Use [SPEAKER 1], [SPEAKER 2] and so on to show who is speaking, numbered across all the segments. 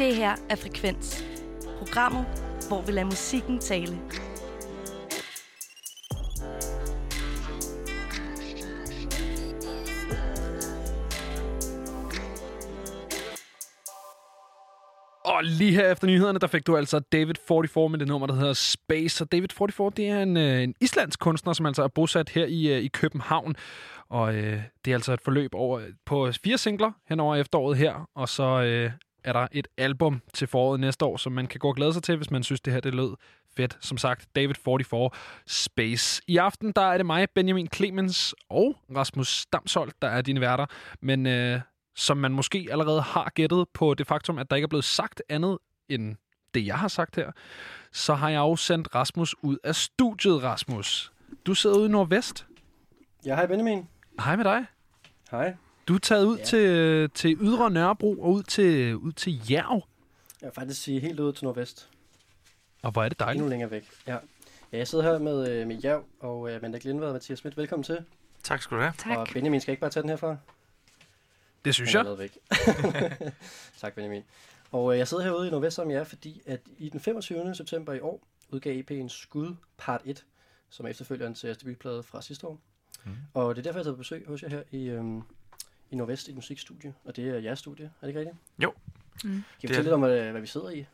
[SPEAKER 1] Det her er Frekvens. Programmet, hvor vi lader musikken tale.
[SPEAKER 2] Og lige her efter nyhederne, der fik du altså David 44 med det nummer, der hedder Space. Og David 44, det er en, øh, en islandsk kunstner, som altså er bosat her i, øh, i København. Og øh, det er altså et forløb over på fire singler hen over efteråret her. Og så øh, er der et album til foråret næste år, som man kan gå og glæde sig til, hvis man synes, det her det lød fedt. Som sagt, David 44 Space. I aften, der er det mig, Benjamin Clemens og Rasmus Damshold, der er dine værter. Men øh, som man måske allerede har gættet på det faktum, at der ikke er blevet sagt andet end det, jeg har sagt her, så har jeg også sendt Rasmus ud af studiet, Rasmus. Du sidder ude i Nordvest.
[SPEAKER 3] Ja, hej Benjamin.
[SPEAKER 2] Hej med dig.
[SPEAKER 3] Hej.
[SPEAKER 2] Du er taget ud
[SPEAKER 3] Ja.
[SPEAKER 2] til, til Ydre Nørrebro og ud til, ud til Jerv.
[SPEAKER 3] Jeg vil faktisk sige helt ud til Nordvest.
[SPEAKER 2] Og hvor er det
[SPEAKER 3] Endnu
[SPEAKER 2] dejligt.
[SPEAKER 3] længere væk. Ja. ja jeg sidder her med, øh, med Jav og øh, Amanda Glindvad og Mathias Schmidt. Velkommen til.
[SPEAKER 4] Tak skal du have.
[SPEAKER 3] Og Benjamin skal ikke bare tage den herfra.
[SPEAKER 2] Det synes jeg.
[SPEAKER 3] er væk. tak Benjamin. Og øh, jeg sidder herude i Nordvest sammen med jer, fordi at i den 25. september i år udgav EP'en Skud Part 1, som er efterfølgeren til jeres debutplade fra sidste år. Mm. Og det er derfor, jeg har taget på besøg hos jer her i, øhm, i Nordvest i et musikstudie. Og det er jeres studie, er det ikke rigtigt?
[SPEAKER 4] Jo.
[SPEAKER 3] Kan I
[SPEAKER 4] Det er
[SPEAKER 3] fortælle lidt om, hvad, hvad vi sidder i?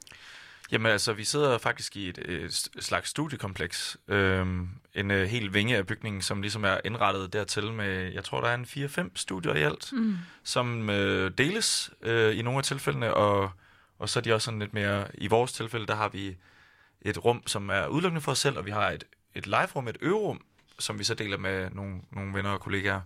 [SPEAKER 4] Jamen altså, vi sidder faktisk i et, et slags studiekompleks. Øhm, en øh, hel vinge af bygningen, som ligesom er indrettet dertil med, jeg tror, der er en 4-5 studier i alt, mm. som øh, deles øh, i nogle af tilfældene, og, og så er de også sådan lidt mere, i vores tilfælde, der har vi et rum, som er udelukkende for os selv, og vi har et, et live-rum, et øverum, som vi så deler med nogle, nogle venner og kollegaer.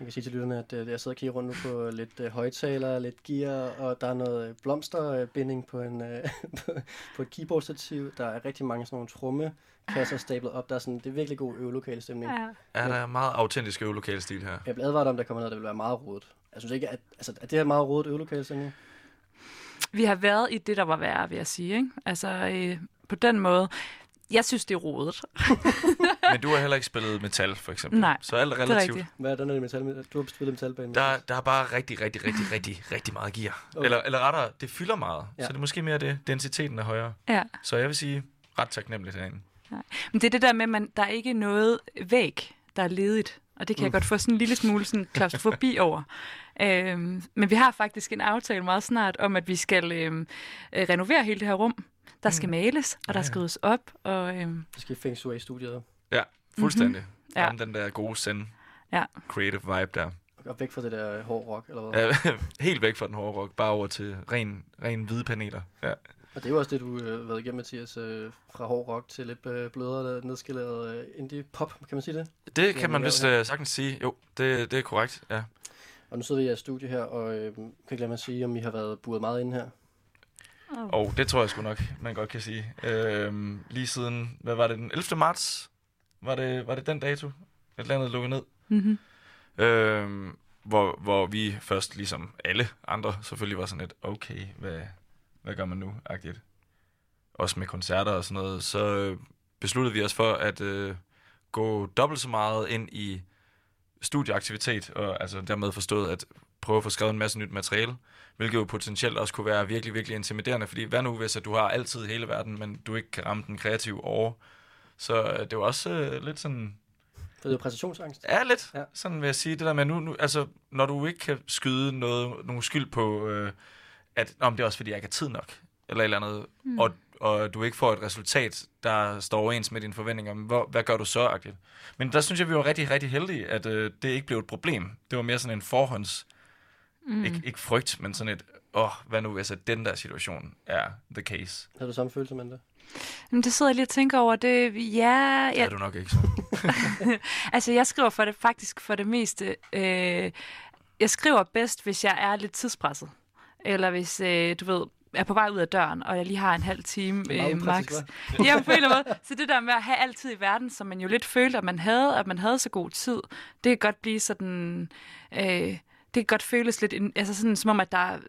[SPEAKER 3] Jeg kan sige til lytterne, at øh, jeg sidder og kigger rundt nu på lidt øh, højtaler, lidt gear, og der er noget øh, blomsterbinding på, en, øh, på, et keyboardstativ. Der er rigtig mange sådan nogle trummekasser stablet op. Der er sådan, det er virkelig god øvelokale stemning. Ja.
[SPEAKER 4] Er der er meget autentisk øvelokalstil her?
[SPEAKER 3] Jeg blev advaret om, der kommer noget, der vil være meget rodet. Jeg synes ikke, at, altså, at det her meget rodet øvelokale stemning.
[SPEAKER 5] Vi har været i det, der var værre, vil jeg sige. Ikke? Altså, øh, på den måde. Jeg synes, det er rodet.
[SPEAKER 4] Men du har heller ikke spillet metal, for eksempel.
[SPEAKER 5] Nej,
[SPEAKER 4] Så alt er
[SPEAKER 5] Det er
[SPEAKER 4] relativt.
[SPEAKER 5] rigtigt.
[SPEAKER 3] Hvad er den her metal? Du har spillet metalbane.
[SPEAKER 4] Der, der er bare rigtig, rigtig, rigtig, rigtig, rigtig meget gear.
[SPEAKER 3] Okay.
[SPEAKER 4] Eller, eller rettere, det fylder meget.
[SPEAKER 3] Ja.
[SPEAKER 4] Så det er måske mere det. Densiteten er højere.
[SPEAKER 5] Ja.
[SPEAKER 4] Så jeg vil sige, ret taknemmeligt herinde.
[SPEAKER 5] Men det er det der med, at man, der er ikke noget væg, der er ledigt. Og det kan jeg godt få sådan en lille smule sådan klaustrofobi over. Øhm, men vi har faktisk en aftale meget snart om, at vi skal øhm, øh, renovere hele det her rum. Der skal males, og der skal ryddes op. Og, øhm,
[SPEAKER 3] Så skal Shui i studiet.
[SPEAKER 4] Ja, fuldstændig. Mm-hmm.
[SPEAKER 5] Ja.
[SPEAKER 4] Ja. den der gode send
[SPEAKER 5] ja.
[SPEAKER 4] creative vibe der.
[SPEAKER 3] Og væk fra det der øh, hård rock, eller hvad?
[SPEAKER 4] Ja, helt væk fra den hårde rock, bare over til ren, ren hvide paneler. Ja.
[SPEAKER 3] Og det er jo også det, du øh, har været igennem, Mathias, øh, fra hård rock til lidt øh, blødere, nedskaleret øh, indie-pop, kan man sige det?
[SPEAKER 4] Det
[SPEAKER 3] Ja,
[SPEAKER 4] kan man
[SPEAKER 3] vi
[SPEAKER 4] vist uh, sagtens sige. Jo, det, det er korrekt. Ja.
[SPEAKER 3] Og nu sidder vi i jeres studie her, og øh, kan ikke lade mig sige, om I har været buret meget inde her.
[SPEAKER 4] Og det tror jeg sgu nok, man godt kan sige. Øhm, lige siden, hvad var det, den 11. marts? Var det, var det den dato, at landet lukkede ned?
[SPEAKER 5] Mm-hmm.
[SPEAKER 4] Øhm, hvor, hvor vi først, ligesom alle andre, selvfølgelig var sådan lidt, okay, hvad, hvad gør man nu? Agtigt. Også med koncerter og sådan noget. Så øh, besluttede vi os for at øh, gå dobbelt så meget ind i studieaktivitet, og altså dermed forstået at prøve at få skrevet en masse nyt materiale, hvilket jo potentielt også kunne være virkelig, virkelig intimiderende, fordi hvad nu hvis at du har altid hele verden, men du ikke kan ramme den kreative over? Så øh, det var også øh, lidt sådan,
[SPEAKER 3] det er præstationsangst.
[SPEAKER 4] Ja, lidt.
[SPEAKER 3] Ja.
[SPEAKER 4] Ja. Sådan vil jeg sige. Det der med, nu, nu, altså, når du ikke kan skyde noget, nogen skyld på, øh, at om det er også fordi, jeg ikke har tid nok, eller et eller andet, mm. og, og du ikke får et resultat, der står overens med dine forventninger, men hvor, hvad gør du så, agtigt? Men der synes jeg, vi var rigtig, rigtig heldige, at øh, det ikke blev et problem. Det var mere sådan en forhånds, mm. ikke, ikke frygt, men sådan et, åh, oh, hvad nu hvis at den der situation er the case?
[SPEAKER 3] Har du samme følelse, Amanda?
[SPEAKER 5] Jamen, det sidder jeg lige og tænker over. Det, ja,
[SPEAKER 4] Det er du nok ikke så.
[SPEAKER 5] altså jeg skriver for det faktisk for det meste. Øh, jeg skriver bedst, hvis jeg er lidt tidspresset. Eller hvis, øh, du ved, jeg er på vej ud af døren, og jeg lige har en halv time øh, max. Ja, på en eller anden måde. Så det der med at have altid i verden, som man jo lidt følte, at man havde, at man havde så god tid, det kan godt blive sådan... Øh, det kan godt føles lidt, altså sådan som om, at der... Øh,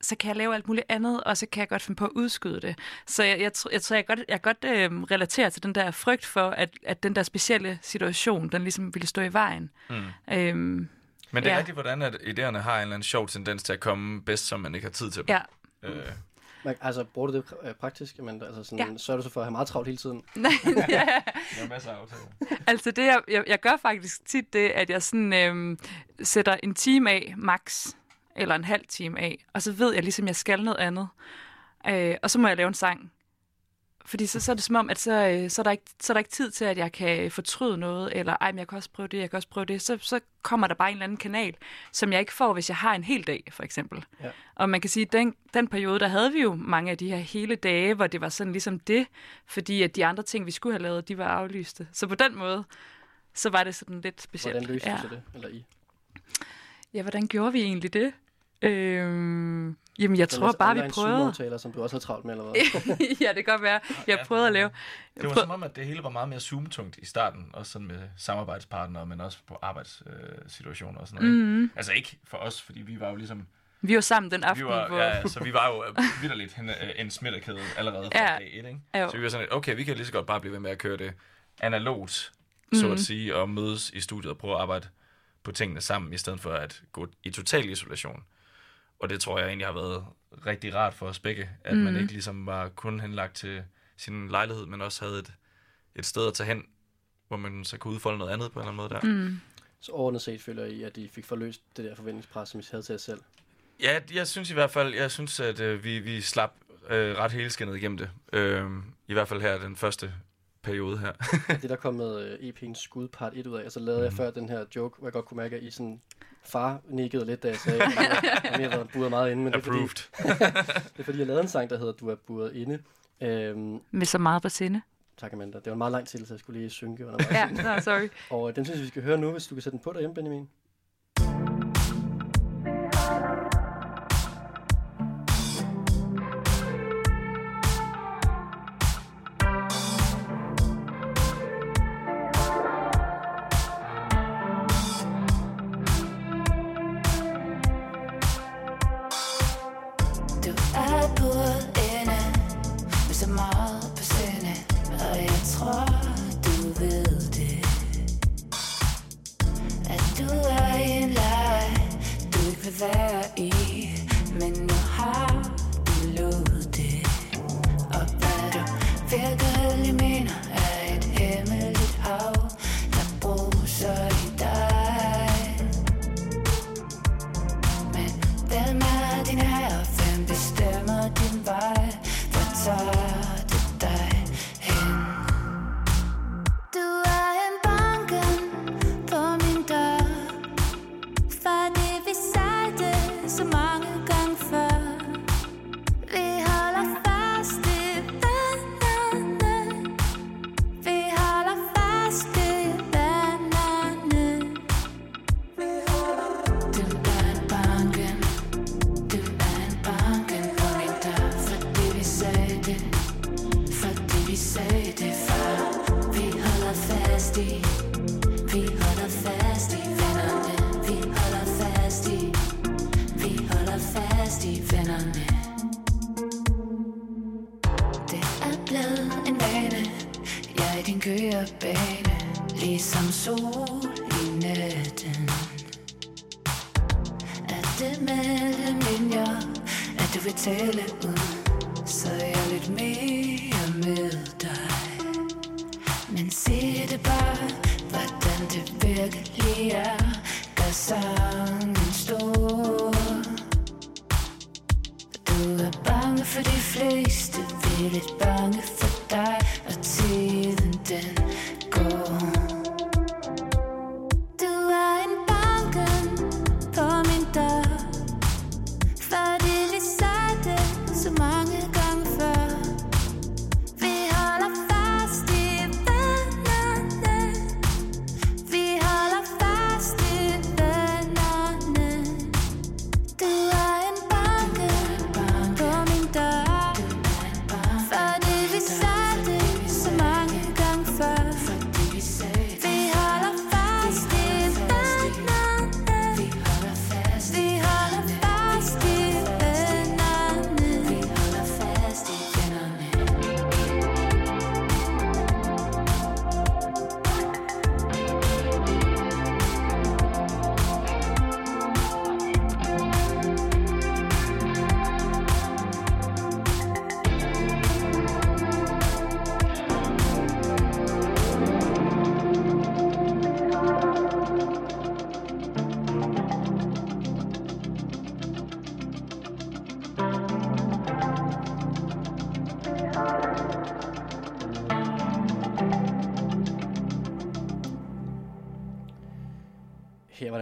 [SPEAKER 5] så kan jeg lave alt muligt andet, og så kan jeg godt finde på at udskyde det. Så jeg, jeg, jeg tror, jeg godt, jeg godt øh, relaterer til den der frygt for, at, at den der specielle situation, den ligesom ville stå i vejen.
[SPEAKER 4] Mm.
[SPEAKER 5] Øhm,
[SPEAKER 4] Men det er
[SPEAKER 5] ja.
[SPEAKER 4] rigtigt, hvordan at idéerne har en eller anden sjov tendens til at komme bedst, som man ikke har tid til dem.
[SPEAKER 5] ja,
[SPEAKER 4] Øh,
[SPEAKER 6] Men, altså, bruger du det øh, praktisk? Men, altså, sådan,
[SPEAKER 5] Ja.
[SPEAKER 6] Sørger du så for at have meget travlt hele tiden?
[SPEAKER 5] Nej, ja.
[SPEAKER 4] Der er masser af aftaler.
[SPEAKER 5] Altså det, jeg, jeg, jeg gør faktisk tit det, at jeg sådan øhm, sætter en time af, max, eller en halv time af, og så ved jeg ligesom, jeg skal noget andet. Øh, og så må jeg lave en sang. Fordi så, så er det som om, at så, øh, så, er der ikke, så er der ikke tid til, at jeg kan fortryde noget, eller ej, men jeg kan også prøve det, jeg kan også prøve det. Så, så kommer der bare en eller anden kanal, som jeg ikke får, hvis jeg har en hel dag, for eksempel.
[SPEAKER 6] Ja.
[SPEAKER 5] Og man kan sige, at den, den periode, der havde vi jo mange af de her hele dage, hvor det var sådan ligesom det, fordi at de andre ting, vi skulle have lavet, de var aflyste. Så på den måde, så var det sådan lidt specielt.
[SPEAKER 6] Hvordan løste
[SPEAKER 5] ja.
[SPEAKER 6] det? Eller I?
[SPEAKER 5] Ja, hvordan gjorde vi egentlig det? Øhm, jamen, jeg tror bare, vi prøvede.
[SPEAKER 6] Som du også har travlt med, eller hvad?
[SPEAKER 5] ja, det kan godt være. Jeg prøvede at lave...
[SPEAKER 4] Det var som om, at det hele var meget mere Zoom-tungt i starten, også sådan med samarbejdspartnere, men også på arbejdssituationer og sådan noget.
[SPEAKER 5] Mhm.
[SPEAKER 4] Ikke? Altså ikke for os, fordi vi var jo ligesom...
[SPEAKER 5] Vi var sammen den
[SPEAKER 4] Vi
[SPEAKER 5] aften,
[SPEAKER 4] var,
[SPEAKER 5] hvor...
[SPEAKER 4] ja, ja, så vi var jo øh, vidderligt en, øh, en smittekæde allerede fra
[SPEAKER 5] Ja.
[SPEAKER 4] dag et, ikke?
[SPEAKER 5] Jo.
[SPEAKER 4] Så vi var sådan lidt, okay, vi kan lige så godt bare blive ved med at køre det analogt, så
[SPEAKER 5] Mhm.
[SPEAKER 4] at sige, og mødes i studiet og prøve at arbejde på tingene sammen, i stedet for at gå i total isolation. Og det tror jeg egentlig har været rigtig rart for os begge, at mm. man
[SPEAKER 5] Mhm.
[SPEAKER 4] ikke ligesom var kun henlagt til sin lejlighed, men også havde et, et sted at tage hen, hvor man så kunne udfolde noget andet på en eller anden måde der.
[SPEAKER 5] Mm.
[SPEAKER 6] Så overordnet set føler I, at I fik forløst det der forventningspres, som I havde til jer selv.
[SPEAKER 4] Ja, jeg synes i hvert fald, jeg synes, at øh, vi, vi slap øh, ret helskindet igennem det. Øh, I hvert fald her den første periode her.
[SPEAKER 6] det der kom med øh, EP'en Skud part 1 ud af, og så lavede jeg før den her joke, hvor jeg godt kunne mærke, at I sådan far nikkede lidt, da jeg sagde, at jeg har været buret meget inde. Men det er, fordi,
[SPEAKER 4] Approved.
[SPEAKER 6] det er fordi, jeg lavede en sang, der hedder Du er buret inde. Øhm,
[SPEAKER 5] Med så meget på sinde.
[SPEAKER 6] tak Amanda. Det var en meget lang tid, så jeg skulle lige synke undervejs.
[SPEAKER 5] Ja, no, sorry.
[SPEAKER 6] Og øh, den synes jeg, vi skal høre nu, hvis du kan sætte den på derhjemme, Benjamin.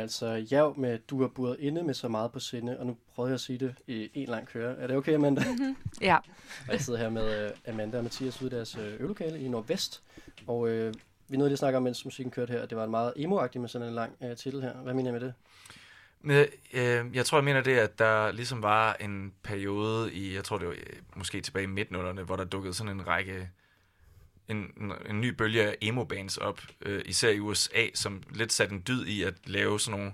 [SPEAKER 3] Altså Jav med Du er buret inde med så meget på sinde, og nu prøvede jeg at sige det i en lang køre. Er det okay, Amanda?
[SPEAKER 5] Ja.
[SPEAKER 3] Og jeg sidder her med øh, Amanda og Mathias ude i deres øh, øvelokale i Nordvest. Og øh, vi nåede lige at snakke om, mens musikken kørte her, at det var en meget emo med sådan en lang øh, titel her. Hvad mener jeg med det?
[SPEAKER 4] Øh, øh, jeg tror, jeg mener det, at der ligesom var en periode i, jeg tror det var øh, måske tilbage i midtnullerne, hvor der dukkede sådan en række, en, en, ny bølge af emo-bands op, øh, især i USA, som lidt satte en dyd i at lave sådan nogle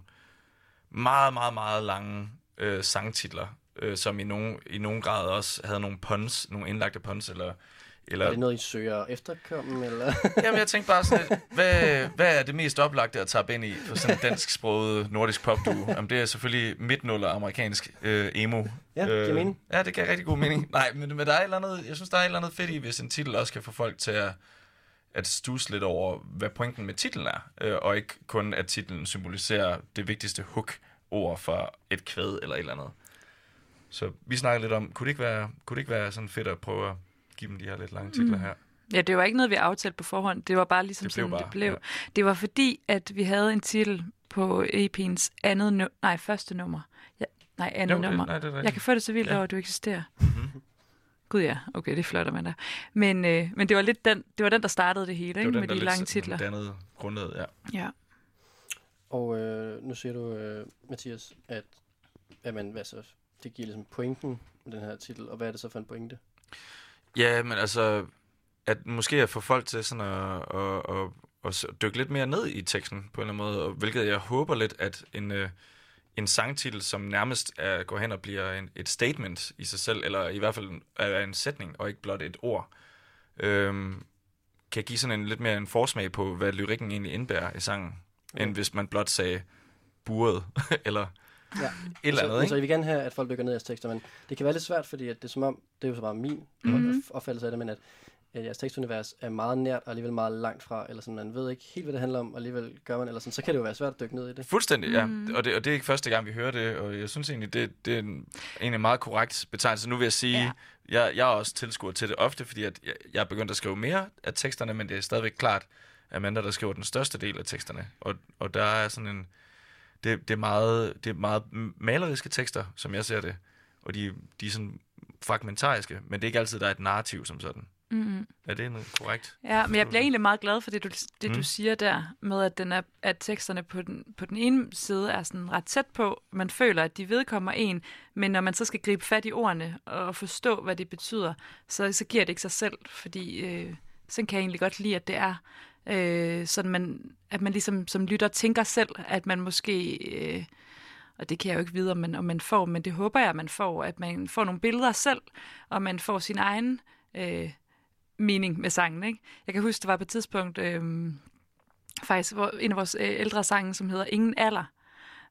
[SPEAKER 4] meget, meget, meget lange øh, sangtitler, øh, som i nogen, i nogen grad også havde nogle puns, nogle indlagte puns, eller eller,
[SPEAKER 3] Er det noget, I søger efterkomme? Eller?
[SPEAKER 4] Jamen, jeg tænkte bare sådan lidt, hvad, hvad er det mest oplagte at tage ind i for sådan en dansk-sproget nordisk pop duo? Jamen, det er selvfølgelig midtnuller amerikansk øh, emo.
[SPEAKER 3] Ja, giver mening.
[SPEAKER 4] Ja, det giver rigtig god mening. Nej, men, men der er et eller andet, jeg synes, der er et eller andet fedt i, hvis en titel også kan få folk til at, at stusse lidt over, hvad pointen med titlen er, øh, og ikke kun, at titlen symboliserer det vigtigste hook-ord for et kvæd eller et eller andet. Så vi snakker lidt om, kunne det ikke være, kunne det ikke være sådan fedt at prøve at give dem de her lidt lange titler her?
[SPEAKER 5] Ja, det var ikke noget, vi aftalte på forhånd. Det var bare ligesom
[SPEAKER 4] Det blev
[SPEAKER 5] sådan,
[SPEAKER 4] bare,
[SPEAKER 5] det blev.
[SPEAKER 4] ja.
[SPEAKER 5] Det var fordi, at vi havde en titel på EP'ens andet nu- nej, første nummer. Ja, nej, andet
[SPEAKER 4] Jo, det-
[SPEAKER 5] nummer.
[SPEAKER 4] nej, det er
[SPEAKER 5] jeg kan få det så vildt
[SPEAKER 4] Ja.
[SPEAKER 5] over, at du eksisterer.
[SPEAKER 4] Mm-hmm.
[SPEAKER 5] Gud ja, okay, det flotter man da. Men, øh, men det var lidt den, det var den, der startede det hele,
[SPEAKER 4] Det
[SPEAKER 5] ikke?
[SPEAKER 4] var
[SPEAKER 5] med
[SPEAKER 4] den,
[SPEAKER 5] de lange titler.
[SPEAKER 4] dannede grundlaget, ja.
[SPEAKER 5] Ja.
[SPEAKER 3] Og øh, nu siger du, øh, Mathias, at jamen, hvad så, det giver ligesom pointen med den her titel, og hvad er det så for en pointe?
[SPEAKER 4] Ja, men altså, at måske at få folk til sådan at, at, at, at, s- dykke lidt mere ned i teksten på en eller anden måde, og hvilket jeg håber lidt, at en, øh, en sangtitel, som nærmest er, går hen og bliver en, et statement i sig selv, eller i hvert fald er en sætning, og ikke blot et ord, øhm, kan give sådan en lidt mere en forsmag på, hvad lyrikken egentlig indbærer i sangen,
[SPEAKER 3] Okay.
[SPEAKER 4] end hvis man blot sagde buret, eller
[SPEAKER 3] Ja.
[SPEAKER 4] et eller
[SPEAKER 3] så,
[SPEAKER 4] andet,
[SPEAKER 3] Altså,
[SPEAKER 4] ikke?
[SPEAKER 3] jeg vil gerne have, at folk dykker ned i jeres tekster, men det kan være lidt svært, fordi at det er som om, det er jo så bare min
[SPEAKER 5] Mhm.
[SPEAKER 3] mm-hmm. opfattelse af det, men at, at jeres tekstunivers er meget nært og alligevel meget langt fra, eller sådan, man ved ikke helt, hvad det handler om, og alligevel gør man, eller sådan, så kan det jo være svært at dykke ned i det.
[SPEAKER 4] Fuldstændig, ja.
[SPEAKER 5] Mm.
[SPEAKER 4] Og, det, og det er ikke første gang, vi hører det, og jeg synes egentlig, det, det er en, en meget korrekt betegnelse. Nu vil jeg sige,
[SPEAKER 5] Ja.
[SPEAKER 4] ja. jeg, jeg er også tilskuer til det ofte, fordi at jeg, jeg er begyndt at skrive mere af teksterne, men det er stadigvæk klart, at Amanda, der skriver den største del af teksterne. Og, og der er sådan en... Det, det, er meget, det er meget maleriske tekster, som jeg ser det. Og de, de er sådan fragmentariske, men det er ikke altid, der er et narrativ som sådan.
[SPEAKER 5] Mm-hmm.
[SPEAKER 4] Er det en korrekt?
[SPEAKER 5] Ja, men jeg bliver egentlig meget glad for det, du, det, du
[SPEAKER 4] Mm.
[SPEAKER 5] siger der, med at, den er, at teksterne på den, på den ene side er sådan ret tæt på. Man føler, at de vedkommer en, men når man så skal gribe fat i ordene og forstå, hvad det betyder, så, så giver det ikke sig selv, fordi øh, sådan kan jeg egentlig godt lide, at det er. Øh, sådan man, at man ligesom som lytter tænker selv, at man måske... Øh, og det kan jeg jo ikke vide, om man, om man får, men det håber jeg, at man får, at man får nogle billeder selv, og man får sin egen øh, mening med sangen. Ikke? Jeg kan huske, der var på et tidspunkt, øh, faktisk hvor en af vores øh, ældre sange, som hedder Ingen alder,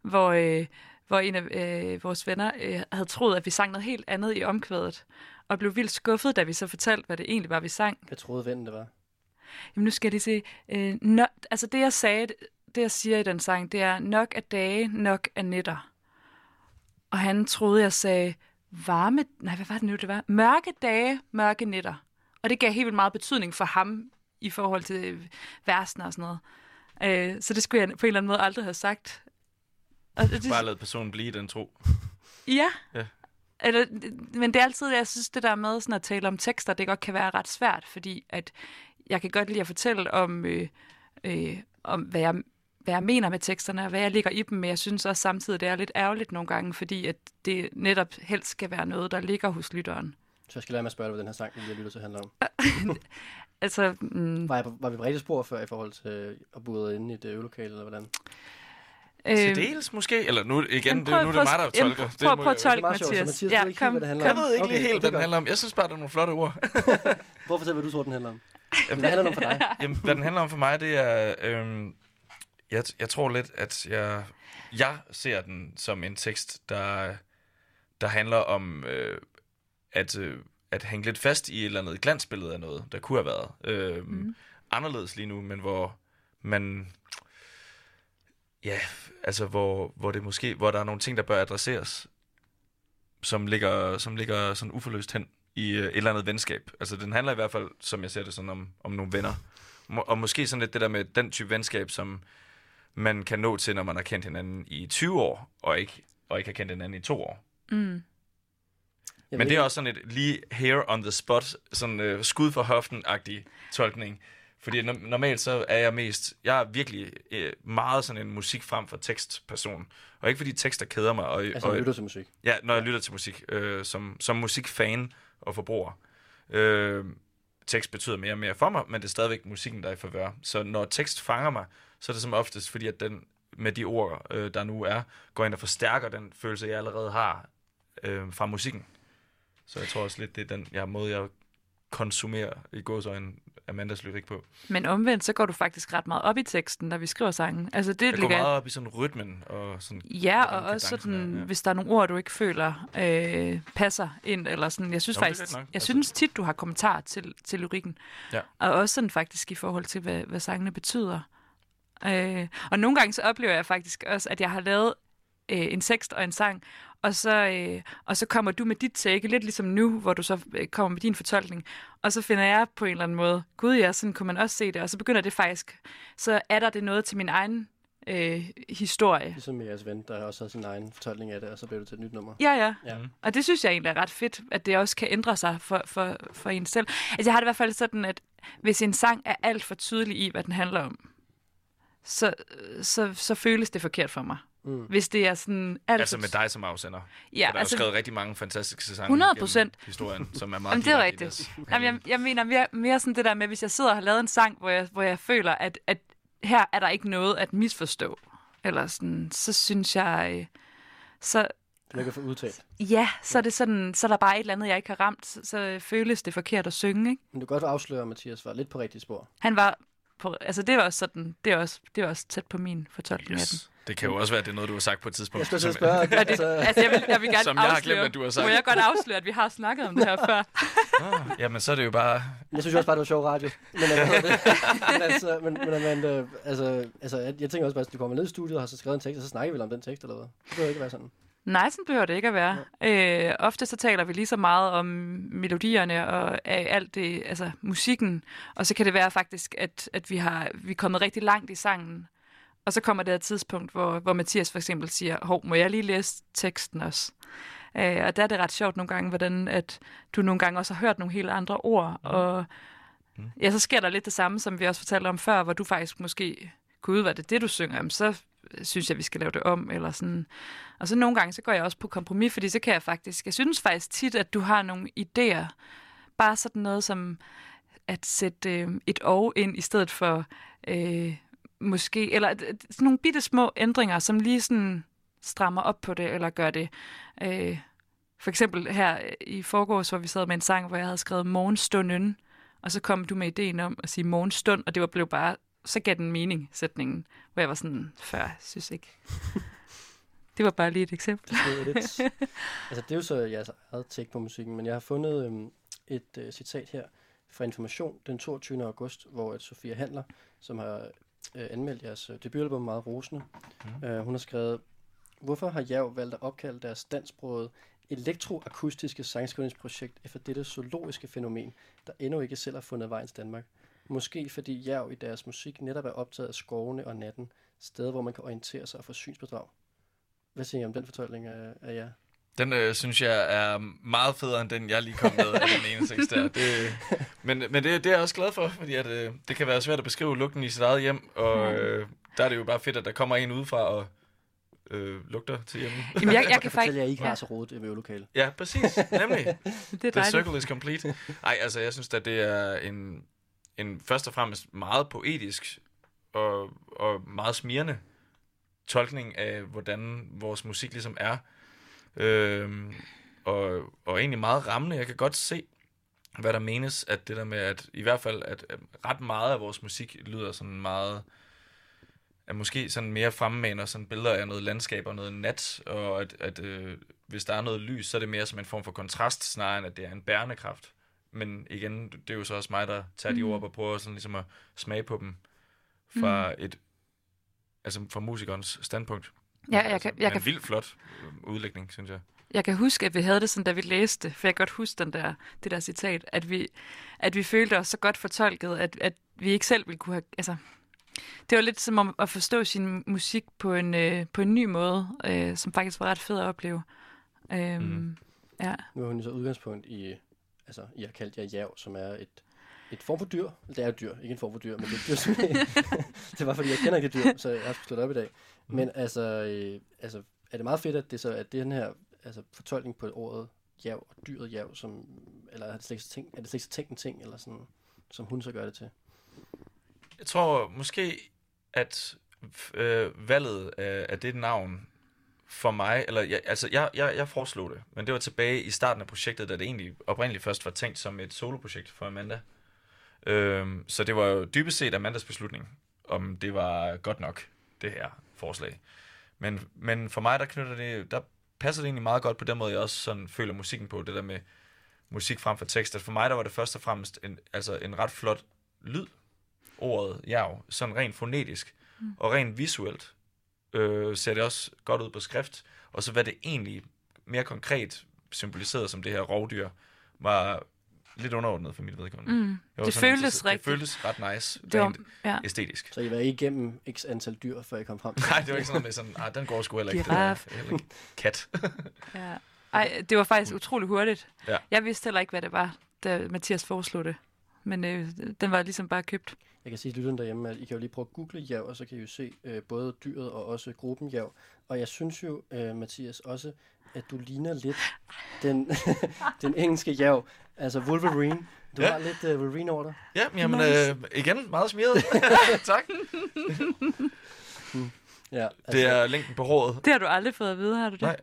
[SPEAKER 5] hvor, øh, hvor en af øh, vores venner øh, havde troet, at vi sang noget helt andet i omkvædet, og blev vildt skuffet, da vi så fortalte, hvad det egentlig var, vi sang.
[SPEAKER 3] Jeg troede, vennen det var.
[SPEAKER 5] Jamen nu skal lige se. Øh, no, altså det, jeg sagde, det jeg siger i den sang, det er nok af dage, nok af nætter. Og han troede, jeg sagde varme... Nej, hvad var det nu, det var? Mørke dage, mørke nætter. Og det gav helt vildt meget betydning for ham i forhold til versene og sådan noget. Øh, så det skulle jeg på en eller anden måde aldrig have sagt. Og det,
[SPEAKER 4] Bare lad personen blive den tro.
[SPEAKER 5] Ja.
[SPEAKER 4] Ja.
[SPEAKER 5] Eller, men det er altid, jeg synes, det der med sådan at tale om tekster, det godt kan være ret svært, fordi at jeg kan godt lide at fortælle om, øh, øh, om hvad, jeg, hvad jeg mener med teksterne, og hvad jeg ligger i dem, men jeg synes også samtidig, det er lidt ærgerligt nogle gange, fordi at det netop helst skal være noget, der ligger hos lytteren.
[SPEAKER 3] Så jeg skal lade at spørge dig, hvad den her sang, vi har lyttet til, handler om.
[SPEAKER 5] Altså, mm,
[SPEAKER 3] Var, jeg var vi på rigtigt spor før i forhold til øh, at burde inde i det øvelokale, eller hvordan?
[SPEAKER 4] Til dels måske? Eller nu igen,
[SPEAKER 5] jamen,
[SPEAKER 4] det, nu er det mig, der tolker.
[SPEAKER 5] prøv,
[SPEAKER 4] Det må
[SPEAKER 5] prøv at
[SPEAKER 4] jeg-
[SPEAKER 5] tolke,
[SPEAKER 3] meget sjovt, så
[SPEAKER 5] Mathias.
[SPEAKER 3] Mathias ikke helt, hvad det handler
[SPEAKER 4] Jeg
[SPEAKER 3] om.
[SPEAKER 4] ved ikke
[SPEAKER 3] Okay,
[SPEAKER 4] lige helt, hvad den handler om. Jeg synes bare, det er nogle flotte ord.
[SPEAKER 3] Prøv at fortælle, hvad du tror, den handler om. Jamen, hvad handler den om for dig?
[SPEAKER 4] Jamen, hvad den handler om for mig, det er... Øhm, jeg, jeg tror lidt, at jeg, jeg ser den som en tekst, der, der handler om øh, at, øh, at hænge lidt fast i et eller andet glansbillede af noget, der kunne have været øh, mm. anderledes lige nu, men hvor man... Ja, altså hvor, hvor det måske, hvor der er nogle ting, der bør adresseres, som ligger, som ligger sådan uforløst hen i øh, et eller andet venskab. Altså den handler i hvert fald, som jeg ser det, sådan om, om nogle venner. Må, og måske sådan lidt det der med den type venskab, som, man kan nå til, når man har kendt hinanden i 20 år, og ikke, og ikke har kendt hinanden i to år.
[SPEAKER 5] Mm.
[SPEAKER 3] Jeg
[SPEAKER 4] Men det er også sådan et lige here on the spot, sådan øh, skud for hoften-agtig tolkning. Fordi no- normalt så er jeg mest, jeg er virkelig øh, meget sådan en musik frem for tekstperson. Og ikke fordi tekster keder mig. Og,
[SPEAKER 3] Altså,
[SPEAKER 4] og,
[SPEAKER 3] lytter til musik.
[SPEAKER 4] Ja, når jeg lytter til musik, øh, som, som musikfan og forbruger. Øh, tekst betyder mere og mere for mig, men det er stadigvæk musikken, der er i forvør. Så når tekst fanger mig, så er det som oftest, fordi at den med de ord, øh, der nu er, går ind og forstærker den følelse, jeg allerede har øh, fra musikken. Så jeg tror også lidt, det er den jeg, måde, jeg konsumerer i gåsøjne Amandas lyrik på.
[SPEAKER 5] Men omvendt, så går du faktisk ret meget op i teksten, når vi skriver sangen. Altså, det
[SPEAKER 4] Jeg går
[SPEAKER 5] ligger...
[SPEAKER 4] meget op i sådan rytmen og sådan...
[SPEAKER 5] Ja, og også sådan,
[SPEAKER 4] ja.
[SPEAKER 5] hvis der er nogle ord, du ikke føler øh, passer ind, eller sådan. Jeg synes
[SPEAKER 4] er
[SPEAKER 5] faktisk, jeg
[SPEAKER 4] Altså-
[SPEAKER 5] synes tit, du har kommentar til, til lyrikken.
[SPEAKER 4] Ja.
[SPEAKER 5] Og også sådan faktisk i forhold til, hvad, hvad sangene betyder. Øh, og nogle gange så oplever jeg faktisk også, at jeg har lavet øh, en tekst og en sang, og så, øh, og så kommer du med dit take, lidt ligesom nu, hvor du så øh, kommer med din fortolkning, og så finder jeg på en eller anden måde, gud ja, sådan kunne man også se det, og så begynder det faktisk, så er der det noget til min egen øh, historie.
[SPEAKER 3] Ligesom med jeres ven, der også har sin egen fortolkning af det, og så bliver det til et nyt nummer.
[SPEAKER 5] Ja, ja.
[SPEAKER 3] Ja.
[SPEAKER 5] Og det synes jeg egentlig er ret fedt, at det også kan ændre sig for, for, for en selv. Altså, jeg har det i hvert fald sådan, at hvis en sang er alt for tydelig i, hvad den handler om, så, så, så føles det forkert for mig.
[SPEAKER 3] Mm.
[SPEAKER 5] Hvis det er sådan alt
[SPEAKER 4] Altså med dig som afsender.
[SPEAKER 5] Ja,
[SPEAKER 4] der er
[SPEAKER 5] altså,
[SPEAKER 4] jo skrevet rigtig mange fantastiske sange
[SPEAKER 5] 100
[SPEAKER 4] gennem historien, som er meget
[SPEAKER 5] Jamen, det er rigtigt. Jamen, jeg, jeg mener mere, mere sådan det der med, hvis jeg sidder og har lavet en sang, hvor jeg, hvor jeg føler, at, at her er der ikke noget at misforstå, eller sådan, så synes jeg, øh, så,
[SPEAKER 3] Du ikke få udtalt.
[SPEAKER 5] ja, så er det sådan, så er der bare et eller andet, jeg ikke har ramt, så, så føles det forkert at synge, ikke?
[SPEAKER 3] Men du kan godt afsløre, at Mathias var lidt på rigtigt spor.
[SPEAKER 5] Han var på, altså det var også sådan, det er også, det er også tæt på min fortolkning af den.
[SPEAKER 4] Det kan jo også være, at det er noget, du har sagt på et tidspunkt.
[SPEAKER 3] Jeg skulle til at
[SPEAKER 4] som-
[SPEAKER 3] spørge,
[SPEAKER 5] Og det,
[SPEAKER 3] altså,
[SPEAKER 5] altså jeg vil, jeg vil gerne
[SPEAKER 4] Som jeg har
[SPEAKER 5] afsløre,
[SPEAKER 4] glemt, at du har sagt.
[SPEAKER 5] Må jeg godt afsløre, at vi har snakket om det her før?
[SPEAKER 4] Ah, Jamen, så er det jo bare...
[SPEAKER 3] jeg synes også bare, det var sjov radio. Men, øh, det? men, altså, men, men Amanda, altså, altså, jeg, jeg tænker også bare, at du kommer ned i studiet og har så skrevet en tekst, og så snakker vi om den tekst, eller hvad? Det behøver ikke være sådan.
[SPEAKER 5] Nej, sådan behøver det ikke at være. Øh, ofte så taler vi lige så meget om melodierne og af alt det, altså musikken, og så kan det være faktisk, at, at vi, har, vi er kommet rigtig langt i sangen, og så kommer det et tidspunkt, hvor, hvor Mathias for eksempel siger, hov, må jeg lige læse teksten også? Øh, og der er det ret sjovt nogle gange, hvordan at du nogle gange også har hørt nogle helt andre ord, og ja, så sker der lidt det samme, som vi også fortalte om før, hvor du faktisk måske gud, hvad er det det, du synger? Jamen, så synes jeg, vi skal lave det om, eller sådan. Og så nogle gange, så går jeg også på kompromis, fordi så kan jeg faktisk, jeg synes faktisk tit, at du har nogle idéer, bare sådan noget som at sætte øh, et og ind i stedet for øh, måske, eller sådan nogle bitte små ændringer, som lige sådan strammer op på det, eller gør det. Øh, for eksempel her i forgårs, hvor vi sad med en sang, hvor jeg havde skrevet morgenstunden, og så kom du med ideen om at sige morgenstund, og det var blev bare, så gav den mening, sætningen, hvor jeg var sådan, før, jeg synes ikke. Det var bare lige et eksempel.
[SPEAKER 3] Det er, lidt, altså, det er jo så jeres eget take på musikken, men jeg har fundet øhm, et øh, citat her fra Information den 22. august, hvor at Sofia Handler, som har øh, anmeldt jeres øh, debutalbum meget rosende, mm. øh, hun har skrevet, Hvorfor har Jav valgt at opkalde deres dansksprogede elektroakustiske sangskrivningsprojekt efter dette zoologiske fænomen, der endnu ikke selv har fundet vej til Danmark? Måske fordi Jav i deres musik netop er optaget af skovene og natten, steder hvor man kan orientere sig og få synsbedrag. Hvad siger I om den fortolkning af, af jer?
[SPEAKER 4] Den øh, synes jeg er meget federe end den, jeg lige kom med af den ene tekst der. Det, men men det, det er jeg også glad for, fordi at, øh, det kan være svært at beskrive lugten i sit eget hjem, og øh, der er det jo bare fedt, at der kommer en udefra og øh, lugter til hjemme.
[SPEAKER 5] Jamen, jeg, jeg
[SPEAKER 3] Jeg
[SPEAKER 5] kan faktisk...
[SPEAKER 3] jer, at I ikke
[SPEAKER 5] ja,
[SPEAKER 3] har så rodet et øvelokale.
[SPEAKER 4] Ja, præcis. Nemlig.
[SPEAKER 5] det er
[SPEAKER 4] The circle is complete. Nej, altså jeg synes at det er en, en først og fremmest meget poetisk og, og meget smirrende tolkning af, hvordan vores musik ligesom er. Øhm, og, og egentlig meget rammende. Jeg kan godt se, hvad der menes, at det der med, at i hvert fald, at, at ret meget af vores musik lyder sådan meget, at måske sådan mere fremmaner sådan billeder af noget landskab og noget nat, og at, at øh, hvis der er noget lys, så er det mere som en form for kontrast, snarere end at det er en bærende kraft. Men igen, det er jo så også mig, der tager de
[SPEAKER 5] Mm.
[SPEAKER 4] ord op og prøver sådan ligesom at smage på dem fra et, altså fra musikernes standpunkt.
[SPEAKER 5] Ja, jeg
[SPEAKER 4] altså,
[SPEAKER 5] kan- jeg kan-
[SPEAKER 4] vildt flot øh, udlægning, synes jeg.
[SPEAKER 5] Jeg kan huske, at vi havde det sådan, da vi læste, for jeg kan godt huske den der, det der citat, at vi, at vi følte os så godt fortolket, at, at vi ikke selv ville kunne have, altså, Det var lidt som om at forstå sin musik på en, øh, på en ny måde, øh, som faktisk var ret fed at opleve. Øhm,
[SPEAKER 4] Mm.
[SPEAKER 5] Ja.
[SPEAKER 3] Nu har hun jo så udgangspunkt i, altså, I har kaldt jer jav, som er et, et form for dyr. Det er jo et dyr, ikke en form for dyr, men det er et dyr, som Det var, fordi jeg kender ikke det dyr, så jeg har slået op i dag. Men altså, øh, altså, er det meget fedt, at det så at den her altså, fortolkning på ordet jav og dyret jav, som, eller er det slet ikke tænkt, er det slet ikke tænkt en ting, eller sådan, som hun så gør det til?
[SPEAKER 4] Jeg tror måske, at øh, valget af, af det navn for mig, eller jeg, altså jeg, jeg, jeg foreslog det, men det var tilbage i starten af projektet, da det egentlig oprindeligt først var tænkt som et soloprojekt for Amanda. Øhm, så det var jo dybest set Amandas beslutning, om det var godt nok, det her forslag. Men, men for mig, der knytter det, der passer det egentlig meget godt på den måde, jeg også sådan føler musikken på, det der med musik frem for tekst. At for mig, der var det først og fremmest en, altså en ret flot lyd, ordet jav, sådan rent fonetisk, mm. og rent visuelt øh, ser det også godt ud på skrift, og så hvad det egentlig mere konkret symboliseret som det her rovdyr, var lidt underordnet for mit vedkommende.
[SPEAKER 5] Mm.
[SPEAKER 4] Var
[SPEAKER 5] Det føltes
[SPEAKER 4] interesseret-
[SPEAKER 5] rigtigt.
[SPEAKER 4] Det føltes ret nice,
[SPEAKER 5] Det var, ja.
[SPEAKER 4] æstetisk.
[SPEAKER 3] Så I var igennem x antal dyr, før I kom frem
[SPEAKER 4] Nej, det var ikke sådan noget med sådan, ah, den går sgu heller ikke.
[SPEAKER 5] Giraf.
[SPEAKER 4] Det ikke kat.
[SPEAKER 5] Ja. Ej, det var faktisk utrolig hurtigt.
[SPEAKER 4] Ja.
[SPEAKER 5] Jeg vidste heller ikke, hvad det var, da Mathias foreslog det. Men øh, den var ligesom bare købt.
[SPEAKER 3] Jeg kan sige til lytterne derhjemme, at I kan jo lige prøve at google jav, og så kan I jo se øh, både dyret og også gruppen jav. Og jeg synes jo, øh, Mathias, også, at du ligner lidt den, den engelske jav, altså Wolverine. Du
[SPEAKER 4] Ja.
[SPEAKER 3] har lidt øh, Wolverine over dig.
[SPEAKER 4] Ja, men jamen,
[SPEAKER 5] Nice.
[SPEAKER 4] øh, igen, meget smiret. tak.
[SPEAKER 3] Ja, altså,
[SPEAKER 4] Det er længden på håret.
[SPEAKER 5] Det har du aldrig fået at vide, har du det?
[SPEAKER 4] Nej.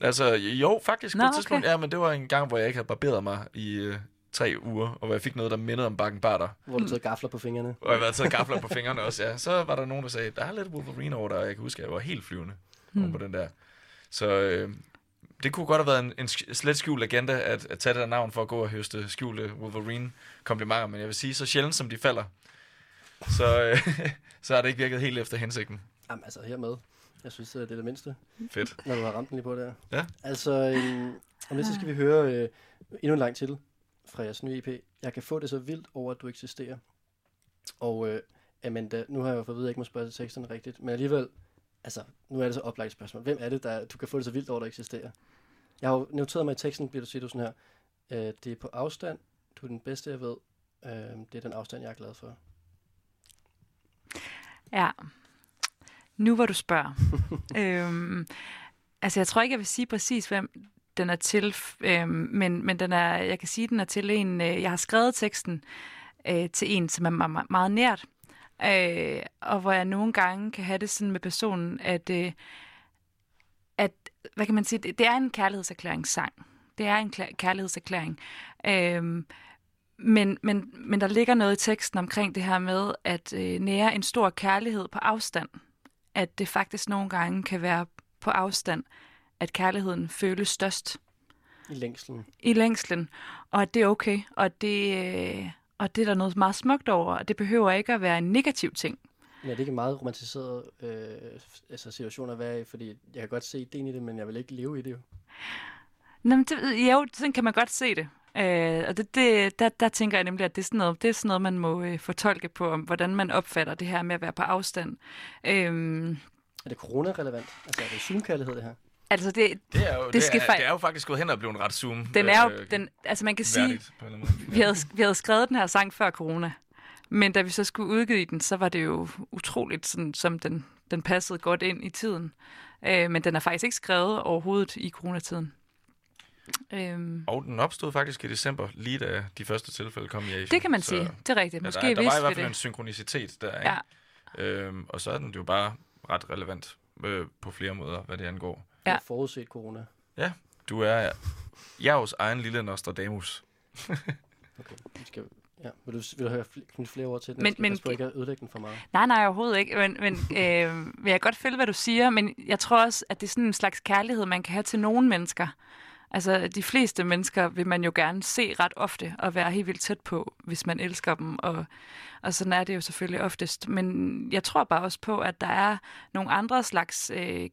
[SPEAKER 4] Altså, jo, faktisk
[SPEAKER 5] Nå,
[SPEAKER 4] på et
[SPEAKER 5] okay.
[SPEAKER 4] tidspunkt. Ja, men det var en gang, hvor jeg ikke havde barberet mig i øh, tre uger, og hvor jeg fik noget, der mindede om bakken barter.
[SPEAKER 3] Hvor du tager gafler på fingrene.
[SPEAKER 4] Og jeg havde taget gafler på fingrene også, ja. Så var der nogen, der sagde, der er lidt Wolverine over dig, og jeg kan huske, at jeg var helt flyvende hmm. på den der. Så øh, det kunne godt have været en, en slet skjult agenda, at, at tage det der navn for at gå og høste skjulte Wolverine-komplimenter, men jeg vil sige, så sjældent som de falder, så, øh, så har det ikke virket helt efter hensigten.
[SPEAKER 3] Jamen altså, hermed. Jeg synes, øh, det er det mindste,
[SPEAKER 4] Fedt.
[SPEAKER 3] når du har ramt den lige på der.
[SPEAKER 4] Ja.
[SPEAKER 3] Altså, øhm, om lidt så skal vi høre øh, endnu en lang titel fra jeres nye EP. Jeg kan få det så vildt over, at du eksisterer. Og øh, Amanda, nu har jeg jo fået at vide, at jeg ikke må spørge til teksterne rigtigt, men alligevel, altså, nu er det så oplagt et spørgsmål. Hvem er det, der du kan få det så vildt over, der eksisterer? Jeg har jo noteret mig i teksten, bliver du siger du sådan her, øh, det er på afstand, du er den bedste, jeg ved. Øh, det er den afstand, jeg er glad for.
[SPEAKER 5] Ja. Nu hvor du spørger. øhm, altså, jeg tror ikke, jeg vil sige præcis, hvem den er til, øhm, men, men den er, jeg kan sige, den er til en, øh, jeg har skrevet teksten øh, til en, som er meget- meget nært, øh, og hvor jeg nogle gange kan have det sådan med personen, at, øh, at hvad kan man sige, det, det er en kærlighedserklæringssang. Det er en kærlighedserklæring. Øhm, men, men, men der ligger noget i teksten omkring det her med at øh, nære en stor kærlighed på afstand. At det faktisk nogle gange kan være på afstand, at kærligheden føles størst
[SPEAKER 3] I længslen.
[SPEAKER 5] i længslen, og at det er okay, og det, øh, og det er der noget meget smukt over, og det behøver ikke at være en negativ ting.
[SPEAKER 3] Er det ikke en meget romantiseret øh, altså situation at være i? Fordi jeg kan godt se ideen i det, men jeg vil ikke leve i det jo.
[SPEAKER 5] Nå, men det, jo, sådan kan man godt se det. Øh, og det, det, der, der tænker jeg nemlig, at det er sådan noget, det er sådan noget man må øh, fortolke på, om hvordan man opfatter det her med at være på afstand. Øh,
[SPEAKER 3] Er det corona-relevant? Altså er det Zoom-kærlighed, det her?
[SPEAKER 5] Altså, det,
[SPEAKER 4] Det er jo, det
[SPEAKER 5] Det skal
[SPEAKER 4] er, det er jo faktisk gået hen og blevet en ret zoom.
[SPEAKER 5] den er jo,
[SPEAKER 4] øh,
[SPEAKER 5] den, altså man kan sige,
[SPEAKER 4] en
[SPEAKER 5] vi havde, vi havde skrevet den her sang før corona, men da vi så skulle udgive den, så var det jo utroligt, sådan, som den, den passede godt ind i tiden. Øh, men den er faktisk ikke skrevet overhovedet i coronatiden. Øhm,
[SPEAKER 4] Og den opstod faktisk i december, lige da de første tilfælde kom i Asien.
[SPEAKER 5] det kan man
[SPEAKER 4] Så,
[SPEAKER 5] sige. Det er rigtigt.
[SPEAKER 4] Ja,
[SPEAKER 5] Måske
[SPEAKER 4] der, der var i hvert fald en
[SPEAKER 5] det.
[SPEAKER 4] synkronicitet der, ikke?
[SPEAKER 5] Ja.
[SPEAKER 4] Øhm, og så er den jo bare ret relevant øh, på flere måder, hvad det angår.
[SPEAKER 5] Ja.
[SPEAKER 3] har forudset corona.
[SPEAKER 4] Du er Javs egen lille Nostradamus.
[SPEAKER 3] Okay, vi skal... Ja, vil du, vil du høre fl- knytte flere ord til den?
[SPEAKER 5] Men-
[SPEAKER 3] Jeg skal
[SPEAKER 5] men-
[SPEAKER 3] på ikke at ødelægge den for meget.
[SPEAKER 5] Nej, nej, overhovedet ikke. Men, men øh, vil jeg godt følge, hvad du siger, men jeg tror også, at det er sådan en slags kærlighed, man kan have til nogle mennesker. Altså, de fleste mennesker vil man jo gerne se ret ofte og være helt vildt tæt på, hvis man elsker dem, og, og sådan er det jo selvfølgelig oftest. Men jeg tror bare også på, at der er nogle andre slags øh,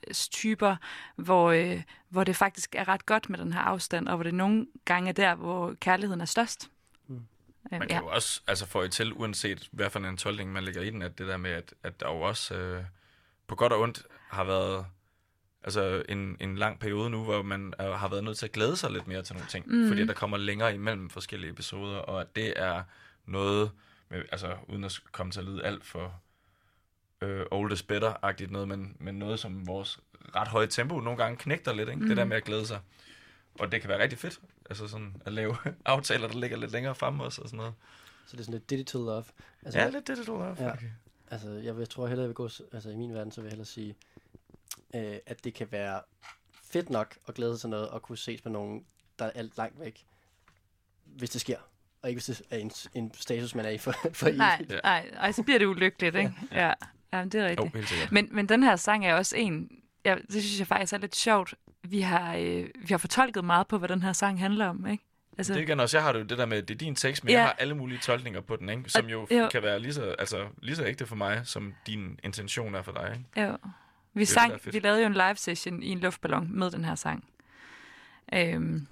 [SPEAKER 5] kærlighedstyper, hvor, øh, hvor det faktisk er ret godt med den her afstand, og hvor det nogle gange er der, hvor kærligheden er størst.
[SPEAKER 3] Mm.
[SPEAKER 5] Øh,
[SPEAKER 4] Man
[SPEAKER 5] ja.
[SPEAKER 4] kan jo også altså, få et til, uanset hvad for en tolkning man lægger i den, at det der med, at, at der jo også øh, på godt og ondt har været altså en, en lang periode nu, hvor man er, har været nødt til at glæde sig lidt mere til nogle ting, mm. fordi der kommer længere imellem forskellige episoder, og at det er noget, med, altså uden at komme til at lyde alt for øh, oldest better-agtigt noget, men, men noget, som vores ret høje tempo nogle gange knægter lidt, ikke? Mm. det der med at glæde sig. Og det kan være rigtig fedt, altså sådan at lave aftaler, der ligger lidt længere fremme også, og sådan noget.
[SPEAKER 3] Så det er sådan lidt digital love. Altså,
[SPEAKER 4] Ja, lidt digital love.
[SPEAKER 3] Ja.
[SPEAKER 4] Ja.
[SPEAKER 3] Altså, jeg, vil, jeg tror hellere, jeg vil gå, altså i min verden, så vil jeg hellere sige, øh, at det kan være fedt nok at glæde sig til noget, og kunne ses med nogen, der er alt langt væk, hvis det sker. Og ikke hvis det er en, en status, man er i for, for
[SPEAKER 5] Nej,
[SPEAKER 3] evigt.
[SPEAKER 4] Ja.
[SPEAKER 5] nej, ej, så bliver det ulykkeligt, ikke? Ja, ja det er
[SPEAKER 4] Jo,
[SPEAKER 5] rigtigt.
[SPEAKER 4] helt sikkert.
[SPEAKER 5] Men, men den her sang er også en, ja, det synes jeg faktisk er lidt sjovt. Vi har, øh, vi har fortolket meget på, hvad den her sang handler om, ikke? Altså,
[SPEAKER 4] Det kan også, jeg har det jo det der med, det er din tekst, men
[SPEAKER 5] Ja.
[SPEAKER 4] jeg har alle mulige tolkninger på den, ikke? som
[SPEAKER 5] Og-
[SPEAKER 4] jo,
[SPEAKER 5] jo.
[SPEAKER 4] kan være lige så, altså, lige så ægte for mig, som din intention er for dig. Ikke?
[SPEAKER 5] Jo. Vi,
[SPEAKER 4] det,
[SPEAKER 5] sang, vi lavede jo en live session i en luftballon med den her sang. Øhm,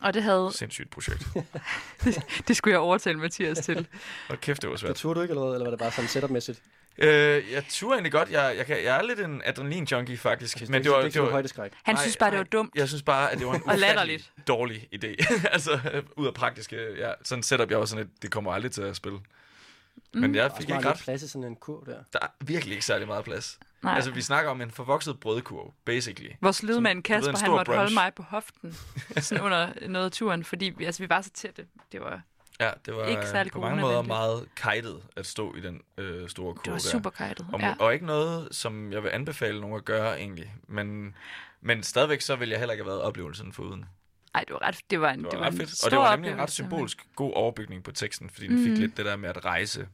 [SPEAKER 5] og det havde,
[SPEAKER 4] Sindssygt projekt.
[SPEAKER 5] det skulle jeg overtale Mathias til.
[SPEAKER 4] Og kæft, det var
[SPEAKER 3] Det
[SPEAKER 4] svært.
[SPEAKER 3] turde du ikke, eller hvad? Eller var det bare sådan setup-mæssigt?
[SPEAKER 4] Øh, jeg turer egentlig godt. Jeg, jeg, kan, jeg er lidt en adrenalin-junkie, faktisk. Men det var,
[SPEAKER 3] det
[SPEAKER 4] det var,
[SPEAKER 3] højdeskræk.
[SPEAKER 5] Han
[SPEAKER 4] Nej,
[SPEAKER 5] synes bare, det var dumt.
[SPEAKER 4] Jeg synes bare, at det var en
[SPEAKER 5] latterligt.
[SPEAKER 4] dårlig idé. altså, ud af praktiske... Ja, sådan setup, jeg var sådan, at det kommer aldrig til at spille.
[SPEAKER 5] Mm.
[SPEAKER 4] Men jeg fik ikke ret.
[SPEAKER 3] plads i sådan en kurv der.
[SPEAKER 4] Der er virkelig ikke særlig meget plads.
[SPEAKER 5] Nej.
[SPEAKER 4] Altså, vi snakker om en forvokset brødkurv, basically.
[SPEAKER 5] Vores lydmand Kasper, han måtte holde
[SPEAKER 4] brunch.
[SPEAKER 5] mig på hoften sådan under noget af turen, fordi vi, altså, vi var så tætte. Det var,
[SPEAKER 4] Ja, det var
[SPEAKER 5] Ikke særlig
[SPEAKER 4] på mange måder meget kajtet at stå i den øh, store kurve
[SPEAKER 5] det var
[SPEAKER 4] der.
[SPEAKER 5] super kajtet.
[SPEAKER 4] Og,
[SPEAKER 5] Ja.
[SPEAKER 4] og ikke noget, som jeg vil anbefale nogen at gøre egentlig. Men, men stadigvæk så vil jeg heller ikke have været oplevelsen foruden.
[SPEAKER 5] Ej, det var ret, det var en,
[SPEAKER 4] Det var,
[SPEAKER 5] det var
[SPEAKER 4] ret
[SPEAKER 5] en
[SPEAKER 4] fedt.
[SPEAKER 5] stor
[SPEAKER 4] Og det var nemlig en ret symbolsk god overbygning på teksten, fordi den fik
[SPEAKER 5] Mhm.
[SPEAKER 4] lidt det der med at rejse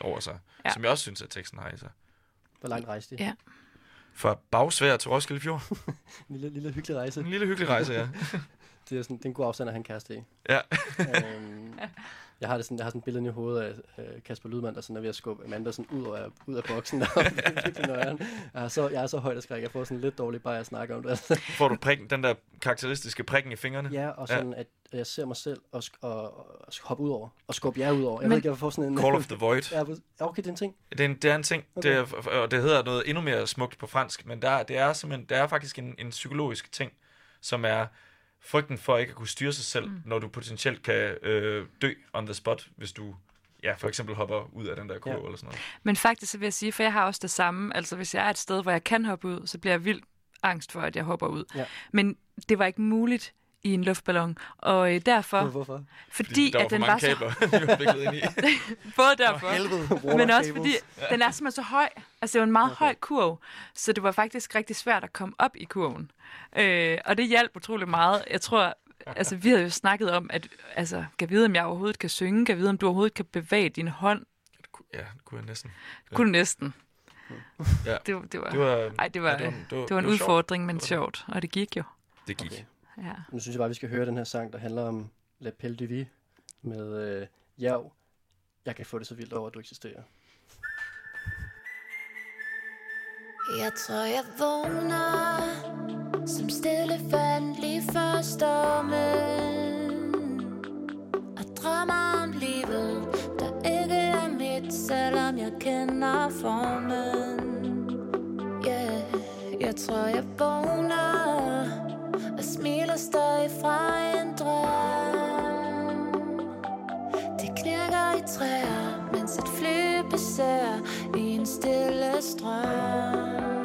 [SPEAKER 4] over sig.
[SPEAKER 5] Ja.
[SPEAKER 4] Som jeg også synes, at teksten har i sig.
[SPEAKER 3] Hvor langt rejste de?
[SPEAKER 5] Ja.
[SPEAKER 4] Fra Bagsvær til Roskilde Fjord.
[SPEAKER 3] En lille, lille hyggelig rejse.
[SPEAKER 4] En lille hyggelig rejse, ja.
[SPEAKER 3] Det er, sådan, det er en god afstand at have en kæreste i.
[SPEAKER 4] Ja.
[SPEAKER 3] øhm, jeg har, det sådan, jeg har sådan et billede i hovedet af øh, Kasper Lydman, der sådan er ved at skubbe Amanda sådan ud, af, ud af boksen. Nøjeren. jeg, er så, jeg er så højt og skræk. Jeg får sådan lidt dårlig bare at snakke om det.
[SPEAKER 4] Får du prikken, den der karakteristiske prikken i fingrene?
[SPEAKER 3] ja, og sådan, at jeg ser mig selv og, og, og hoppe ud over. Og skubbe jer ud over. Jeg
[SPEAKER 5] Men-
[SPEAKER 3] ved ikke, jeg får sådan en...
[SPEAKER 4] Call of the Void.
[SPEAKER 3] ja, okay, det er en ting.
[SPEAKER 4] Det er en, det er en ting,
[SPEAKER 3] Okay.
[SPEAKER 4] det er, og det hedder noget endnu mere smukt på fransk, men der, det er simpelthen, der er faktisk en, en psykologisk ting, som er frygten for ikke at kunne styre sig selv, mm. når du potentielt kan øh, dø on the spot, hvis du ja, for eksempel hopper ud af den der kurve
[SPEAKER 3] Ja.
[SPEAKER 4] ja. eller sådan noget.
[SPEAKER 5] Men faktisk så vil jeg sige, for jeg har også det samme. Altså hvis jeg er et sted, hvor jeg kan hoppe ud, så bliver jeg vildt angst for, at jeg hopper ud.
[SPEAKER 3] Ja.
[SPEAKER 5] Men det var ikke muligt i en luftballon. Og øh, derfor,
[SPEAKER 3] Hvorfor?
[SPEAKER 5] fordi,
[SPEAKER 4] der var
[SPEAKER 5] at den
[SPEAKER 4] mange
[SPEAKER 5] var så...
[SPEAKER 4] kabler, vi var ind i.
[SPEAKER 5] Både derfor, men også fordi, den er simpelthen så høj. Altså, det jo en meget okay. høj kurv, så det var faktisk rigtig svært at komme op i kurven. Øh, og det hjalp utrolig meget. Jeg tror, altså, vi havde jo snakket om, at, altså, kan vide, om jeg overhovedet kan synge, kan vide, om du overhovedet kan bevæge din hånd.
[SPEAKER 4] Ja, det kunne jeg næsten.
[SPEAKER 5] Ja. Kunne næsten.
[SPEAKER 4] Ja.
[SPEAKER 5] Det, var- det var,
[SPEAKER 4] Det var,
[SPEAKER 5] ej, det var,
[SPEAKER 4] ja, det var, det var,
[SPEAKER 5] det var en
[SPEAKER 4] det var sjovt.
[SPEAKER 5] udfordring, men sjovt. Og det gik jo.
[SPEAKER 4] Det gik.
[SPEAKER 3] Okay.
[SPEAKER 5] Ja.
[SPEAKER 3] Nu synes jeg bare, at vi skal høre den her sang, der handler om La Pelle de Vie med øh, Jav. Jeg kan få det så vildt over, at du eksisterer.
[SPEAKER 6] Jeg tror, jeg vågner som stille vand lige før stormen. Og drømmer om livet, der ikke er mit, selvom jeg kender formen. Yeah, jeg tror, jeg vågner og smiler stadig fra en drøm. Det knirker i træer, besær i en stille strøm.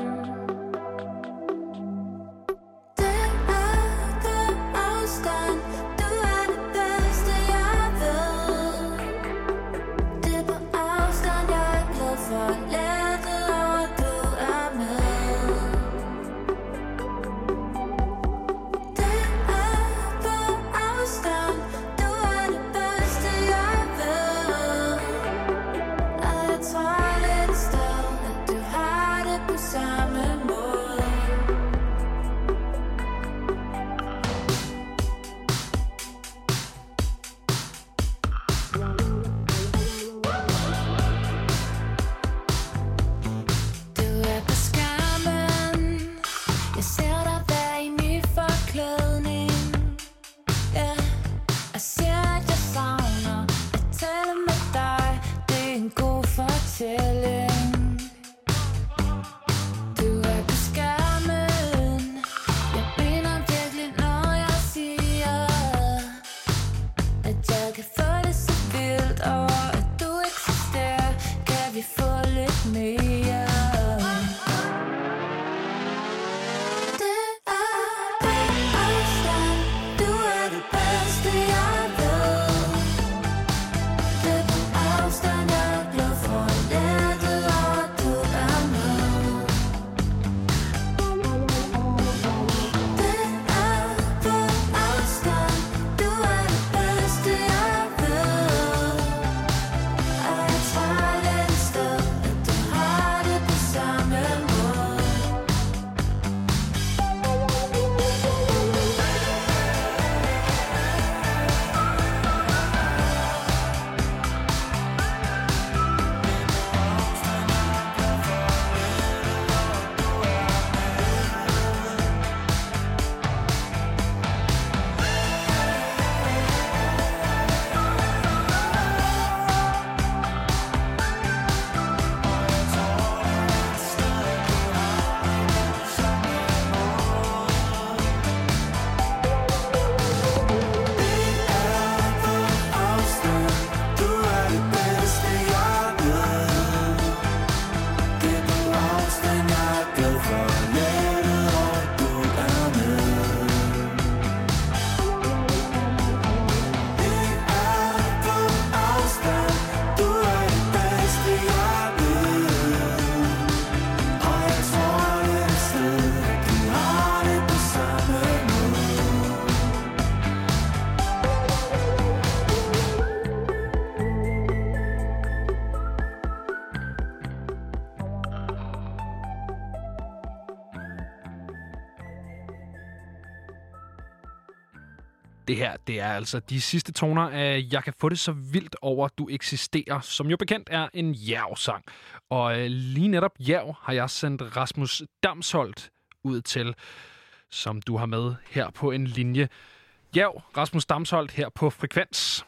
[SPEAKER 2] Altså de sidste toner af Jeg kan få det så vildt over, du eksisterer, som jo bekendt er en jævsang. Og øh, lige netop jæv har jeg sendt Rasmus Damsholdt ud til, som du har med her på en linje. Jæv, Rasmus Damsholdt her på Frekvens.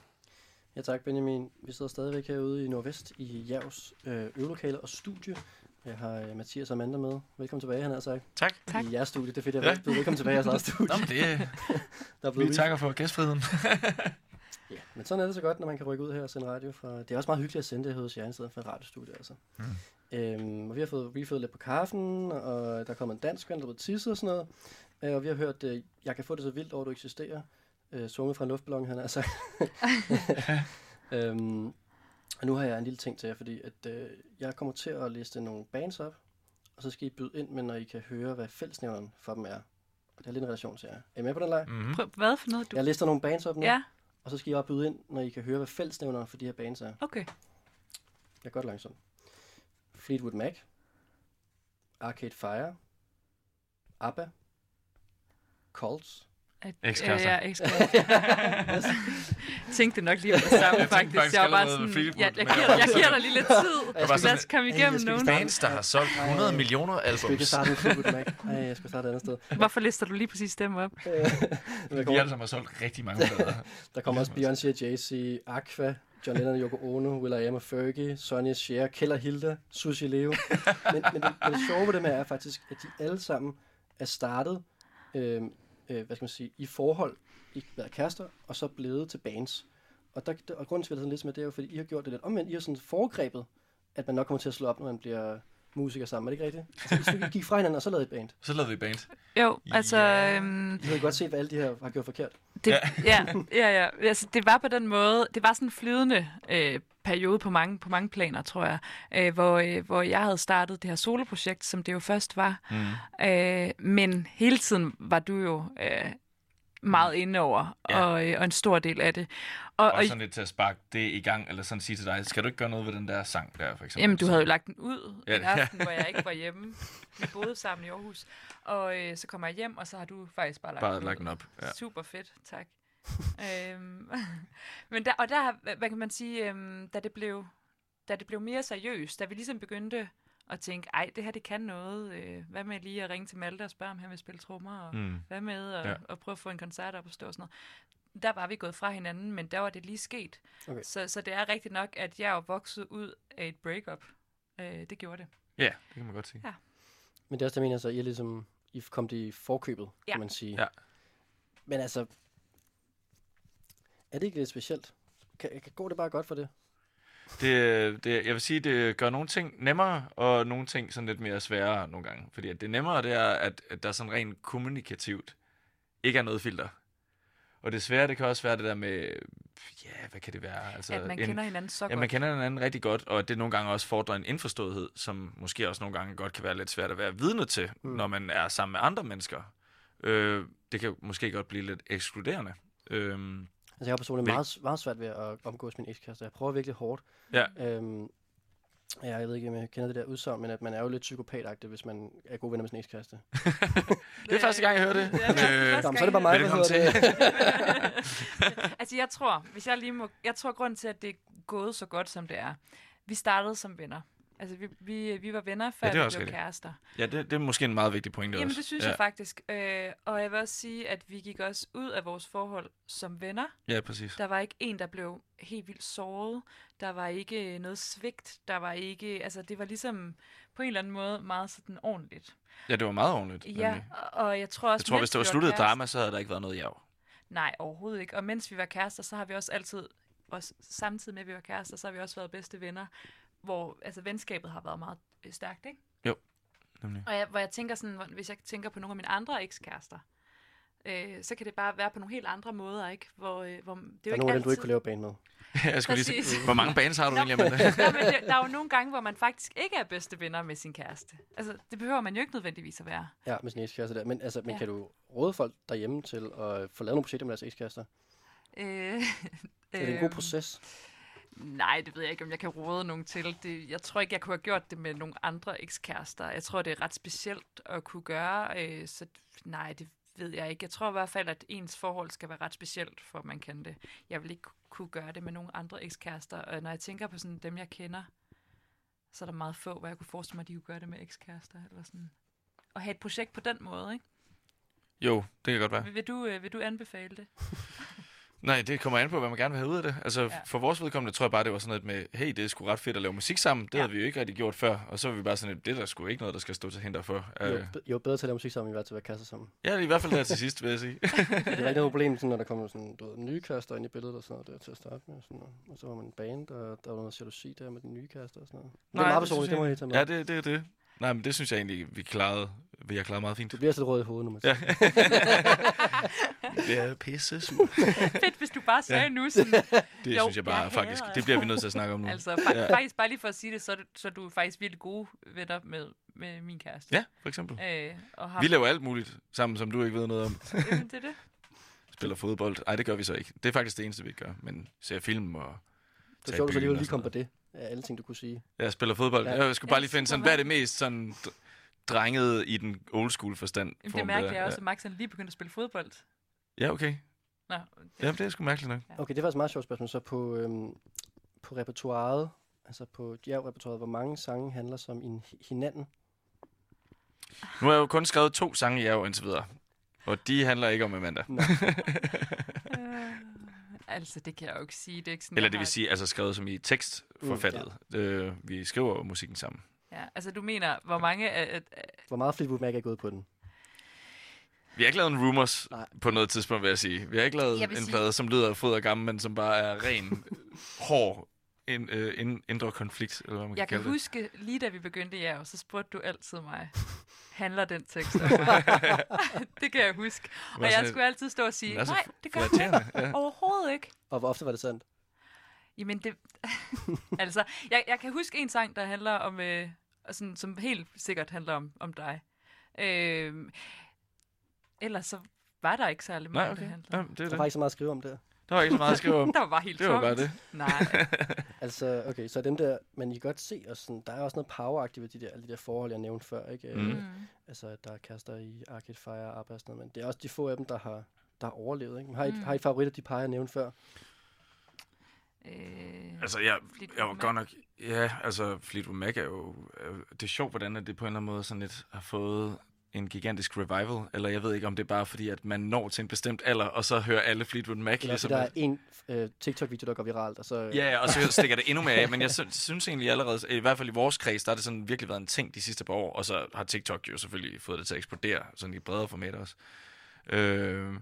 [SPEAKER 3] Ja tak, Benjamin. Vi sidder stadigvæk herude i Nordvest i Javs øh, øvelokale og studie. Jeg har øh, Mathias og Amanda med. Velkommen tilbage, han har sagt.
[SPEAKER 4] Tak.
[SPEAKER 5] Tak.
[SPEAKER 3] I jeres studie. Det er fedt, jeg
[SPEAKER 4] Ja.
[SPEAKER 3] Velkommen tilbage i jeres eget studie.
[SPEAKER 4] Nå, men det,
[SPEAKER 3] Der er
[SPEAKER 4] vi takker for gæstfriheden.
[SPEAKER 3] Ja, men sådan er det så godt, når man kan rykke ud her og sende radio. Fra... Det er også meget hyggeligt at sende det her hos jer, i stedet for et radiostudie, altså. Mm. Øhm, og vi har fået refillet lidt på kaffen, og der kommer en dansk ven, der er blevet tisset og sådan noget. Øh, og vi har hørt, øh, jeg kan få det så vildt over, du eksisterer. Øh, sunget fra en luftballon, han har sagt. øhm, og nu har jeg en lille ting til jer, fordi at, øh, jeg kommer til at liste nogle bands op, og så skal I byde ind med, når I kan høre, hvad fællesnævneren for dem er. Og det har lidt en relation til jer. Er I med på den leg? Mm.
[SPEAKER 4] Mm-hmm.
[SPEAKER 5] Prøv, hvad for noget? Du...
[SPEAKER 3] Jeg lister nogle bands op nu.
[SPEAKER 5] Ja,
[SPEAKER 3] Og så skal I bare byde ind, når I kan høre, hvad fællesnævneren for de her bands er.
[SPEAKER 5] okay.
[SPEAKER 3] Jeg er godt langsom. Fleetwood Mac. Arcade Fire. ABBA. Colts.
[SPEAKER 5] At,
[SPEAKER 4] Ekskærester.
[SPEAKER 5] Ja, ekskærester. tænkte nok lige på det samme,
[SPEAKER 4] Jeg
[SPEAKER 5] faktisk.
[SPEAKER 4] faktisk
[SPEAKER 5] Jeg var bare sådan, ja, jeg,
[SPEAKER 4] Mac.
[SPEAKER 5] giver, jeg giver dig lige lidt tid.
[SPEAKER 3] Jeg
[SPEAKER 4] var
[SPEAKER 5] Lad os komme
[SPEAKER 3] Ej,
[SPEAKER 5] igennem
[SPEAKER 3] jeg
[SPEAKER 5] nogen.
[SPEAKER 4] Bands, der har solgt 100 millioner
[SPEAKER 3] Jeg skal ikke
[SPEAKER 4] albums.
[SPEAKER 3] starte med Fleetwood Mac. Ej, jeg skal starte et andet sted.
[SPEAKER 5] Hvorfor lister du lige præcis dem op?
[SPEAKER 3] Øh, der,
[SPEAKER 4] Vi alle
[SPEAKER 3] kommer,
[SPEAKER 4] sammen har solgt rigtig mange plader.
[SPEAKER 3] der kommer også Beyoncé, Jay-Z, Aqua, John Lennon, Yoko Ono, Will.i.am og Fergie, Sonja Cher, Keller Hilda, Susie Leo. Men, men, det, men det sjove ved dem er faktisk, at de alle sammen er startet øh, øh, hvad skal man sige, i forhold, i været kærester, og så blevet til bands. Og, der, og grunden til, at jeg sådan lidt med, det er jo, fordi I har gjort det lidt omvendt. I har sådan foregrebet, at man nok kommer til at slå op, når man bliver musiker sammen. Er det ikke rigtigt? Altså, I gik fra hinanden, og så lavede I et band.
[SPEAKER 4] Så lavede vi band.
[SPEAKER 5] Jo, altså...
[SPEAKER 4] Ja.
[SPEAKER 5] Øhm,
[SPEAKER 3] I havde godt set, hvad alle de her har gjort forkert.
[SPEAKER 5] det, ja, ja, ja. Altså, det var på den måde... Det var sådan en flydende øh, periode på mange, på mange planer, tror jeg. Øh, hvor, øh, hvor jeg havde startet det her soloprojekt, som det jo først var.
[SPEAKER 4] Mm.
[SPEAKER 5] Øh, men hele tiden var du jo øh, meget inde over,
[SPEAKER 4] Ja.
[SPEAKER 5] og, øh, og en stor del af det. Og,
[SPEAKER 4] Og sådan lidt til at sparke det i gang, eller sådan sige til dig, skal du ikke gøre noget ved den der sang der, for eksempel?
[SPEAKER 5] jamen, du havde jo lagt den ud
[SPEAKER 4] Ja,
[SPEAKER 5] ja, en
[SPEAKER 4] ja.
[SPEAKER 5] aften, hvor jeg ikke var hjemme. Vi boede sammen i Aarhus. Og øh, så kommer jeg hjem, og så har du faktisk bare lagt
[SPEAKER 4] Bare
[SPEAKER 5] den
[SPEAKER 4] lagt den op. Ja.
[SPEAKER 5] Super fedt, tak. øhm, men der, og der, hvad kan man sige, øhm, da, det blev, da det blev mere seriøst, da vi ligesom begyndte at tænke, ej, det her, det kan noget. Øh, hvad med lige at ringe til Malte og spørge, om han vil spille trommer, og
[SPEAKER 4] Mm.
[SPEAKER 5] hvad med at,
[SPEAKER 4] Ja.
[SPEAKER 5] ja. at prøve at få en koncert op og stå og sådan noget. Der var vi gået fra hinanden, men der var det lige sket.
[SPEAKER 3] Okay.
[SPEAKER 5] Så, så det er rigtigt nok, at jeg er vokset ud af et breakup. Øh, det gjorde det.
[SPEAKER 4] Ja, det kan man godt sige.
[SPEAKER 5] Ja.
[SPEAKER 3] Men det er også det, jeg mener, så I er ligesom, I kom det i forkøbet,
[SPEAKER 5] Ja.
[SPEAKER 3] kan man sige.
[SPEAKER 4] Ja.
[SPEAKER 3] Men altså, er det ikke lidt specielt? Kan, kan, går det bare godt for det?
[SPEAKER 4] Det, det, jeg vil sige, det gør nogle ting nemmere, og nogle ting sådan lidt mere svære nogle gange. Fordi at det nemmere, det er, at, at der sådan rent kommunikativt ikke er noget filter. Og det svære, det kan også være det der med, ja, hvad kan det være? Altså,
[SPEAKER 5] at man
[SPEAKER 4] en,
[SPEAKER 5] kender hinanden så
[SPEAKER 4] Ja,
[SPEAKER 5] godt.
[SPEAKER 4] man kender hinanden rigtig godt, og at det nogle gange også fordrer en indforståethed, som måske også nogle gange godt kan være lidt svært at være vidne til, mm. når man er sammen med andre mennesker. Øh, det kan måske godt blive lidt ekskluderende. Øh,
[SPEAKER 3] Altså, jeg har personligt meget, meget svært ved at omgås min ekskæreste. Jeg prøver virkelig hårdt.
[SPEAKER 4] ja,
[SPEAKER 3] Øhm, ja, jeg ved ikke, om jeg kender det der udsagn, men at man er jo lidt psykopatagtig, hvis man er god venner med sin ekskæreste.
[SPEAKER 4] det er første gang, jeg hører det.
[SPEAKER 5] Ja, det er
[SPEAKER 4] Øh,
[SPEAKER 3] så er det bare mig, der hedder det.
[SPEAKER 5] altså, jeg tror, hvis jeg lige må... Jeg tror, grunden til, at det er gået så godt, som det er, vi startede som venner. Altså, vi, vi, vi var venner, før
[SPEAKER 4] Ja,
[SPEAKER 5] vi blev
[SPEAKER 4] rigtigt.
[SPEAKER 5] kærester.
[SPEAKER 4] Ja, det, det er måske en meget vigtig pointe
[SPEAKER 5] Jamen,
[SPEAKER 4] også.
[SPEAKER 5] det synes
[SPEAKER 4] ja.
[SPEAKER 5] jeg faktisk. Øh, og jeg vil også sige, at vi gik også ud af vores forhold som venner.
[SPEAKER 4] Ja, præcis.
[SPEAKER 5] Der var ikke en, der blev helt vildt såret. Der var ikke noget svigt. Der var ikke... Altså, det var ligesom på en eller anden måde meget sådan ordentligt.
[SPEAKER 4] Ja, det var meget ordentligt.
[SPEAKER 5] Ja,
[SPEAKER 4] nemlig.
[SPEAKER 5] og- og jeg tror også...
[SPEAKER 4] Jeg tror, hvis det var sluttet
[SPEAKER 5] kærester-
[SPEAKER 4] drama, så havde der ikke været noget jav.
[SPEAKER 5] Nej, overhovedet ikke. Og mens vi var kærester, så har vi også altid, også samtidig med, at vi var kærester, så har vi også været bedste venner, hvor altså, venskabet har været meget øh, stærkt, ikke?
[SPEAKER 4] Nemlig.
[SPEAKER 5] Og jeg, hvor jeg tænker sådan, hvis jeg tænker på nogle af mine andre ekskærester, øh, så kan det bare være på nogle helt andre måder, ikke? Hvor, øh, hvor det er jo
[SPEAKER 3] Der er
[SPEAKER 5] ikke
[SPEAKER 3] nogle af dem, du ikke
[SPEAKER 5] altid...
[SPEAKER 3] kunne lave band med.
[SPEAKER 4] jeg skulle lige
[SPEAKER 5] Præcis.
[SPEAKER 4] sige, hvor mange bands har du egentlig, Amanda?
[SPEAKER 5] Nå, men det, der er jo nogle gange, hvor man faktisk ikke er bedste venner med sin kæreste. Altså, det behøver man jo ikke nødvendigvis at være.
[SPEAKER 3] Ja, med sin ekskæreste der. Men, altså, men
[SPEAKER 5] Ja.
[SPEAKER 3] kan du råde folk derhjemme til at få lavet nogle projekter med deres ekskærester?
[SPEAKER 5] Øh,
[SPEAKER 3] Er det en god
[SPEAKER 5] øhm,
[SPEAKER 3] proces?
[SPEAKER 5] Nej, det ved jeg ikke, om jeg kan råde nogen til. Det, jeg tror ikke, jeg kunne have gjort det med nogle andre ekskærester. Jeg tror, det er ret specielt at kunne gøre. Øh, så nej, det ved jeg ikke. Jeg tror i hvert fald, at ens forhold skal være ret specielt, for at man kan det. Jeg vil ikke kunne gøre det med nogle andre ekskærester. Og når jeg tænker på sådan dem, jeg kender, så er der meget få, hvor jeg kunne forestille mig, at de kunne gøre det med ekskærester. Eller sådan. Og have et projekt på den måde, ikke?
[SPEAKER 4] Jo, det kan godt være.
[SPEAKER 5] Vil, vil, du, øh, vil du anbefale det?
[SPEAKER 4] Nej, det kommer an på, hvad man gerne vil have ud af det. Altså,
[SPEAKER 5] Ja.
[SPEAKER 4] for vores vedkommende tror jeg bare, det var sådan noget med, hey, det er sgu ret fedt at lave musik sammen. Det
[SPEAKER 5] Ja.
[SPEAKER 4] havde vi jo ikke rigtig gjort før. Og så var vi bare sådan, det er der sgu ikke noget, der skal stå til hinder for.
[SPEAKER 3] Jo, be- jo bedre til at lave musik sammen, end vi var til at være kasser sammen.
[SPEAKER 4] ja, i hvert fald der til sidst, vil jeg sige.
[SPEAKER 3] Det er ikke noget problem, sådan, når der kommer sådan, du ved, nye kærester ind i billedet og sådan noget der til at starte med. Sådan noget. Og så var man en band, og der var noget jalousi der med de nye kærester og sådan noget. Men det er meget personligt, det må jeg tage med.
[SPEAKER 4] Ja, det, det er det. Nej, men det synes jeg egentlig, vi klarede, vi har klaret meget fint.
[SPEAKER 3] Du bliver så rød i hovedet, når man
[SPEAKER 4] Ja.
[SPEAKER 3] siger.
[SPEAKER 4] Det er pisse sur.
[SPEAKER 5] Fedt, hvis du bare sagde ja. nu sådan,
[SPEAKER 4] Det
[SPEAKER 5] Jo,
[SPEAKER 4] synes jeg bare
[SPEAKER 5] jeg
[SPEAKER 4] faktisk,
[SPEAKER 5] hader
[SPEAKER 4] det bliver vi nødt til at snakke om nu.
[SPEAKER 5] altså fa-
[SPEAKER 4] Ja.
[SPEAKER 5] faktisk bare lige for at sige det, så er du, så er du faktisk virkelig gode venner med, med min kæreste.
[SPEAKER 4] Ja, for eksempel.
[SPEAKER 5] Øh, og har,
[SPEAKER 4] Vi laver alt muligt sammen, som du ikke ved noget om.
[SPEAKER 5] Jamen, det er det.
[SPEAKER 4] Spiller fodbold. Nej, det gør vi så ikke. Det er faktisk det eneste, vi ikke gør. Men ser film og
[SPEAKER 3] Det er sjovt, at du lige kom på det. Ja, alle ting, du kunne sige.
[SPEAKER 4] Jeg spiller fodbold.
[SPEAKER 3] Ja.
[SPEAKER 4] Jeg skulle bare lige finde sådan, hvad er det mest sådan dr- drengede i den old school forstand?
[SPEAKER 5] Jamen, det
[SPEAKER 4] form
[SPEAKER 5] mærkelige
[SPEAKER 4] der?
[SPEAKER 5] er også, at Max han lige begyndt at spille fodbold.
[SPEAKER 4] Ja, okay.
[SPEAKER 5] Nå,
[SPEAKER 4] Ja, det er sgu mærkeligt nok.
[SPEAKER 3] Okay, det var faktisk et meget sjovt spørgsmål. Så på, øhm, på repertoireet, altså på jazz-repertoireet, hvor mange sange handler som en hinanden?
[SPEAKER 4] Nu har jeg jo kun skrevet to sange i jer indtil videre. Og de handler ikke om Amanda.
[SPEAKER 5] øh, altså, det kan jeg jo ikke sige. Det er ikke sådan,
[SPEAKER 4] Eller det vil sige, altså skrevet som i tekstforfattet. Mm, øh, vi skriver jo musikken sammen.
[SPEAKER 5] Ja, altså, du mener, hvor mange af- af-
[SPEAKER 3] Hvor meget Fleetwood Mac er gået på den?
[SPEAKER 4] Vi har ikke lavet en rumors
[SPEAKER 3] Nej.
[SPEAKER 4] på noget tidspunkt, vil jeg sige. Vi har ikke lavet en
[SPEAKER 5] sige-
[SPEAKER 4] plade, som lyder fod og gammel, men som bare er ren, hård in, øh, in, indre konflikt, eller hvad man
[SPEAKER 5] Jeg
[SPEAKER 4] kan
[SPEAKER 5] kan
[SPEAKER 4] kalde
[SPEAKER 5] huske, lige da vi begyndte i jer, så spurgte du altid mig, handler den tekst om mig? det kan jeg huske. Og
[SPEAKER 4] Var
[SPEAKER 5] jeg skulle altid stå og sige,
[SPEAKER 4] Den er så
[SPEAKER 5] nej, det gør ikke.
[SPEAKER 4] ja.
[SPEAKER 5] Overhovedet ikke.
[SPEAKER 3] Og hvor ofte var det sandt?
[SPEAKER 5] Jamen det... altså, jeg, jeg kan huske en sang, der handler om... Øh, og sådan, som helt sikkert handler om, om dig. Øh, ellers så var der ikke særlig
[SPEAKER 4] Nej,
[SPEAKER 5] meget,
[SPEAKER 4] okay.
[SPEAKER 5] det handler
[SPEAKER 4] Ja,
[SPEAKER 5] om.
[SPEAKER 4] det er
[SPEAKER 3] Der var
[SPEAKER 4] det.
[SPEAKER 3] ikke så meget at skrive om der.
[SPEAKER 4] Der var ikke så meget at skrive om.
[SPEAKER 5] Der var bare helt
[SPEAKER 4] Det var
[SPEAKER 5] tomt.
[SPEAKER 4] bare det.
[SPEAKER 5] Nej.
[SPEAKER 3] Altså, okay, så dem der, men I kan godt se, og sådan, der er også noget poweragtigt ved de der, alle de der forhold, jeg nævnte før, ikke?
[SPEAKER 4] Mm.
[SPEAKER 3] Øh, Altså, at der er kærester i Arcade Fire og ABBA og sådan noget, men det er også de få af dem, der har, der har overlevet, ikke? Men Har I,
[SPEAKER 5] Mm.
[SPEAKER 3] mm. har I favoritter, de par, jeg nævnte før?
[SPEAKER 5] øh,
[SPEAKER 4] Altså, jeg,
[SPEAKER 5] Fleetwood
[SPEAKER 4] jeg var
[SPEAKER 5] Mac.
[SPEAKER 4] godt nok... Ja, altså, Fleetwood Mac er jo... er jo- Det er sjovt, hvordan at det på en eller anden måde sådan lidt har fået en gigantisk revival. Eller jeg ved ikke, om det er bare fordi, at man når til en bestemt alder, og så hører alle Fleetwood Mac.
[SPEAKER 3] Eller
[SPEAKER 4] ligesom,
[SPEAKER 3] der er en øh, TikTok-video, der går viralt, og så...
[SPEAKER 4] Ja, ja, og så stikker det endnu mere af. Men jeg sy- synes egentlig allerede, i hvert fald i vores kreds, der har det sådan virkelig været en ting de sidste par år. Og så har TikTok jo selvfølgelig fået det til at eksplodere, sådan i bredere format også. Øh,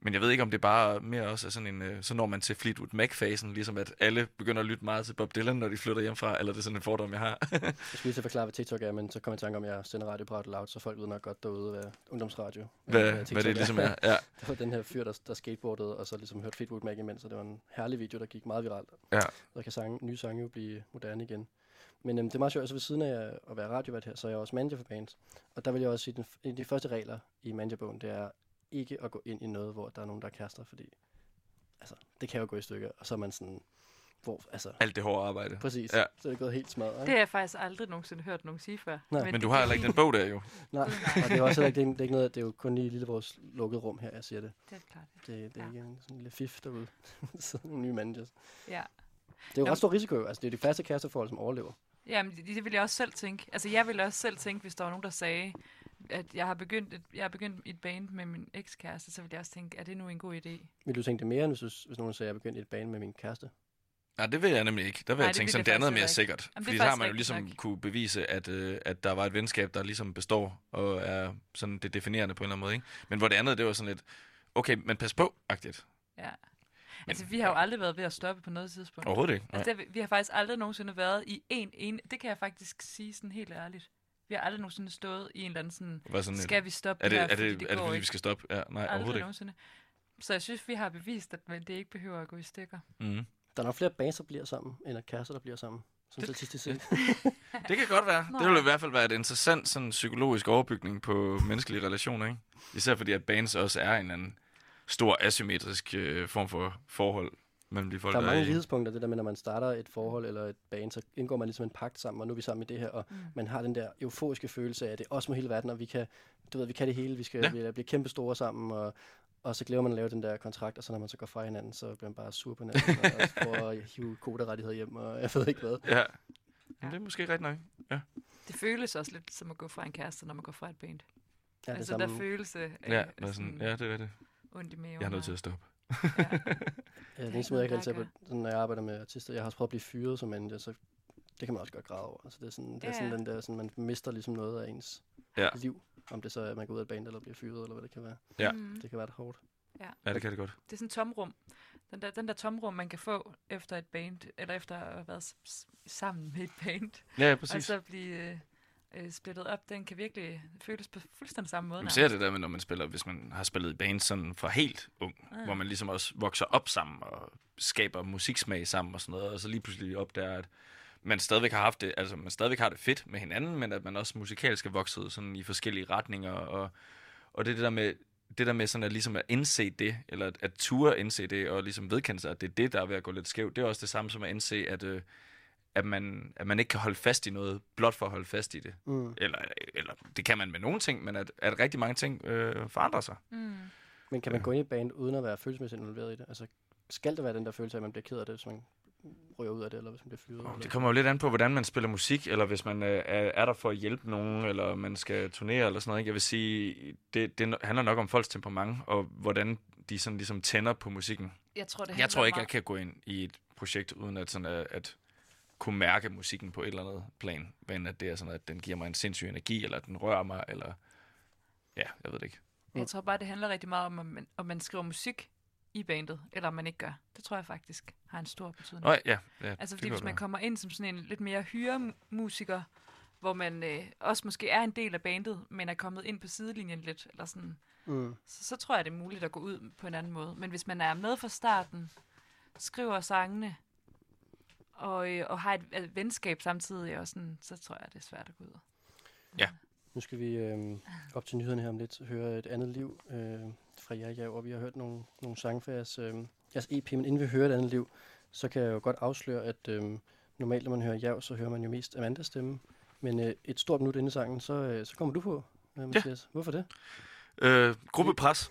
[SPEAKER 4] men jeg ved ikke, om det bare mere også er sådan en... Øh, så når man til Fleetwood Mac-fasen, ligesom at alle begynder at lytte meget til Bob Dylan, når de flytter hjemmefra, eller det er sådan en fordom, jeg har.
[SPEAKER 3] Jeg skulle lige til at forklare, hvad TikTok er, men så kommer jeg i tanke om, at jeg sender radio på Loud, så folk ved nok godt derude, hvad ungdomsradio
[SPEAKER 4] hvad,
[SPEAKER 3] TikTok
[SPEAKER 4] hvad det ligesom er. Ja,
[SPEAKER 3] Det var den her fyr, der, der skateboardede, og så ligesom hørte Fleetwood Mac imens, så det var en herlig video, der gik meget viralt.
[SPEAKER 4] ja.
[SPEAKER 3] Så kan sange, nye sange jo blive moderne igen. Men øhm, det er meget sjovt, altså ved siden af at være radiovært her, så er jeg også manager for bands. Og der vil jeg også sige, at en af de første regler i managerbogen, det er ikke at gå ind i noget, hvor der er nogen, der er kærester, fordi altså, det kan jo gå i stykker, og så er man sådan, hvor, altså,
[SPEAKER 4] Alt det hårde arbejde.
[SPEAKER 3] præcis,
[SPEAKER 4] Ja.
[SPEAKER 3] så er det gået helt smadret.
[SPEAKER 5] det
[SPEAKER 3] Ikke?
[SPEAKER 5] har jeg faktisk aldrig nogensinde hørt nogen sige før.
[SPEAKER 3] Nej.
[SPEAKER 4] Men du har heller ikke den bog der jo.
[SPEAKER 3] Nej, og det er også ikke, det er, det er ikke noget, det er jo kun lige i lille vores lukkede rum her, jeg siger det.
[SPEAKER 5] Det er klart.
[SPEAKER 3] Det, det er
[SPEAKER 5] Ja.
[SPEAKER 3] ikke en sådan en lille fif derude. så nogle nye managers.
[SPEAKER 5] Ja.
[SPEAKER 3] Det er jo
[SPEAKER 5] Nå.
[SPEAKER 3] ret stor risiko, altså det er de faste kæresteforhold, som overlever.
[SPEAKER 5] Jamen, det, det vil jeg også selv tænke. Altså, jeg ville også selv tænke, hvis der var nogen, der sagde, at jeg har begyndt et, jeg har begyndt et band med min ekskæreste, så ville jeg også tænke, er det nu en god idé?
[SPEAKER 3] Vil du tænke det mere, end hvis, hvis nogen sagde, at jeg begyndt i et bane med min kæreste?
[SPEAKER 4] Nej, det vil jeg nemlig ikke. Der vil
[SPEAKER 5] Nej,
[SPEAKER 4] jeg
[SPEAKER 5] det
[SPEAKER 4] tænke,
[SPEAKER 5] vil
[SPEAKER 4] sådan, det andet er mere sikkert.
[SPEAKER 5] Jamen, det
[SPEAKER 4] Fordi så har man jo ligesom
[SPEAKER 5] nok.
[SPEAKER 4] kunne bevise, at, øh, at der var et venskab, der ligesom består og er sådan det definerende på en eller anden måde. Ikke? Men hvor det andet, det var sådan lidt, okay, men pas på, agtigt.
[SPEAKER 5] Ja. Altså, vi har jo aldrig været ved at stoppe på noget tidspunkt.
[SPEAKER 4] Overhovedet ikke. Nej.
[SPEAKER 5] Altså, det, vi har faktisk aldrig nogensinde været i en, en... Det kan jeg faktisk sige sådan helt ærligt. Vi har aldrig nogensinde stået i en eller anden sådan...
[SPEAKER 4] Var sådan,
[SPEAKER 5] Skal vi stoppe
[SPEAKER 4] er det,
[SPEAKER 5] her,
[SPEAKER 4] er det,
[SPEAKER 5] fordi
[SPEAKER 4] er det,
[SPEAKER 5] det
[SPEAKER 4] er det fordi, vi skal stoppe? Ja, nej,
[SPEAKER 5] Aldrig
[SPEAKER 4] overhovedet ikke.
[SPEAKER 5] nogensinde. Så jeg synes, vi har bevist, at men det ikke behøver at gå i stykker.
[SPEAKER 4] Mm.
[SPEAKER 3] Der er nok flere bands, der bliver sammen, end at kærester, der bliver sammen. Som
[SPEAKER 4] Det-
[SPEAKER 3] statistisk set.
[SPEAKER 4] Det kan godt være.
[SPEAKER 5] Nå.
[SPEAKER 4] Det vil i hvert fald være et interessant sådan, psykologisk overbygning på menneskelige relationer. Ikke? Især fordi, at bands også er en eller anden stor asymmetrisk øh, form for forhold. Mellem de folk,
[SPEAKER 3] Der er mange
[SPEAKER 4] i.
[SPEAKER 3] lighedspunkter, det der med, når man starter et forhold eller et band, så indgår man ligesom en pagt sammen, og nu er vi sammen i det her, og
[SPEAKER 5] Mm.
[SPEAKER 3] man har den der euforiske følelse af, at det er os med hele verden, og vi kan, du ved, vi kan det hele, vi skal
[SPEAKER 4] Ja.
[SPEAKER 3] ja. blive kæmpe store sammen, og, og så glemmer man at lave den der kontrakt, og så når man så går fra hinanden, så bliver man bare sur på hinanden, og, og prøver at hive koderettigheder hjem, og jeg ved ikke hvad.
[SPEAKER 4] Ja. Men det er måske rigtigt nok.
[SPEAKER 5] Det føles også lidt som at gå fra en kæreste, når man går fra et band.
[SPEAKER 3] Ja,
[SPEAKER 5] altså der følelse af
[SPEAKER 4] Ja, sådan, ja, det er det.
[SPEAKER 5] ondt i maven.
[SPEAKER 4] Jeg er nødt til at stoppe.
[SPEAKER 5] Ja.
[SPEAKER 3] Ja, den
[SPEAKER 5] er ikke
[SPEAKER 3] måde, jeg kan
[SPEAKER 5] noget,
[SPEAKER 3] tage
[SPEAKER 5] der
[SPEAKER 3] på, sådan, når jeg arbejder med artister, jeg har også prøvet at blive fyret som manager, så det kan man også godt græde over. Altså, det er sådan, det er
[SPEAKER 5] Ja,
[SPEAKER 3] sådan
[SPEAKER 5] ja.
[SPEAKER 3] den der, sådan, man mister ligesom noget af ens
[SPEAKER 4] Ja.
[SPEAKER 3] liv. Om det så er, at man går ud af et band, eller bliver fyret, eller hvad det kan være.
[SPEAKER 4] Ja.
[SPEAKER 5] Mm.
[SPEAKER 3] Det kan være det hårdt.
[SPEAKER 4] Ja, det kan det godt.
[SPEAKER 5] Det er sådan en tomrum. Den der, den der tomrum, man kan få efter et band, eller efter at have været s- s- sammen med et band,
[SPEAKER 4] Ja,
[SPEAKER 5] og
[SPEAKER 4] præcis.
[SPEAKER 5] så blive øh, splittet op, den kan virkelig føles på fuldstændig samme måde.
[SPEAKER 4] Man ser det der med, når man spiller, hvis man har spillet i band sådan fra helt ung,
[SPEAKER 5] Ah.
[SPEAKER 4] hvor man ligesom også vokser op sammen og skaber musiksmag sammen og sådan noget, og så lige pludselig opdager, at man stadigvæk har haft det, altså man stadigvæk har det fedt med hinanden, men at man også musikalsk er vokset sådan i forskellige retninger, og, og det det der med, det der med sådan at ligesom at indse det, eller at, at ture indse det, og ligesom vedkende sig, at det er det, der er ved at gå lidt skævt, det er også det samme som at indse, at, øh, at, man, at man ikke kan holde fast i noget, blot for at holde fast i det.
[SPEAKER 3] Mm.
[SPEAKER 4] Eller, eller det kan man med nogle ting, men at, at rigtig mange ting øh, forandrer sig.
[SPEAKER 5] Mm.
[SPEAKER 3] Men kan man gå ind i et band, uden at være følelsesmæssigt involveret i det? Altså, skal det være den der følelse af, at man bliver ked af det, hvis man ryger ud af det, eller hvis man bliver fyret?
[SPEAKER 4] Oh, det kommer jo lidt an på, hvordan man spiller musik, eller hvis man øh, er, er der for at hjælpe nogen, eller man skal turnere eller sådan noget. ikke? Jeg vil sige, det, det handler nok om folks temperament, og hvordan de sådan ligesom tænder på musikken.
[SPEAKER 5] Jeg tror, det
[SPEAKER 4] Jeg tror ikke,
[SPEAKER 5] meget-
[SPEAKER 4] jeg kan gå ind i et projekt, uden at, sådan at, at kunne mærke musikken på et eller andet plan, men at det er sådan, at den giver mig en sindssyg energi, eller at den rører mig, eller... Ja, jeg ved det ikke.
[SPEAKER 5] Jeg tror bare, det handler rigtig meget om, om man, om man skriver musik i bandet, eller om man ikke gør. Det tror jeg faktisk har en stor betydning.
[SPEAKER 4] Nå, ja, ja,
[SPEAKER 5] Altså
[SPEAKER 4] det
[SPEAKER 5] fordi hvis man
[SPEAKER 4] være.
[SPEAKER 5] kommer ind som sådan en lidt mere hyremusiker, hvor man øh, også måske er en del af bandet, men er kommet ind på sidelinjen lidt, eller sådan,
[SPEAKER 3] Mm.
[SPEAKER 5] så, så tror jeg, det er muligt at gå ud på en anden måde. Men hvis man er med fra starten, skriver sangene, og, øh, og har et, et venskab samtidig, og sådan, så tror jeg, det er svært at gå ud.
[SPEAKER 3] Nu skal vi øh, op til nyhederne her om lidt, høre et andet liv øh, fra jer, ja, og vi har hørt nogle, nogle sange fra jeres, øh, jeres EP, men inden vi hører et andet liv, så kan jeg jo godt afsløre, at øh, normalt, når man hører Jav, så hører man jo mest Amandas stemme. Men øh, et stort minut inden i sangen, så, øh, så kommer du på, øh, Mathias. Hvorfor det?
[SPEAKER 4] Øh, gruppepres.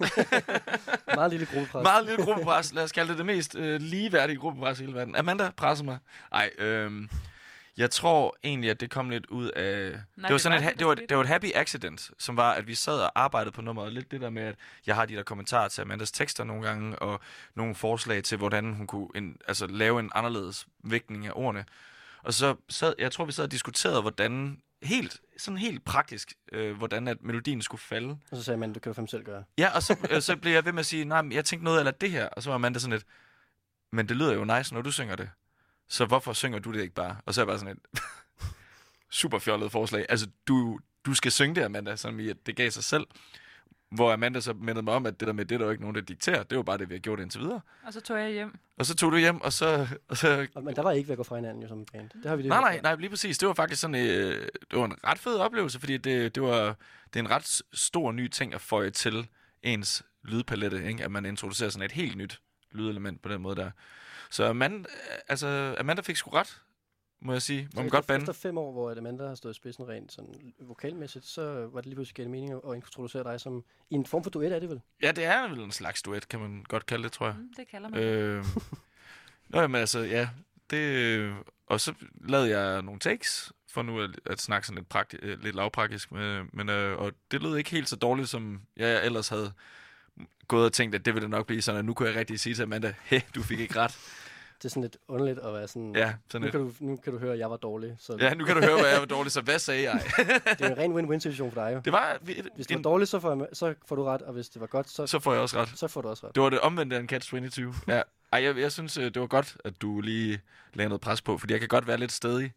[SPEAKER 3] Meget lille gruppepres.
[SPEAKER 4] Meget lille gruppepres. Lad os kalde det det mest øh, ligeværdige gruppepres i hele verden. Amanda presser mig. Ej, øh, jeg tror egentlig, at det kom lidt ud af...
[SPEAKER 5] Nej,
[SPEAKER 4] det var
[SPEAKER 5] det
[SPEAKER 4] sådan
[SPEAKER 5] var
[SPEAKER 4] et,
[SPEAKER 5] det,
[SPEAKER 4] det var, det var et happy accident, som var, at vi sad og arbejdede på nummeret. Lidt det der med, at jeg har de der kommentarer til Amandas tekster nogle gange, og nogle forslag til, hvordan hun kunne en, altså, lave en anderledes vægtning af ordene. Og så sad, jeg tror, vi sad og diskuterede, hvordan helt, sådan helt praktisk, øh, hvordan at melodien skulle falde.
[SPEAKER 3] Og så sagde man, du kan jo fandme selv gøre.
[SPEAKER 4] Ja, og så, øh, så blev jeg ved med at sige, nej, men jeg tænkte noget eller det her. Og så var Amanda sådan lidt, men det lyder jo nice, når du synger det. Så hvorfor synger du det ikke bare? Og så er jeg bare sådan et super fjollet forslag. Altså, du, du skal synge det, Amanda, som i, at det gav sig selv. Hvor Amanda så mindede mig om, at det der med, det er der jo ikke nogen, der dikterer. Det var bare det, vi har gjort indtil videre.
[SPEAKER 5] Og så tog jeg hjem.
[SPEAKER 4] Og så tog du hjem, og så... Og så
[SPEAKER 3] men der var ikke ved at gå fra hinanden jo som band. Det har vi lige
[SPEAKER 4] nej, nej, nej, lige præcis. Det var faktisk sådan, øh, det var en ret fed oplevelse, fordi det, det var det er en ret stor ny ting at føje til ens lydpalette, ikke? at man introducerer sådan et helt nyt lydelement på den måde der. Så Amanda, altså, Amanda fik sgu ret, må jeg sige. Må man godt bande.
[SPEAKER 3] efter fem år, hvor Amanda har stået i spidsen rent sådan vokalmæssigt, så var det lige pludselig gav mening at introducere dig som i en form for duet, er det vel?
[SPEAKER 4] Ja, det er vel en slags duet, kan man godt kalde det, tror jeg.
[SPEAKER 5] Mm, det kalder man.
[SPEAKER 4] Øh, nå, jamen altså, ja. Det, og så lavede jeg nogle takes, for nu at, at snakke sådan lidt, prakti- øh, lidt lavpraktisk. Med, men, øh, og det lød ikke helt så dårligt, som jeg ellers havde gået og tænkt, at det ville det nok blive sådan, at nu kunne jeg rigtig sige til Amanda, hey, du fik ikke ret.
[SPEAKER 3] Det er sådan lidt underligt at være sådan,
[SPEAKER 4] Ja, sådan
[SPEAKER 3] nu,
[SPEAKER 4] lidt.
[SPEAKER 3] kan du, nu kan du høre, at jeg var dårlig. Så
[SPEAKER 4] Ja, nu kan du høre, hvad jeg var dårlig, så hvad sagde jeg?
[SPEAKER 3] det er en ren win-win situation for dig jo.
[SPEAKER 4] Det var, vi-
[SPEAKER 3] Hvis det var
[SPEAKER 4] en,
[SPEAKER 3] dårligt, så får, så får du ret, og hvis det var godt, så,
[SPEAKER 4] så får jeg også ret.
[SPEAKER 3] så får du også ret.
[SPEAKER 4] Det var det omvendte af en Catch 22. Ja. Ej, jeg, jeg synes, øh, det var godt, at du lige lagde noget pres på, fordi jeg kan godt være lidt stedig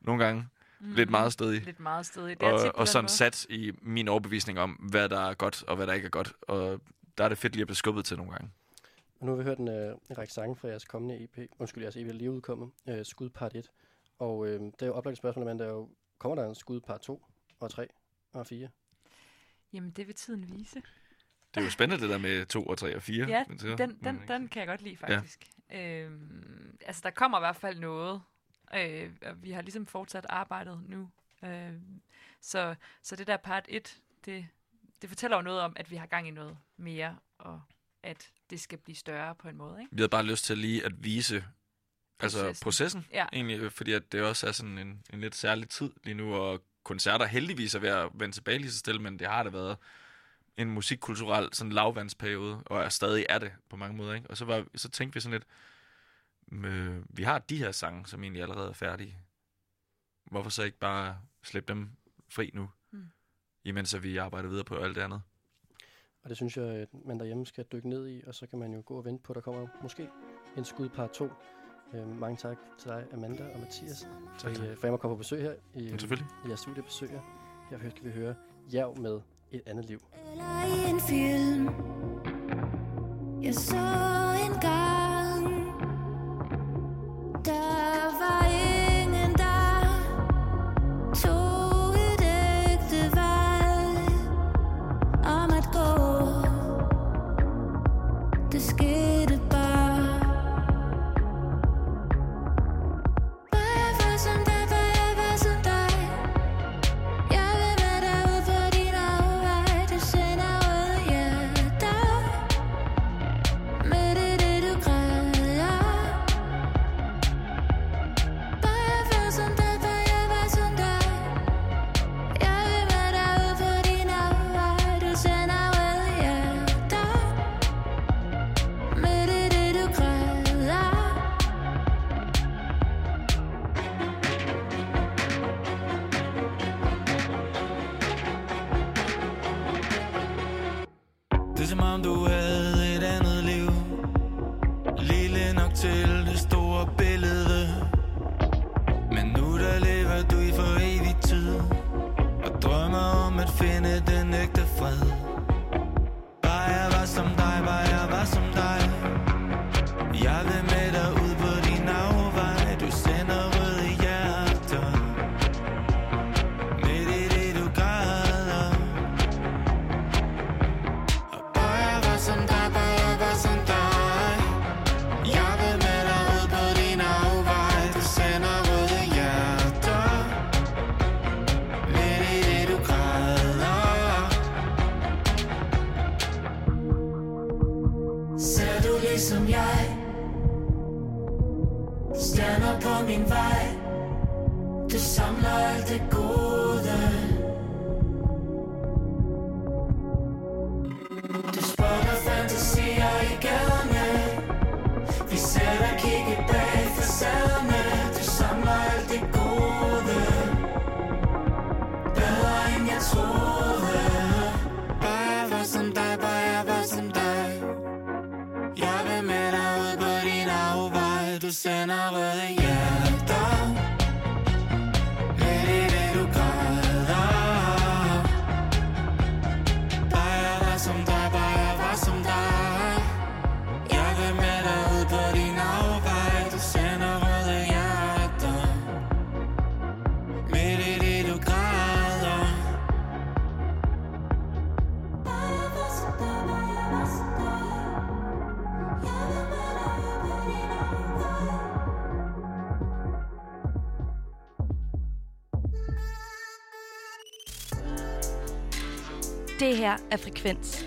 [SPEAKER 4] nogle gange.
[SPEAKER 5] Mm,
[SPEAKER 4] Lidt meget stedig.
[SPEAKER 5] Lidt meget stedig. Det er tit
[SPEAKER 4] og,
[SPEAKER 5] på
[SPEAKER 4] og sådan sat i min overbevisning om, hvad der er godt, og hvad der ikke er godt. Og der er det fedt lige at blive skubbet til nogle gange.
[SPEAKER 3] Og nu har vi hørt en, øh, en række sange fra jeres kommende EP, undskyld, jeres EP er lige udkommet, øh, Skud part 1. Og øh, det er jo oplagt spørgsmål, men der er jo, kommer der en Skud part 2 og 3 og 4?
[SPEAKER 5] Jamen, det vil tiden vise.
[SPEAKER 4] Det er jo spændende, det der med 2 og 3 og 4.
[SPEAKER 5] Ja,
[SPEAKER 4] men så-
[SPEAKER 5] Den, den,
[SPEAKER 4] men-
[SPEAKER 5] den kan jeg godt lide, faktisk. Øh, altså, der kommer i hvert fald noget. Øh, og vi har ligesom fortsat arbejdet nu. Øh, så, så det der part 1, det, det fortæller jo noget om, at vi har gang i noget mere, og at det skal blive større på en måde. Ikke?
[SPEAKER 4] Vi havde bare lyst til lige at vise altså
[SPEAKER 5] Processen. Ja.
[SPEAKER 4] egentlig, fordi at det også er sådan en, en lidt særlig tid lige nu, og koncerter heldigvis er ved at vende tilbage lige så stille, men det har det været en musikkulturel sådan lavvandsperiode, og er stadig er det på mange måder. Ikke? Og så, var, så tænkte vi sådan lidt, øh, vi har de her sange, som egentlig allerede er færdige. Hvorfor så ikke bare slippe dem fri nu,
[SPEAKER 5] mm.
[SPEAKER 4] imens at vi arbejder videre på alt det andet?
[SPEAKER 7] Og det synes jeg, at man derhjemme skal dykke ned i, og så kan man jo gå og vente på, at der kommer måske en skud par to. Øh, mange tak til dig, Amanda og Mathias, for,
[SPEAKER 4] Tak, tak.
[SPEAKER 7] Øh, for jeg må komme på besøg her i,
[SPEAKER 4] Men selvfølgelig.
[SPEAKER 7] i jeres studiebesøg. her. Skal vi høre Jav med et andet liv.
[SPEAKER 6] Eller i en film Jeg så
[SPEAKER 1] her er Frekvens.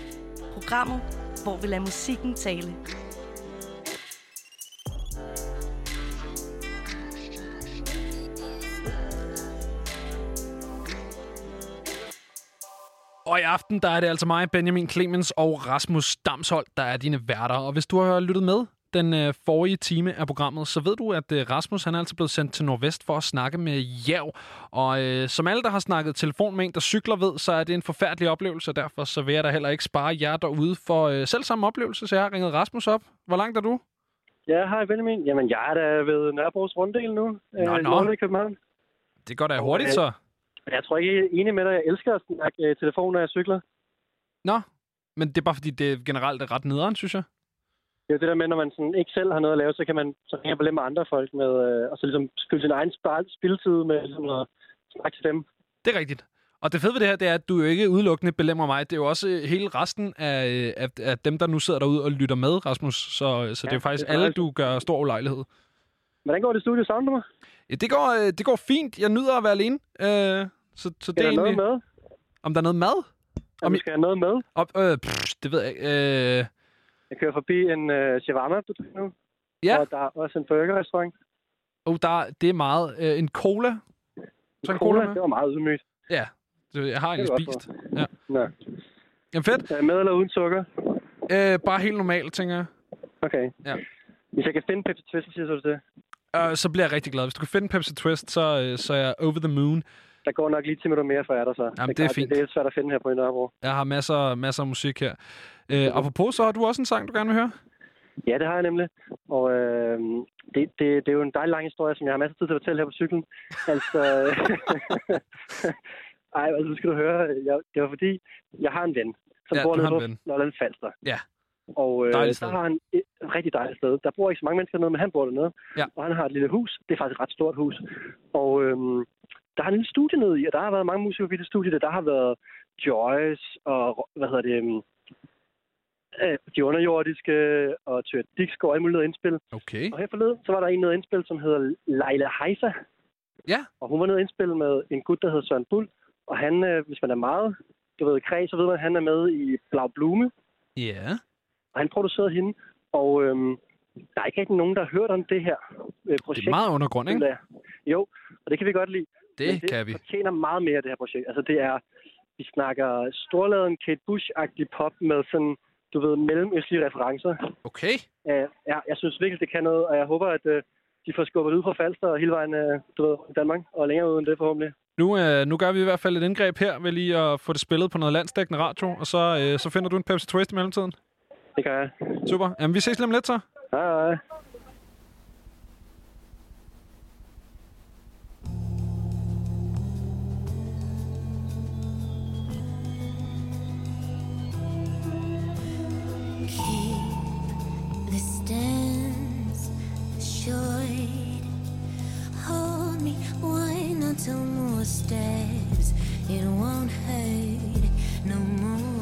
[SPEAKER 1] Programmet, hvor vi lader musikken tale.
[SPEAKER 2] Og i aften, der er det altså mig, Benjamin Clemens og Rasmus Damshold, der er dine værter. Og hvis du har lyttet med den øh, forrige time af programmet, så ved du, at øh, Rasmus han er altså blevet sendt til Nordvest for at snakke med Jav. Og øh, som alle, der har snakket telefon med en, der cykler ved, så er det en forfærdelig oplevelse, og derfor så vil jeg da heller ikke spare jer derude for øh, selv samme oplevelse, så jeg har ringet Rasmus op. Hvor langt er du?
[SPEAKER 7] Ja, hej Benjamin. Jamen, jeg er da ved Nørrebros runddel nu.
[SPEAKER 2] Nå,
[SPEAKER 7] øh,
[SPEAKER 2] nå.
[SPEAKER 7] i København.
[SPEAKER 2] Det går da hurtigt, så.
[SPEAKER 7] Jeg tror ikke, jeg er enig med dig. Jeg elsker at snakke øh, telefon, når jeg cykler.
[SPEAKER 2] Nå, men det er bare fordi, det generelt er ret nederen, synes jeg.
[SPEAKER 7] Det er jo det der med, når man sådan ikke selv har noget at lave, så kan man så ringe på med andre folk med, øh, og så ligesom skylde sin egen spil- spildtid med ligesom at snakke til dem.
[SPEAKER 2] Det er rigtigt. Og det fede ved det her, det er, at du jo ikke udelukkende belemmer mig. Det er jo også øh, hele resten af, øh, af, af dem, der nu sidder derude og lytter med, Rasmus. Så, så det er
[SPEAKER 7] Ja,
[SPEAKER 2] jo faktisk
[SPEAKER 7] det er
[SPEAKER 2] alle, du gør stor ulejlighed.
[SPEAKER 7] Hvordan går det studie sammen med mig?
[SPEAKER 2] Ja, det, går, øh, det går fint. Jeg nyder at være alene. Øh, så, så det
[SPEAKER 7] Er
[SPEAKER 2] er
[SPEAKER 7] der noget
[SPEAKER 2] egentlig...
[SPEAKER 7] med?
[SPEAKER 2] Om der er noget mad?
[SPEAKER 7] Om vi skal have noget med?
[SPEAKER 2] Op, øh, pff, det ved jeg ikke. Øh,
[SPEAKER 7] Jeg kører forbi en uh, shawarma-butik nu.
[SPEAKER 2] Ja.
[SPEAKER 7] Og der er også en burgerrestaurant.
[SPEAKER 2] oh, der, det er meget. Øh, en cola. Så en cola,
[SPEAKER 7] Cola,
[SPEAKER 2] med?
[SPEAKER 7] det var meget ydmygt.
[SPEAKER 2] Ja, det, jeg har
[SPEAKER 7] Det
[SPEAKER 2] egentlig spist. Ja.
[SPEAKER 7] Nå.
[SPEAKER 2] Jamen fedt.
[SPEAKER 7] Er med eller uden sukker?
[SPEAKER 2] Øh, bare helt normalt, tænker jeg.
[SPEAKER 7] Okay.
[SPEAKER 2] Ja.
[SPEAKER 7] Hvis jeg kan finde Pepsi Twist, så siger du det.
[SPEAKER 2] Øh, så bliver jeg rigtig glad. Hvis du kan finde Pepsi Twist, så, øh, så er jeg over the moon.
[SPEAKER 7] Der går nok lige 10 minutter mere, før jeg er der så.
[SPEAKER 2] Jamen, det er
[SPEAKER 7] klart,
[SPEAKER 2] fint.
[SPEAKER 7] Det er svært at finde her på Nørrebro.
[SPEAKER 2] Jeg har masser, masser af musik her. Øh, apropos, så har du også en sang, du gerne vil høre?
[SPEAKER 7] Ja, det har jeg nemlig. Og øh, det, det, det er jo en dejlig lang historie, som jeg har masser af tid til at fortælle her på cyklen. Altså... Ej, altså, skal du høre. Jeg, det var fordi, jeg har en ven, som
[SPEAKER 2] Ja,
[SPEAKER 7] bor nede
[SPEAKER 2] har
[SPEAKER 7] på. Lolland Falster.
[SPEAKER 2] Ja.
[SPEAKER 7] Og øh, der har han et rigtig dejligt sted. Der bor ikke så mange mennesker dernede, men han bor dernede.
[SPEAKER 2] Ja.
[SPEAKER 7] Og han har et lille hus. Det er faktisk et ret stort hus. Og øhm, der er en lille studie nede i, og der har været mange musikere på det studie. Der har været Joyce og, hvad hedder det, øhm, øh, de underjordiske og Tør Dixgaard og alle mulige indspil.
[SPEAKER 2] Okay.
[SPEAKER 7] Og her forleden, så var der en nede indspil, som hedder Leila Heisa.
[SPEAKER 2] Ja.
[SPEAKER 7] Og hun var nede indspil med en gut, der hedder Søren Bull. Og han, øh, hvis man er meget, du ved, kreds, så ved man, at han er med i Blau Blume.
[SPEAKER 2] Ja.
[SPEAKER 7] Og han producerede hende. Og øhm, der er ikke rigtig nogen, der har hørt om det her øh, projekt.
[SPEAKER 2] Det er meget undergrund, ikke?
[SPEAKER 7] jeg. Jo, og det kan vi godt lide.
[SPEAKER 2] Det,
[SPEAKER 7] Men det
[SPEAKER 2] kan vi.
[SPEAKER 7] fortjener meget mere, det her projekt. Altså, det er... Vi snakker storladen Kate Bush-agtig pop med sådan, du ved, mellemøstlige referencer.
[SPEAKER 2] Okay.
[SPEAKER 7] Uh, ja, jeg synes virkelig, det kan noget, og jeg håber, at uh, de får skubbet ud fra Falster og hele vejen, uh, du ved, i Danmark, og længere ud end det forhåbentlig.
[SPEAKER 2] Nu, øh, nu gør vi i hvert fald et indgreb her ved lige at få det spillet på noget landsdækkende radio, og så, øh, så finder du en Pepsi Twist i mellemtiden.
[SPEAKER 7] Det gør jeg.
[SPEAKER 2] Super. Jamen, vi ses lige om lidt, så.
[SPEAKER 7] Hej, hej.
[SPEAKER 8] Two more steps. It won't hurt no more.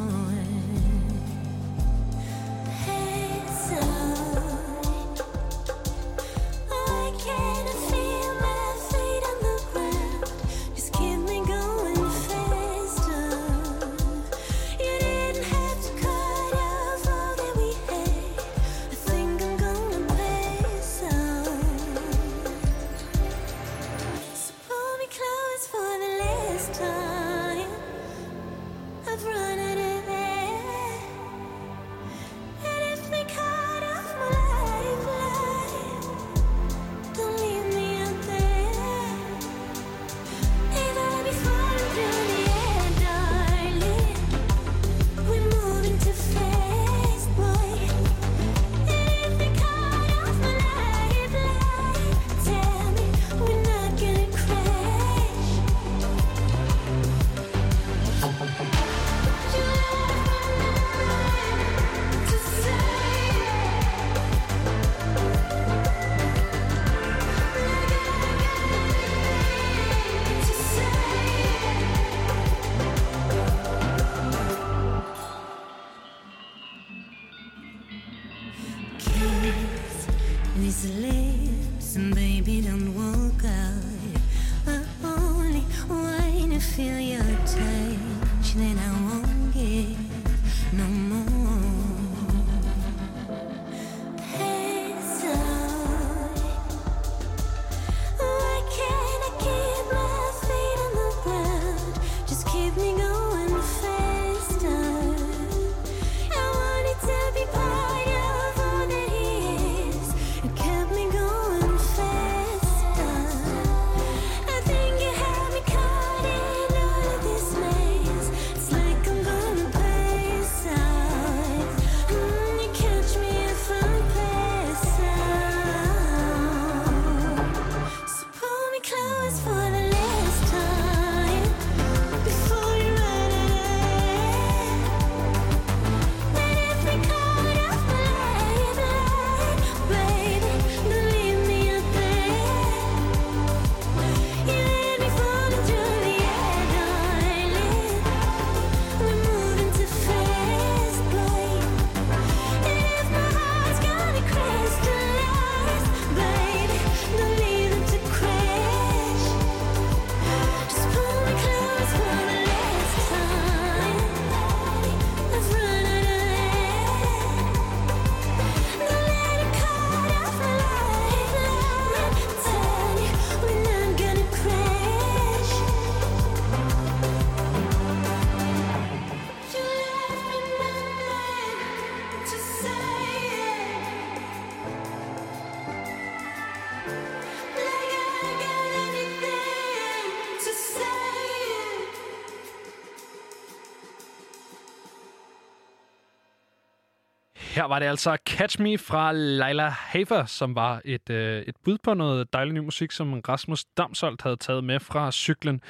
[SPEAKER 2] Var det altså Catch Me fra Leila Hafer, som var et, øh, et bud på noget dejlig ny musik, som Rasmus Damsholdt havde taget med fra cyklen.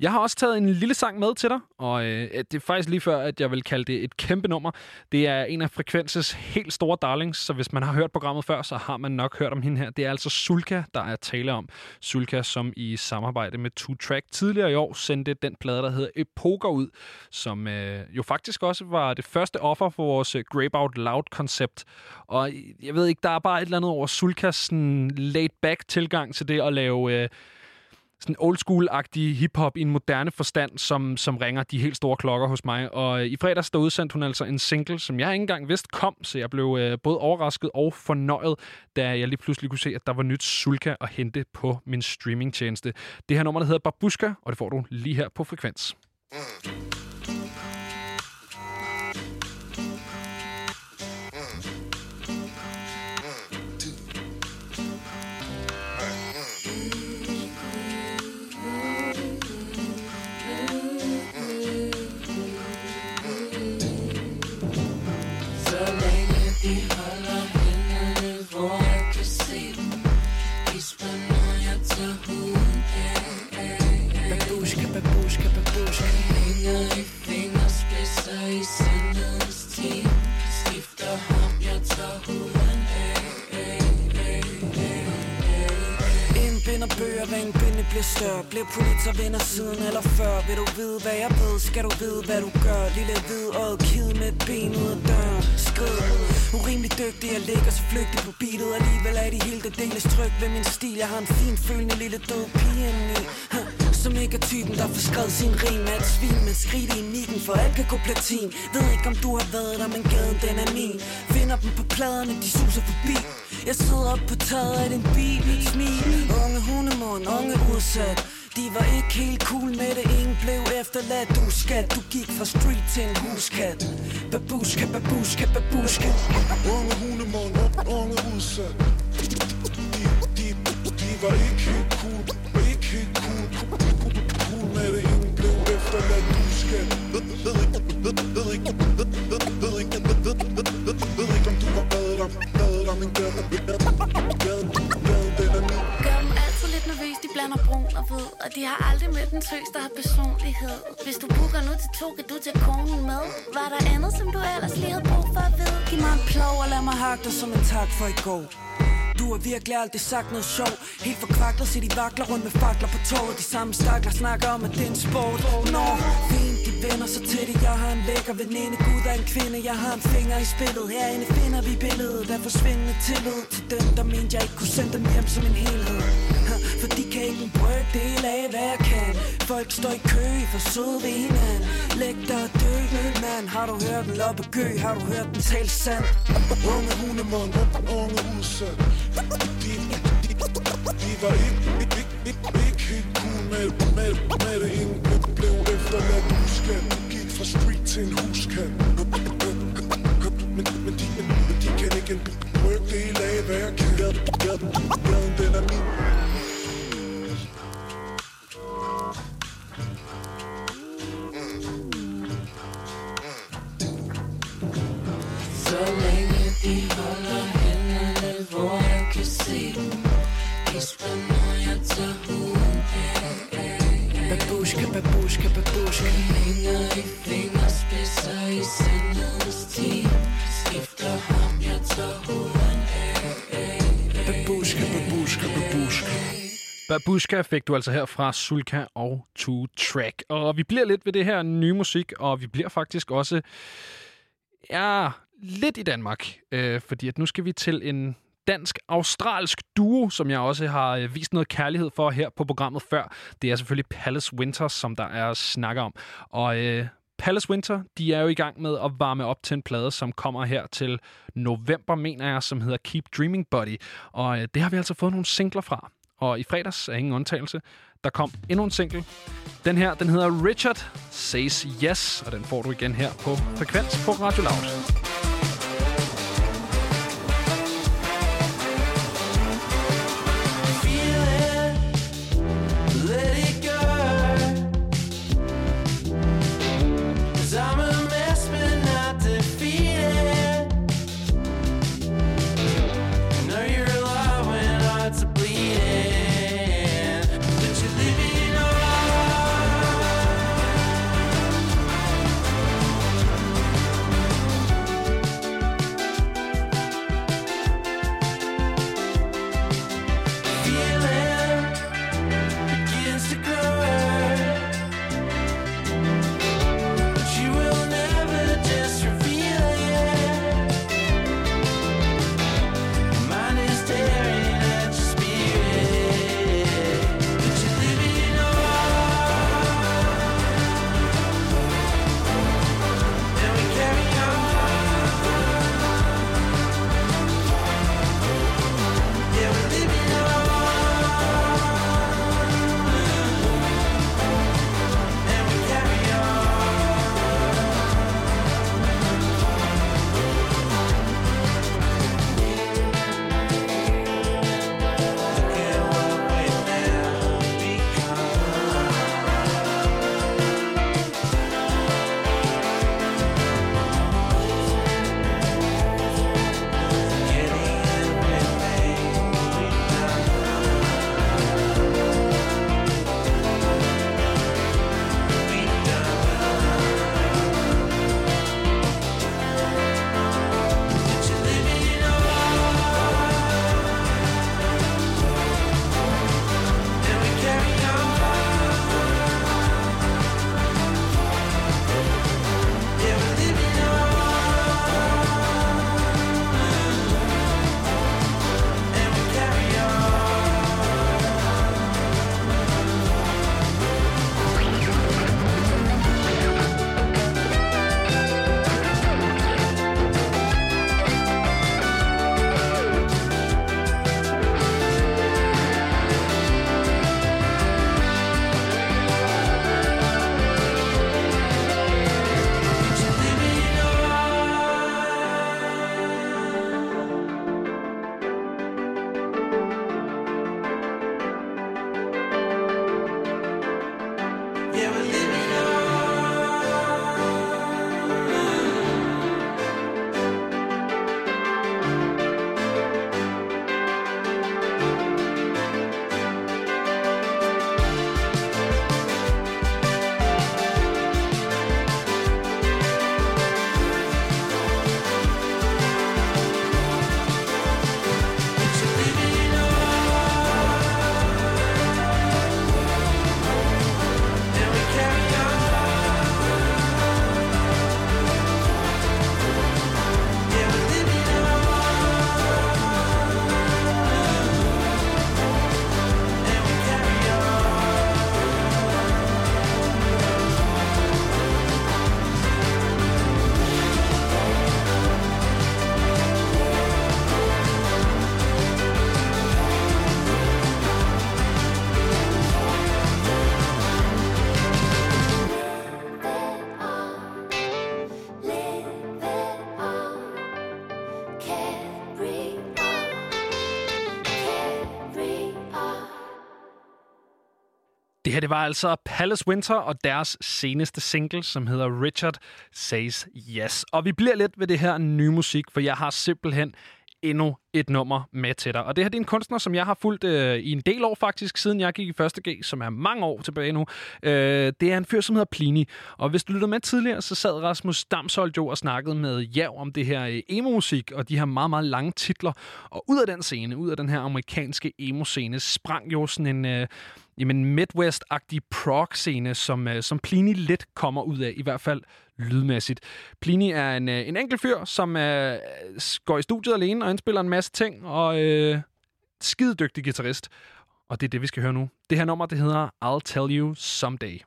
[SPEAKER 2] Jeg har også taget en lille sang med til dig, og øh, det er faktisk lige før, at jeg vil kalde det et kæmpe nummer. Det er en af Frekvenses helt store darlings, så hvis man har hørt programmet før, så har man nok hørt om hende her. Det er altså Sulka, der er tale om. Sulka, som i samarbejde med Two Track tidligere i år sendte den plade, der hedder Epoker ud, som øh, jo faktisk også var det første offer for vores øh, Grape Out Loud-koncept. Og øh, jeg ved ikke, der er bare et eller andet over Sulkas sådan laid-back tilgang til det at lave... Øh, sådan old school-agtig hiphop i en moderne forstand, som, som ringer de helt store klokker hos mig. Og øh, i fredags der udsendte hun altså en single, som jeg ikke engang vidste kom, så jeg blev øh, både overrasket og fornøjet, da jeg lige pludselig kunne se, at der var nyt Sulka at hente på min streamingtjeneste. Det her nummer, der hedder Babuska, og det får du lige her på Frekvens.
[SPEAKER 8] Mm. Hænger i fingerspidser i sandhedens team Skifter ham, jeg tager huden af
[SPEAKER 9] Indbinder bøger, hver en binde bliver større Bliver politer venner siden eller før Vil du vide, hvad jeg ved, skal du vide, hvad du gør Lille hvid og kid med et ben ud af døren Skrid Urimelig dygtig, jeg ligger så flygtig på beatet Alligevel er de hele det deles tryk ved min stil Jeg har en fin følende lille død pige indeni som ikke er typen, der får skrevet sin rim. Er et svin med skridt i nikken, for alt kan gå platin. Ved ikke om du har været der, men gaden den er min. Finder dem på pladerne, de suser forbi. Jeg sidder op på taget af din bil Smil, unge hundemund, unge udsat. De var ikke helt cool med det, ingen blev efterladt. Du skat, du gik fra street til en huskat. Babuska, babuska, babuska
[SPEAKER 10] Unge hundemund, unge udsat. De, de, de var ikke helt cool, blev ved, ikke, ved, ikke, ved, ved ikke, ved, ved, ved ikke om du har den er min
[SPEAKER 6] Gør dem altid lidt nervøs, de blander brun og hvid Og de har aldrig mødt en tøs, der har personlighed. Hvis du booker nu til to, kan du tage konen med. Var der andet, som du ellers lige havde brug for at vide?
[SPEAKER 9] Giv mig en plov og lad mig hakke dig som en tak for i går du har virkelig aldrig sagt noget sjov. Helt forkvaklet, så de vakler rundt med fakler på toget De samme stakler snakker om, at det er en sport. Nå, fint, de vender sig til det. Jeg har en lækker veninde, Gud er en kvinde. Jeg har en finger i spillet. Herinde finder vi billedet af forsvindende tillid. Til dem, der mente jeg ikke kunne sende dem hjem som en helhed. For de kan ikke en brøkdel af, hvad jeg kan. Folk står i kø for søde ved hinanden Læg dig og dø, mand. Har du hørt den? Loppe gø? Har du hørt den tale sand?
[SPEAKER 10] Unge hundemund, unge udsat de, de, de, var ikke, ikke, ikke, ikke, helt cool med, med, med det Ingen blev, efterladt huskat Gik fra street til en huskat Men, men, de, men de kan ikke en brøkdel af, hvad jeg kan. Gaden, gaden, gaden, den er min.
[SPEAKER 9] Babushka
[SPEAKER 2] fik du altså her fra Sulka og Two Track. Og vi bliver lidt ved det her nye musik, og vi bliver faktisk også ja, lidt i Danmark. Øh, fordi at nu skal vi til en dansk-australsk duo, som jeg også har øh, vist noget kærlighed for her på programmet før. Det er selvfølgelig Palace Winters, som der er snakker om. Og øh, Palace Winter, de er jo i gang med at varme op til en plade, som kommer her til november, mener jeg, som hedder Keep Dreaming Buddy. Og øh, det har vi altså fået nogle singler fra. Og i fredags er ingen undtagelse. Der kom endnu en single. Den her, den hedder Richard Says Yes, og den får du igen her på Frekvens på Radio Loud. Det her det var altså Palace Winter og deres seneste single, som hedder Richard Says Yes. Og vi bliver lidt ved det her nye musik, for jeg har simpelthen endnu et nummer med til dig. Og det her det er en kunstner, som jeg har fulgt øh, i en del år faktisk, siden jeg gik i 1. G, som er mange år tilbage nu. Øh, det er en fyr, som hedder Plini. Og hvis du lyttede med tidligere, så sad Rasmus Damsholdt jo og snakkede med Jav om det her øh, emo-musik og de her meget, meget lange titler. Og ud af den scene, ud af den her amerikanske emo-scene, sprang jo sådan en... Øh, jamen Midwest-agtig prog-scene, som, øh, som Plini lidt kommer ud af, i hvert fald lydmæssigt. Plini er en, øh, en enkelt fyr, som øh, går i studiet alene og indspiller en masse ting, og øh, skide dygtig guitarist. Og det er det, vi skal høre nu. Det her nummer, det hedder I'll Tell You Someday.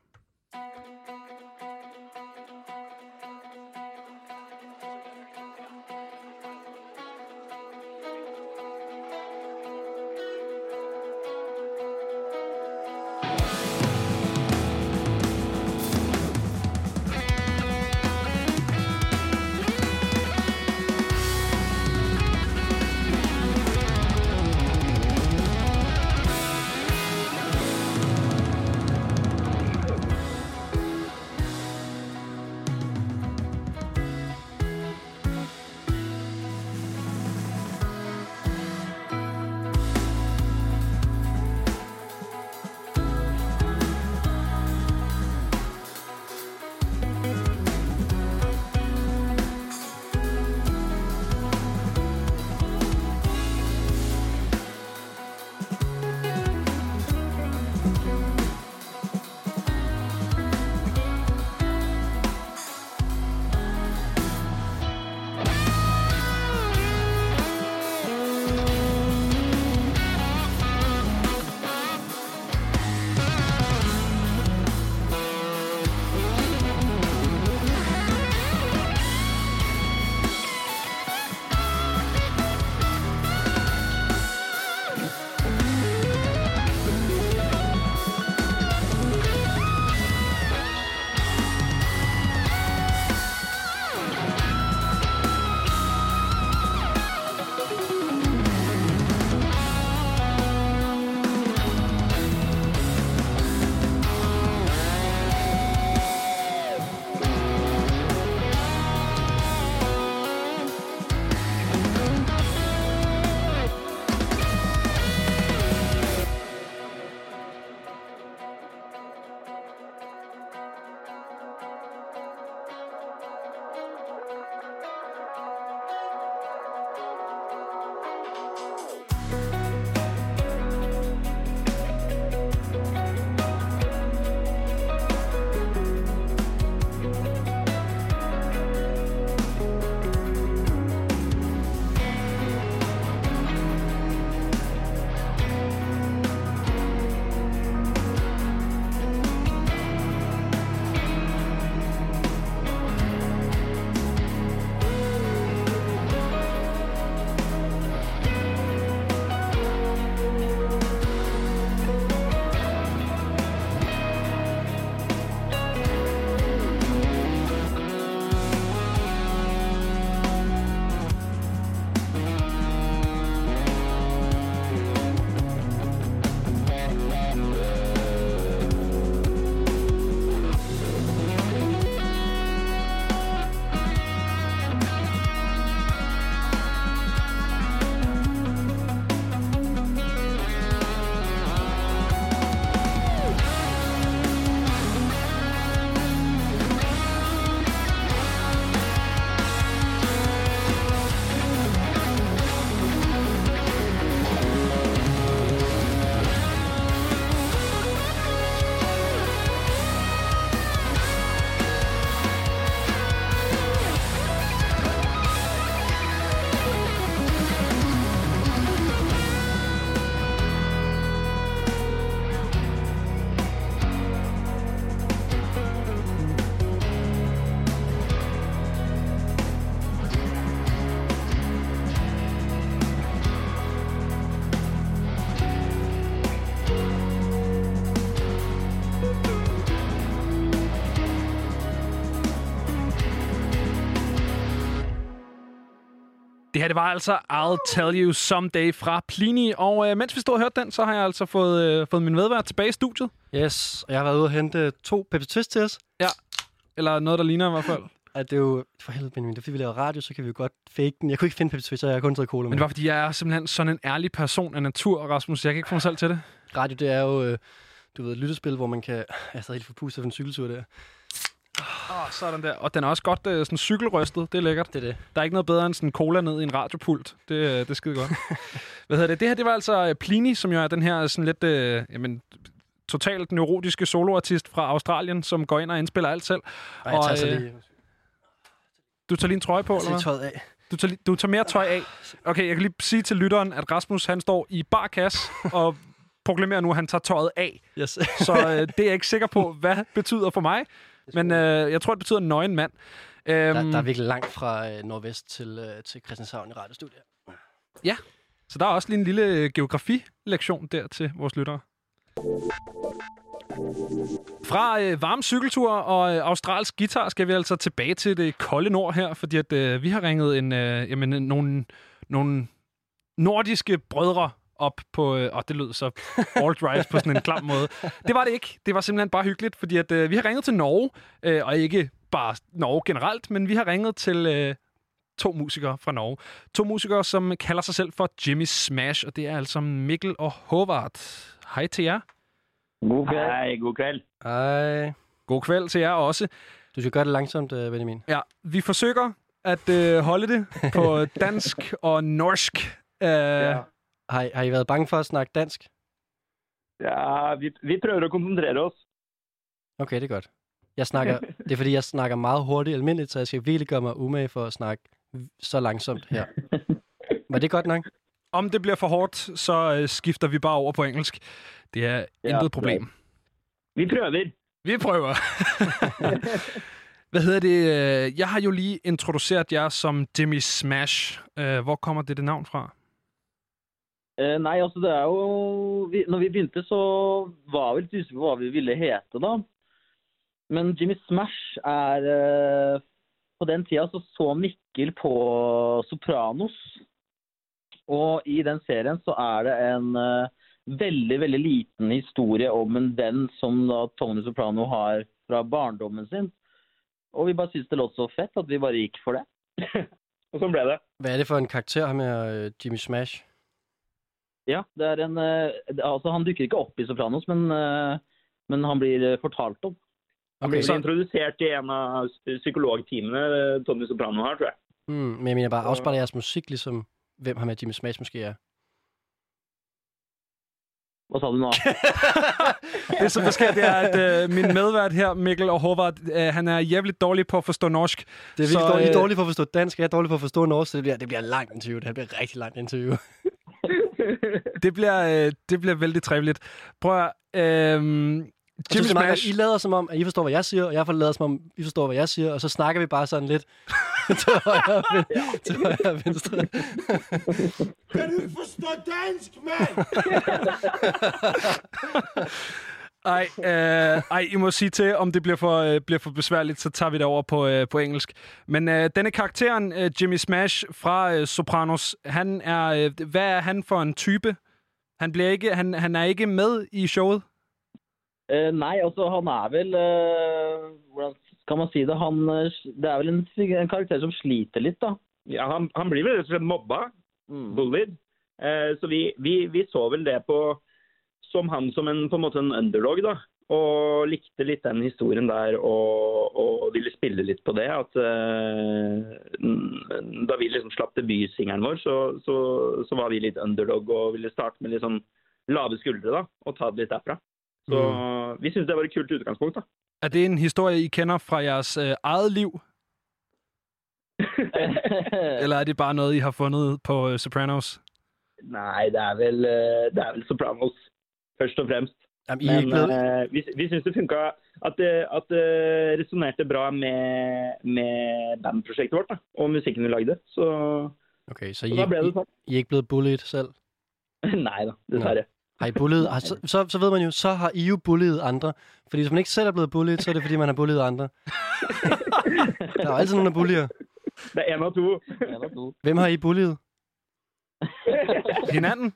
[SPEAKER 2] Her, det var altså I'll Tell You Someday fra Plini. Og øh, mens vi stod og hørte den, så har jeg altså fået, øh, fået min medvært tilbage i studiet.
[SPEAKER 3] Yes, og jeg har været ude og hente to Pepsi Twist til os.
[SPEAKER 2] Ja, eller noget, der ligner i hvert fald.
[SPEAKER 3] At det er jo, for helvede Benjamin, det er fordi vi laver radio, så kan vi jo godt fake den. Jeg kunne ikke finde Pepsi Twist, så jeg har kun taget cola med.
[SPEAKER 2] Men det var, fordi jeg er simpelthen sådan en ærlig person af natur, Rasmus. Jeg kan ikke få mig selv til det.
[SPEAKER 3] Radio, det er jo, øh, du ved, et lyttespil, hvor man kan... Jeg stadig helt forpustet for en cykeltur der.
[SPEAKER 2] Oh, sådan der. Og den er også godt øh, sådan cykelrystet. Det er lækkert.
[SPEAKER 3] Det er det.
[SPEAKER 2] Der er ikke noget bedre end sådan cola ned i en radiopult. Det, øh, det er skide godt. Hvad hedder det? Det her, det var altså øh, Plini, som jo er den her sådan lidt, øh, jamen, totalt neurotiske soloartist fra Australien, som går ind og indspiller alt selv.
[SPEAKER 3] Ej, jeg tager så
[SPEAKER 2] øh,
[SPEAKER 3] lige...
[SPEAKER 2] Du tager lige en trøje på, eller hvad?
[SPEAKER 3] tøjet af.
[SPEAKER 2] Du tager, du tager mere tøj af. Okay, jeg kan lige sige til lytteren, at Rasmus han står i bar kasse og proklamerer nu, at han tager tøjet af.
[SPEAKER 3] Yes.
[SPEAKER 2] Så øh, det er jeg ikke sikker på, hvad betyder for mig. Men øh, jeg tror, det betyder nøgen mand. Øhm,
[SPEAKER 3] Der, der er virkelig langt fra øh, nordvest til, øh, til Christianshavn i radiostudiet.
[SPEAKER 2] Så der er også lige en lille øh, geografilektion der til vores lyttere. Fra øh, varme cykeltur og øh, australsk guitar skal vi altså tilbage til det kolde nord her, fordi at, øh, vi har ringet en, øh, jamen, en- nogle, nogle nordiske brødre op på... Øh, og det lød så alt-right på sådan en klam måde. Det var det ikke. Det var simpelthen bare hyggeligt, fordi at, øh, vi har ringet til Norge, øh, og ikke bare Norge generelt, men vi har ringet til øh, to musikere fra Norge. To musikere, som kalder sig selv for Jimmy Smash, og det er altså Mikkel og Håvard. Hej til jer.
[SPEAKER 11] God kveld. Hej, god kveld.
[SPEAKER 3] Ej.
[SPEAKER 2] God kveld til jer også.
[SPEAKER 3] Du skal gøre det langsomt, øh, Benjamin.
[SPEAKER 2] Ja, vi forsøger at øh, holde det på dansk og norsk. Øh, ja.
[SPEAKER 3] Har, har I været bange for at snakke dansk?
[SPEAKER 11] Ja, vi, vi prøver at koncentrere os.
[SPEAKER 3] Okay, det er godt. Jeg snakker, det er fordi, jeg snakker meget hurtigt almindeligt, så jeg skal virkelig gøre mig umage for at snakke så langsomt her. Var det godt nok?
[SPEAKER 2] Om det bliver for hårdt, så øh, skifter vi bare over på engelsk. Det er
[SPEAKER 11] Ja,
[SPEAKER 2] intet problem.
[SPEAKER 11] Vi prøver.
[SPEAKER 2] Vi prøver. Hvad hedder det? øh, Jeg har jo lige introduceret jer som Jimmy Smash. Øh, Hvor kommer det, det navn fra?
[SPEAKER 11] Eh, nei, altså det er jo vi, Når vi begynte, så var vi litt usikre på hva vi ville hete, da. Men Jimmy Smash er eh, På den tida så så Mikkel på Sopranos. Og i den serien så er det en eh, veldig, veldig liten historie om en venn som da Tony Soprano har fra barndommen sin. Og vi bare syntes det låt så fett at vi bare gikk for det. og sånn ble det.
[SPEAKER 3] Hvad er det for en karakter, øh, Jimmy Smash?
[SPEAKER 11] Ja, det er en eh, Altså, han dukker ikke opp i Sopranos, men, eh, men han blir eh, fortalt om.
[SPEAKER 3] Han blir så-
[SPEAKER 11] introdusert i en av psykologteamene Tommy Soprano har, tror jeg.
[SPEAKER 3] Hmm, men jeg mener bare, afspejler jeres musik ligesom, hvem ham her Jimmy Smash måske er?
[SPEAKER 11] Hva sa du nå?
[SPEAKER 2] Det, som der sker, det er, at øh, min medvært her, Mikkel og Håvard, øh, han er jævligt dårlig på at forstå norsk.
[SPEAKER 3] Det er virkelig
[SPEAKER 2] Så,
[SPEAKER 3] dårligt,
[SPEAKER 2] øh,
[SPEAKER 3] dårligt for at forstå dansk, jeg er dårlig for at forstå norsk, så det bliver, det bliver langt interview. Det her bliver rigtig langt interview.
[SPEAKER 2] Det bliver, øh, det bliver vældig trevligt. Prøv at... Øh,
[SPEAKER 3] Jeg
[SPEAKER 2] Jimmy
[SPEAKER 3] er meget
[SPEAKER 2] Smash...
[SPEAKER 3] godt, I lader som om, at I forstår, hvad jeg siger, og jeg får lader som om, I forstår, hvad jeg siger, og så snakker vi bare sådan lidt til højre og ven- til højre og venstre.
[SPEAKER 10] Kan du forstå dansk, mand?
[SPEAKER 2] Ej, øh, ej, I må sige til, om det bliver for, øh, bliver for besværligt, så tager vi det over på, øh, på engelsk. Men øh, denne karakteren, øh, Jimmy Smash fra øh, Sopranos, han er, øh, hvad er han for en type? Han, bliver ikke, han, han er ikke med i showet?
[SPEAKER 11] Eh, nei, altså han er vel eh, Hvordan skal man si det? Han, eh, det er vel en, en karakter som sliter litt, da.
[SPEAKER 12] Ja, han, han blir vel rett og slett mobba. Bullied. Eh, så vi, vi, vi så vel det på som han som en, på en måte en underdog, da. Og likte litt den historien der og, og ville spille litt på det. At n- da vi liksom slapp debutsingelen vår, så, så, så var vi litt underdog og ville starte med litt sånn lave skuldre da, og ta det litt derfra. Så vi syntes det var et kult utgangspunkt. da.
[SPEAKER 2] Er det en historie, I kender fra jeres øh, eget liv? Eller er det bare noget, I har fundet på øh, Sopranos?
[SPEAKER 12] Nei, det er vel, eh, det er vel Sopranos, først og fremst.
[SPEAKER 3] I
[SPEAKER 12] Men eh, vi, vi syns det funka At det, at det resonnerte bra med, med bandprosjektet vårt da, og musikken vi lagde. Så,
[SPEAKER 3] Okay, så
[SPEAKER 12] så
[SPEAKER 3] I,
[SPEAKER 12] da ble
[SPEAKER 3] I,
[SPEAKER 12] det sånn.
[SPEAKER 3] I er ikke blevet bullied selv?
[SPEAKER 12] Nei da, dessverre.
[SPEAKER 3] Har I bullied? Så, så, så ved man jo, så har I jo bullied andre. Fordi hvis man ikke selv er blevet bullied, så er det fordi, man har bullied andre. der er jo altid nogen, der bullier.
[SPEAKER 12] Det er en av to.
[SPEAKER 3] Hvem har I bulliet?
[SPEAKER 2] Hinanden?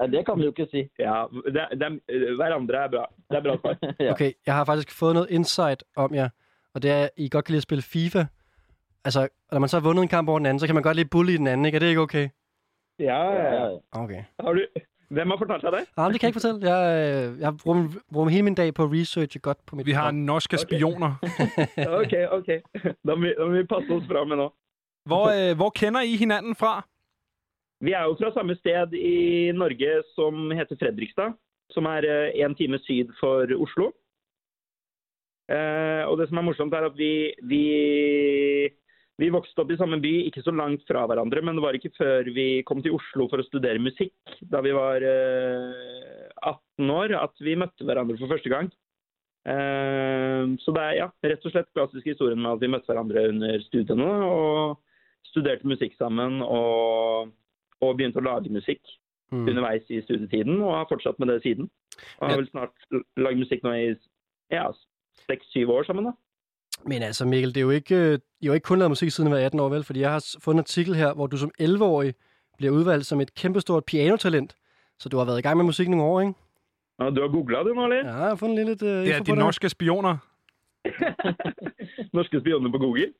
[SPEAKER 11] Ja, det kan vi jo ikke si.
[SPEAKER 12] Ja, det, det, er- hverandre er bra. Det er bra svar.
[SPEAKER 3] Okay, jeg har faktisk fået noget insight om jer, og det er, at I godt kan lide at spille FIFA. Altså, når man så har vundet en kamp over den anden, så kan man godt lide bully den anden, ikke? Er det ikke okay?
[SPEAKER 12] Ja, ja, ja.
[SPEAKER 3] Okay.
[SPEAKER 12] Har du, hvem har fortalt dig det?
[SPEAKER 3] Men det kan jeg ikke fortælle. Jeg, øh, jeg brugt, brugt hele min dag på at researche godt på mit
[SPEAKER 2] Vi har
[SPEAKER 3] program.
[SPEAKER 2] norske spioner.
[SPEAKER 12] Okay, okay. Da må, vi- da må vi passe oss fremme nå.
[SPEAKER 2] Hvor, øh, hvor kender I hinanden fra?
[SPEAKER 12] Vi er jo fra samme sted i Norge som heter Fredrikstad, som er eh, en time syd for Oslo. Eh, og det som er morsomt er at vi, vi, vi vokste opp i samme by, ikke så langt fra hverandre, men det var ikke før vi kom til Oslo for å studere musikk, da vi var eh, 18 år, at vi møtte hverandre for første gang. Eh, så det er ja, rett og slett klassisk historien med at vi møtte hverandre under studiene og studerte musikk sammen og, og begynte å lage musikk
[SPEAKER 3] Mm.
[SPEAKER 12] underveis i studietiden, og har fortsatt med det siden. Og har vel snart lagd musikk nå i ja, seks-syv år sammen. da.
[SPEAKER 3] Men altså, Mikkel, det er jo ikke, I har jo ikke kun lavet musik siden I var 18 år, vel? Fordi jeg har fundet en artikel her, hvor du som 11-årig bliver udvalgt som et kæmpestort pianotalent. Så du har været i gang med musik nogle år, ikke?
[SPEAKER 12] Ja, du har googlet det nå, eller?
[SPEAKER 3] Ja, jeg har fundet lidt uh,
[SPEAKER 2] Det er de norske spioner.
[SPEAKER 12] Norske spioner på Google.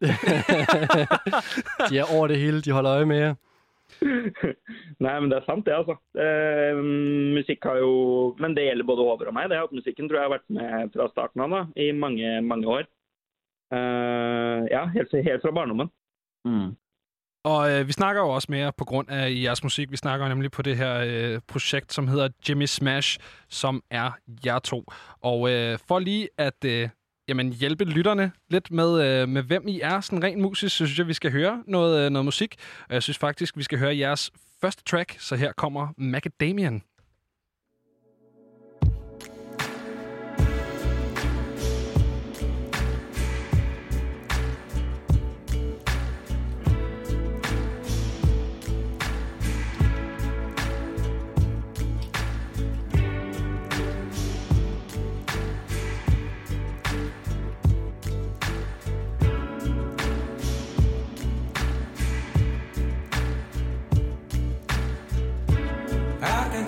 [SPEAKER 3] de er over det hele, de holder øje med jer.
[SPEAKER 12] Nei, men det er sant det, altså. Eh, musikk har jo Men det gjelder både Håvard og meg. det at Musikken tror jeg har vært med fra starten av da, i mange, mange år. Eh, ja, helt, helt fra barndommen. Mm.
[SPEAKER 2] Og øh, vi snakker jo også mere på grund af jeres musik. Vi snakker nemlig på det her øh, projekt, som hedder Jimmy Smash, som er jer to. Og øh, for lige at øh, jamen, hjælpe lytterne lidt med, øh, med, hvem I er sådan rent musisk, så synes jeg, vi skal høre noget, øh, noget musik. Og jeg synes faktisk, vi skal høre jeres første track, så her kommer Macadamian.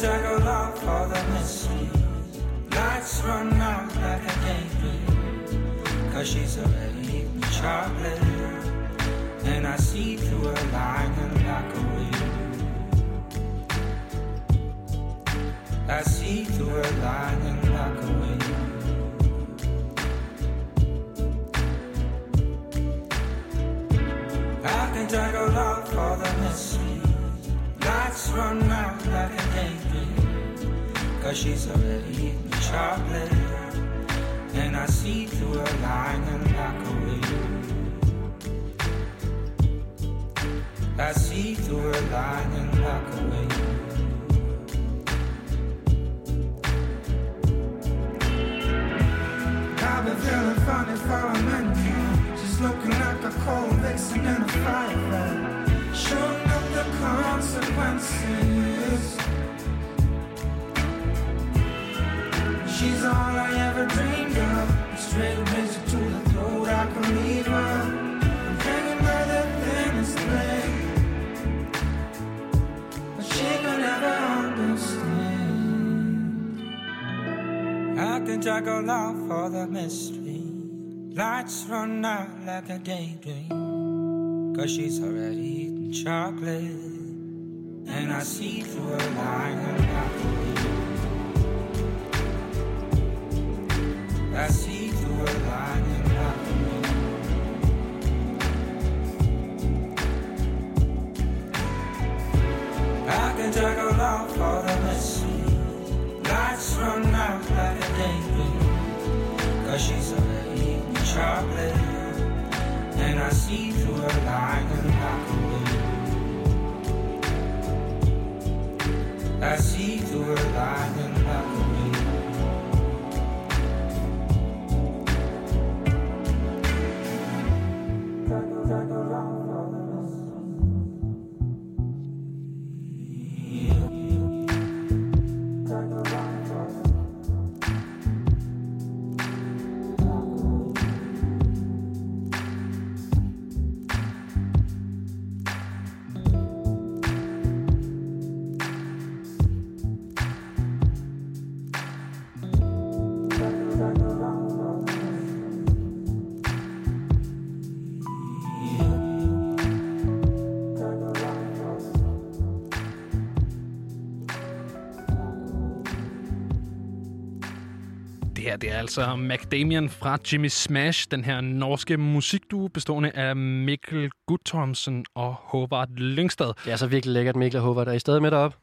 [SPEAKER 13] I can drag a for the mystery. Lights run out like a daydream. Cause she's already eaten chocolate. And I see through her lying like a wheel. I see through her lying like a wheel. I can drag a lot for the mystery. Lights run out like a daydream. Cause she's already eaten chocolate. And I see through her lying like a wheel. I see through her lying like a wheel. I've been feeling funny for a minute. Just looking like a cold vixen in a fire. Consequences. She's all I ever dreamed of. Straight razor to the throat, I can leave her. I'm hanging by the thinnest thread. But she could never understand. I can drag her out for the mystery. Lights run out like a daydream. Cause she's already eaten chocolate. And I see through her lying like a wheel. I see through her lying like a wheel. I can drag her out for the mystery. Lights run out like a daydream. Cause she's already eaten chocolate. And I see through her lying I see
[SPEAKER 2] her det er altså Macdamian fra Jimmy Smash, den her norske musikduo bestående af Mikkel Guttormsen og Håvard Lyngstad.
[SPEAKER 3] Det er så virkelig lækkert, Mikkel og Håvard. Er I stadig med derop?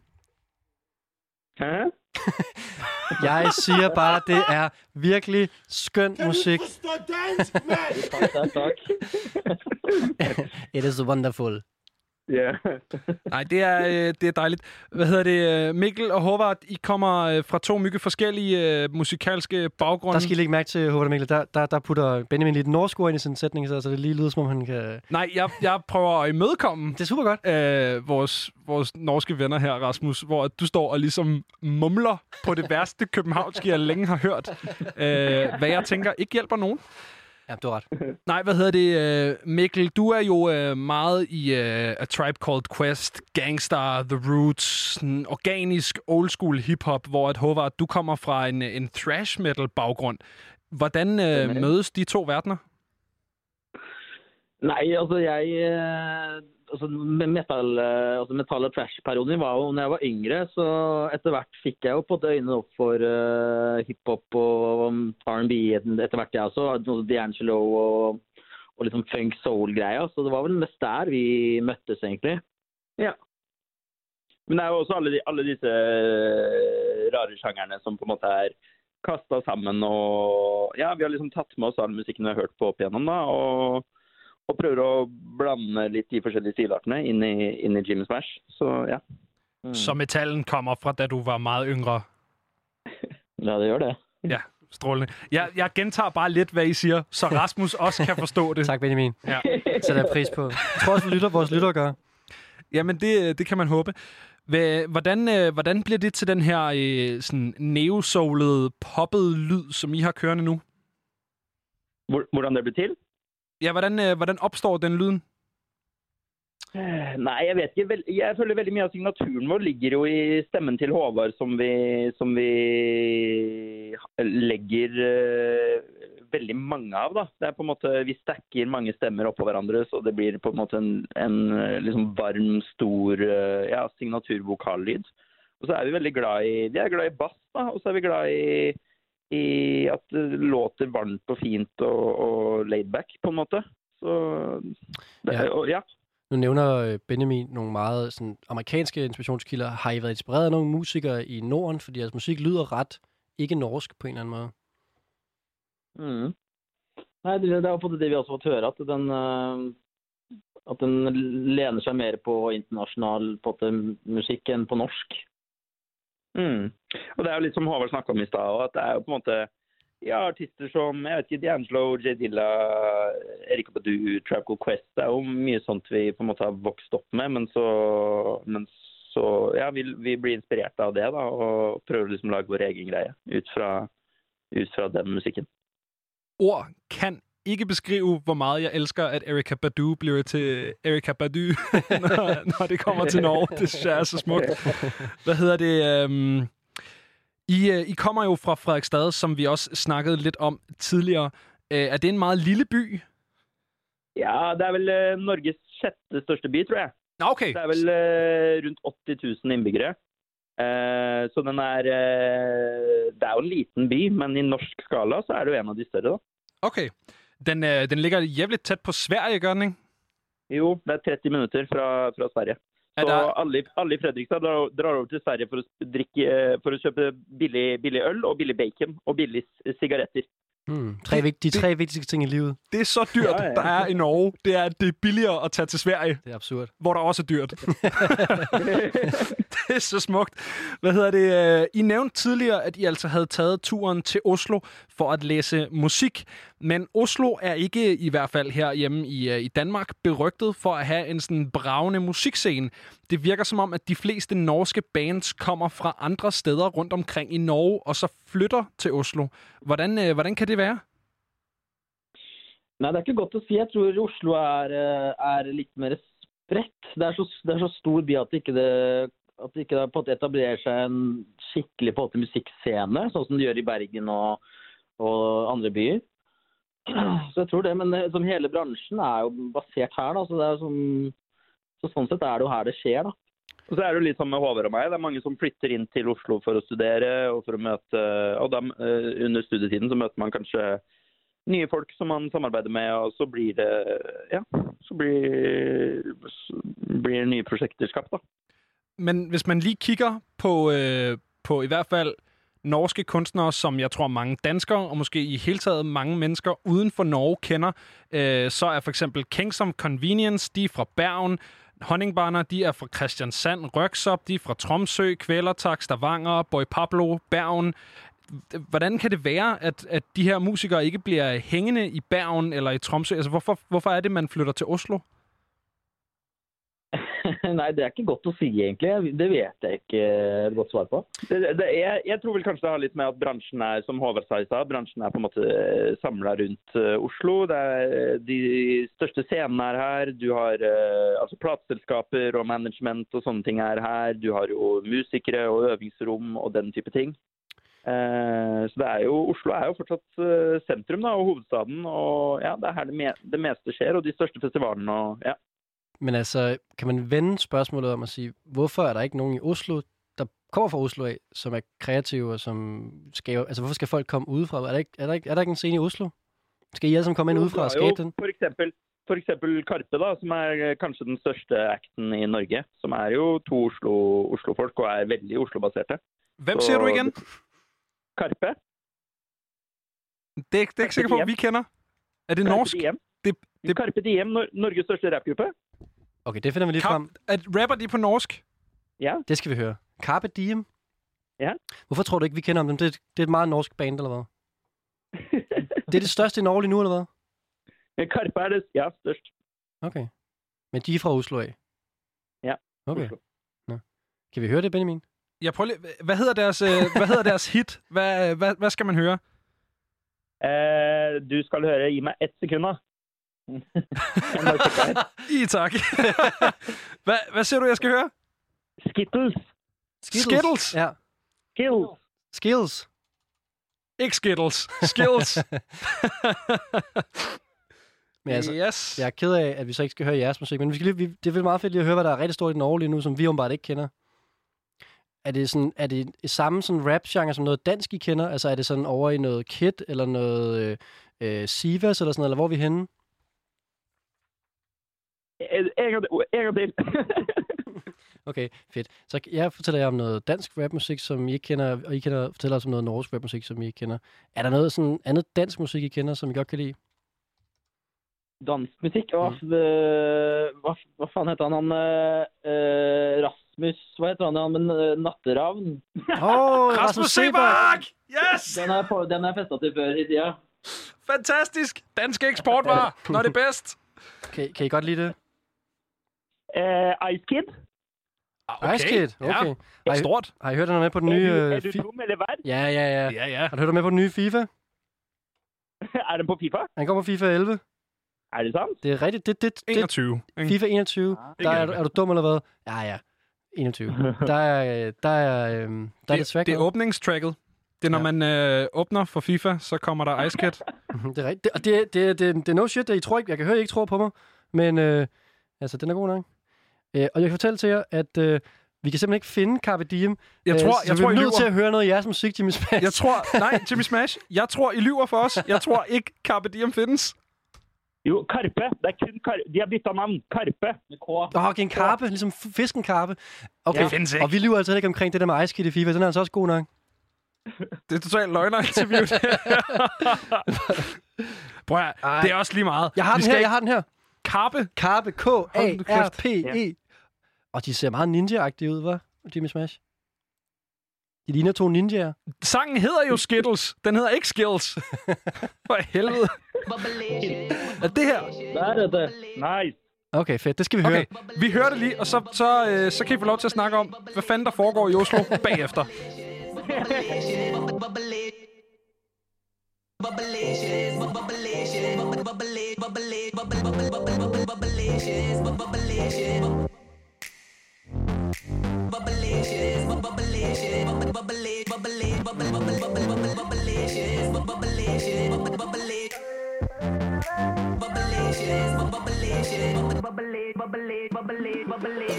[SPEAKER 12] Hæ?
[SPEAKER 3] Jeg siger bare, det er virkelig skøn musik.
[SPEAKER 12] Tak, tak.
[SPEAKER 3] It is wonderful.
[SPEAKER 12] Ja.
[SPEAKER 2] Nej, det er, øh, det er dejligt. Hvad hedder det? øh, Mikkel og Håvard, I kommer øh, fra to mygge forskellige øh, musikalske baggrunde.
[SPEAKER 3] Der skal I lægge mærke til, Håvard og Mikkel. Der, der, der putter Benjamin lidt norsk ord ind i sin sætning, så så det lige lyder, som om han kan...
[SPEAKER 2] Nej, jeg, jeg prøver at imødekomme
[SPEAKER 3] Det er super godt.
[SPEAKER 2] øh, vores, vores norske venner her, Rasmus, hvor du står og ligesom mumler på det værste københavnske, jeg længe har hørt. Øh, hvad jeg tænker ikke hjælper nogen.
[SPEAKER 3] Ja, du har ret.
[SPEAKER 2] Nej, hvad hedder det? øh, Mikkel, du er jo øh, meget i øh, A Tribe Called Quest, Gangstar, The Roots, sådan organisk old school hip-hop, hvor at Håvard, du kommer fra en, en thrash metal baggrund. Hvordan øh, mødes de to verdener?
[SPEAKER 11] Nei, altså jeg eh, altså metal, eh, altså metal og trash-perioden min var jo når jeg var yngre, så etter hvert fikk jeg jo på øynene opp for uh, hiphop og um, R&B etter hvert, jeg også. Altså, D'Angelo og, og liksom funk soul-greia. Så det var vel mest der vi møttes, egentlig.
[SPEAKER 12] ja. Men det er jo også alle, de, alle disse eh, rare sjangerne som på en måte er kasta sammen. Og ja, vi har liksom tatt med oss all musikken vi har hørt på opp igjennom, da. Og, og prøver å blande litt de forskjellige stilartene inn i, inn i Jimmy Smash. Så ja.
[SPEAKER 2] Så metallen kommer fra, da du var meget yngre.
[SPEAKER 11] Ja, det gjør det.
[SPEAKER 2] Ja, strålende. Jeg, jeg gentager bare lidt, hvad I siger, så Rasmus også kan forstå det.
[SPEAKER 3] Tak, Benjamin.
[SPEAKER 2] Ja.
[SPEAKER 3] Sætter jeg pris på. Jeg tror også, lytter, vores lytter gør.
[SPEAKER 2] Jamen, det, det kan man håbe. Hvordan, øh, hvordan bliver det til den her øh, sådan neo-soulede, poppede lyd, som I har kørende nu?
[SPEAKER 12] Hvor- Hvordan det blir til?
[SPEAKER 2] Ja, hvordan, øh, hvordan opstår den lyden?
[SPEAKER 12] Eh, Nei, jeg vet ikke. Vel, jeg føler veldig mye av signaturen vår ligger jo i stemmen til Håvard, som vi, som vi legger eh, veldig mange av. da. Det er på en måte, Vi stacker mange stemmer oppå hverandre, så det blir på en måte en, en eh, liksom varm, stor eh, ja, signaturvokallyd. Og så er vi veldig glad i vi er glad i bass, da, og så er vi glad i, i at det låter varmt og fint og, og laidback, på en måte. Så det,
[SPEAKER 3] Ja.
[SPEAKER 12] Og, ja.
[SPEAKER 3] Nu nævner øh, Benjamin nogle meget sådan, amerikanske inspirationskilder. Har I været inspireret af nogle musikere i Norden? Fordi jeres musik lyder ret ikke norsk på en eller anden måde.
[SPEAKER 11] Mm. Nei, det, det er på det vi også har fått høre, at den, eh, at den lener seg mer på internasjonal på måte, musikk enn på norsk.
[SPEAKER 12] Mm. Og det er jo litt som Håvard snakka om i stad, at det er jo på en måte ja, artister som jeg vet ikke, D'Angelo, J. Dilla, Erika Badu, Tribe Quest. Det er jo mye sånt vi på en måte har vokst opp med, men så, men så ja, vi, vi blir inspirert av det da, og prøver liksom å lage vår egen greie ut fra, ut fra den musikken.
[SPEAKER 2] Ord kan ikke beskrive, hvor meget jeg elsker, at Erika Badu bliver til Erika Badu, når, når det kommer til Norge. Det synes jeg er så smukt. Hvad hedder det? Øhm, I, øh, I kommer jo fra Frederiksstad, som vi også snakkede lidt om tidligere. Øh, er det en meget lille by?
[SPEAKER 12] Ja, det er vel eh, Norges sjette største by, tror jeg.
[SPEAKER 2] Okay.
[SPEAKER 12] Det er vel eh, rundt 80 000 innbyggere. Eh, så den er eh, Det er jo en liten by, men i norsk skala så er det jo en av de større, da.
[SPEAKER 2] Okay. Den, øh, den ligger jævligt tæt på Sverige, gør den ikke?
[SPEAKER 12] Jo, det er 30 minutter fra, fra Sverige. Så
[SPEAKER 2] der-
[SPEAKER 12] alle, i- alle i Fredrikstad drar, drar over til Sverige for å, drikke, eh, for å kjøpe billig, billig øl og billig bacon og billig sigaretter.
[SPEAKER 3] Hmm. Tre, de tre vigtigste ting i livet.
[SPEAKER 2] Det er så dyrt,
[SPEAKER 12] Ja, ja.
[SPEAKER 2] der er i Norge. Det er, det er billigere at tage til Sverige,
[SPEAKER 3] Det er absurd.
[SPEAKER 2] hvor der også er dyrt. det er så smukt. Hvad hedder det? Øh, I nævnte tidligere, at I altså havde taget turen til Oslo for at læse musik. Men Oslo er ikke, i hvert fald herhjemme i, øh, i Danmark, berygtet for at have en sådan bravende musikscene. Det virker som om, at de fleste norske bands kommer fra andre steder rundt omkring i Norge, og så flytter til Oslo. Hvordan, øh, hvordan kan det være?
[SPEAKER 11] Nej, det er ikke godt at sige. Jeg tror Oslo er, er lidt mere spredt. Det er så, det er så stor by at det ikke, det, at det ikke på en måte etablerer seg en skikkelig på en måte musikkscene, sånn som det gjør i Bergen og, og andre byer. Så jeg tror det, men eh, det, som hele bransjen er jo basert her, da. Så, det er som, så sånn sett er det jo her det skjer, da.
[SPEAKER 12] Og så er det jo litt sånn med Håvard og meg. Det er mange som flytter inn til Oslo for å studere og for å møte Og da eh, under studietiden så møter man kanskje nye folk som man samarbeider med, og så blir det Ja, så blir, så blir nye prosjekter skapt, da.
[SPEAKER 2] Men hvis man lige kigger på, øh, på i hvert fald norske kunstnere, som jeg tror mange danskere, og måske i hele taget mange mennesker uden for Norge kender, øh, så er for eksempel Kingsom Convenience, de er fra Bergen, Honningbarner, de er fra Christiansand, Røksop, de er fra Tromsø, Kvælertak, Stavanger, Boy Pablo, Bergen. Hvordan kan det være, at, at de her musikere ikke bliver hængende i Bergen eller i Tromsø? Altså, hvorfor, hvorfor er det, man flytter til Oslo?
[SPEAKER 11] Nei, det er ikke godt å si, egentlig. Det vet jeg ikke et godt svar på.
[SPEAKER 12] Det, det, jeg, jeg tror vel kanskje det har litt med at bransjen er, som Håvard sa i stad, bransjen er på en måte eh, samla rundt uh, Oslo. Det er, eh, de største scenene er her. Du har uh, altså plateselskaper og management og sånne ting er her. Du har jo musikere og øvingsrom og den type ting. Eh, så det er jo, Oslo er jo fortsatt eh, sentrum da, og hovedstaden. og ja, Det er her det, me det meste skjer, og de største festivalene. og ja.
[SPEAKER 3] Men altså, kan man vende spørgsmålet om at sige, hvorfor er der ikke nogen i Oslo, der kommer fra Oslo af, som er kreative og som skaber... Altså, hvorfor skal folk komme udefra? Er der ikke, er der ikke, er der ikke en scene i Oslo? Skal I alle sammen komme ind udefra og skabe den?
[SPEAKER 12] For eksempel, for eksempel Karpe, da, som er eh, kanskje den største acten i Norge. Som er jo to Oslo, Oslo-folk og er veldig Oslo-baserte.
[SPEAKER 2] Hvem
[SPEAKER 12] Så-
[SPEAKER 2] siger du igen?
[SPEAKER 12] Karpe.
[SPEAKER 2] Det er, ikke- det er ikke sikker på, at vi kender. Er det
[SPEAKER 12] Carpe
[SPEAKER 2] norsk?
[SPEAKER 12] Diem.
[SPEAKER 2] Det,
[SPEAKER 12] det... Carpe Diem, Nor Norges største rapgruppe.
[SPEAKER 3] Okay, det finder vi lige frem.
[SPEAKER 2] At rapper de på norsk?
[SPEAKER 12] Ja.
[SPEAKER 3] Det skal vi høre. Carpe Diem.
[SPEAKER 12] Ja.
[SPEAKER 3] Hvorfor tror du ikke, vi kender om dem? Det, er- det er et meget norsk band, eller hvad? det er det største i Norge lige nu, eller hvad?
[SPEAKER 12] Karpe er det, ja, størst.
[SPEAKER 3] Okay. Men de er fra Oslo af?
[SPEAKER 12] Ja,
[SPEAKER 3] Okay.
[SPEAKER 12] Oslo.
[SPEAKER 3] Nå. Kan vi høre det, Benjamin?
[SPEAKER 2] Jeg prøver lige, hvad hedder deres, øh, hvad hedder deres hit? Hvad, hvad, hvad skal man høre?
[SPEAKER 12] Eh, du skal høre, gi meg ett sekund,
[SPEAKER 2] I tak. hvad, hvad siger du, jeg skal høre?
[SPEAKER 12] Skittles.
[SPEAKER 2] Skittles?
[SPEAKER 3] Ja.
[SPEAKER 12] Skills.
[SPEAKER 3] Skills.
[SPEAKER 2] Ikke Skittles. Skills.
[SPEAKER 3] Men altså,
[SPEAKER 2] yes.
[SPEAKER 3] jeg er ked af, at vi så ikke skal høre jeres musik, men vi skal lige, vi, det er vel meget fedt lige at høre, hvad der er rigtig stort i Norge lige nu, som vi åbenbart ikke kender. Er det, sådan, er det samme sådan rap-genre som noget dansk, I kender? Altså er det sådan over i noget Kid, eller noget øh, øh, Sivas, eller sådan noget, eller hvor er vi henne?
[SPEAKER 12] Gang til.
[SPEAKER 3] Okay, fedt. Så jeg fortæller jer om noget dansk rapmusik, som I ikke kender, og I kender, fortæller os om noget norsk rapmusik, som I ikke kender. Er der noget sådan andet dansk musik, I kender, som I godt kan lide?
[SPEAKER 11] Dansk musikk? Hva, hva, hva faen heter han? han eh, Rasmus Hva heter han? han med eh, Natteravn?
[SPEAKER 3] Åh,
[SPEAKER 2] Rasmus Sebak! Yes!
[SPEAKER 11] Den jeg på- den jeg festa til før i tida.
[SPEAKER 2] Fantastisk. Danske eksportvarer, når det er bedst.
[SPEAKER 3] Kan, kan I godt lide det?
[SPEAKER 12] Eh, Ice Kid.
[SPEAKER 2] Okay.
[SPEAKER 3] Ice Kid, okay.
[SPEAKER 2] Ja.
[SPEAKER 3] Har I,
[SPEAKER 2] Stort.
[SPEAKER 3] Har I hørt, han er med på den
[SPEAKER 12] Er
[SPEAKER 3] nye...
[SPEAKER 12] du, er
[SPEAKER 3] øh,
[SPEAKER 12] du
[SPEAKER 3] fi-
[SPEAKER 12] dum eller hvad?
[SPEAKER 3] Ja, ja, ja.
[SPEAKER 2] Ja, ja.
[SPEAKER 3] Har du hørt, han er med på den nye FIFA?
[SPEAKER 12] Er den på FIFA?
[SPEAKER 3] Han går på FIFA 11.
[SPEAKER 12] Er det sant?
[SPEAKER 3] Det er rigtigt. Det, det, det,
[SPEAKER 2] 21. ikke?
[SPEAKER 3] FIFA 21. Der er, du- er du dum eller hvad? Ja, ja. 21. Der er, øh, der er, øhm, der er lidt svært.
[SPEAKER 2] Det er åbningstracket. Det er, når
[SPEAKER 3] Ja.
[SPEAKER 2] man øh, åbner for FIFA, så kommer der Ice Kid.
[SPEAKER 3] det er rigtigt. Det, og det, det, det, det er no shit. det- I tror ikke, jeg kan høre, I ikke tror på mig. Men øh, altså, den er god nok. Øh, og jeg kan fortælle til jer, at øh, vi kan simpelthen ikke finde Carpe Diem.
[SPEAKER 2] Jeg
[SPEAKER 3] Øh,
[SPEAKER 2] tror,
[SPEAKER 3] så
[SPEAKER 2] jeg
[SPEAKER 3] vi
[SPEAKER 2] tror,
[SPEAKER 3] er
[SPEAKER 2] I
[SPEAKER 3] nødt til at høre noget af jeres musik, Jimmy Smash.
[SPEAKER 2] Jeg tror, nej, Jimmy Smash, jeg tror, I lyver for os. Jeg tror ikke, Carpe Diem findes.
[SPEAKER 12] Jo, Karpe. Det er kun Karpe. De har byttet navn. Karpe. Med K.
[SPEAKER 3] Åh, okay, en karpe, ligesom fisken karpe. Okay,
[SPEAKER 2] Det findes ikke.
[SPEAKER 3] og vi lyver altså ikke omkring det der med Ice Kid i FIFA. Den er altså også god nok.
[SPEAKER 2] Det er totalt løgner-interview. Prøv at, det er også lige meget.
[SPEAKER 3] Jeg har
[SPEAKER 2] Vi
[SPEAKER 3] den her,
[SPEAKER 2] ikke-
[SPEAKER 3] jeg har den her.
[SPEAKER 2] Karpe.
[SPEAKER 3] Karpe. K-A-R-P-E. Og de ser meget ninja-agtige ud, hva', Jimmy Smash? De ligner to ninjaer.
[SPEAKER 2] Sangen hedder jo Skittles. Den hedder ikke Skills. For helvede. Er det her?
[SPEAKER 11] Der er det.
[SPEAKER 12] Nice.
[SPEAKER 3] Okay, fedt. Det skal vi høre.
[SPEAKER 2] Okay, vi hører det lige, og så, så, øh, så kan I få lov til at snakke om, hvad fanden der foregår i Oslo bagefter.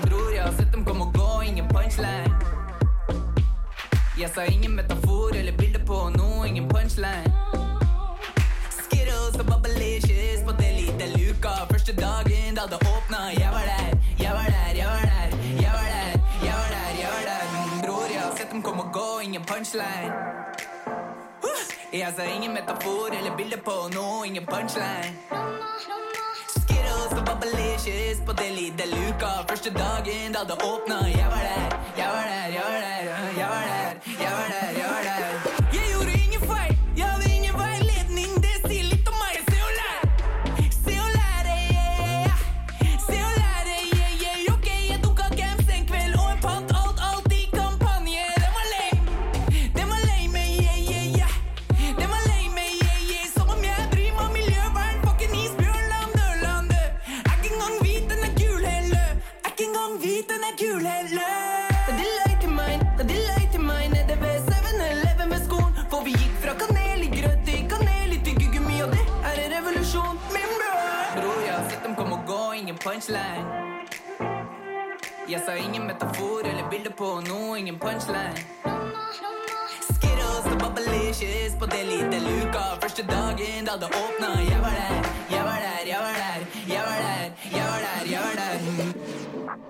[SPEAKER 14] Bror, jeg har sett dem komme og gå inn Jeg sa ingen metafor eller bilde på noe, ingen punchline. Skittles og bubblicious på det lite luka. Første dagen da det åpna, jeg var der, gå, ingen punchline. Jeg sa ingen metafor eller bilde på nu, ingen punchline. Skittles og bubblicious på det lite luka. Første dagen da det åpna, jeg var der, jeg var der, jeg var der. Jeg var der, jeg var der, jeg var der. Jeg gjorde punchline. Jeg så ingen metafor eller billeder på nu ingen punchline. Skittles og bubblicious på det lille luka. Første dagen da det åpna, jeg var der, jeg var der, jeg var der. Jeg var der, jeg var der, jeg var der.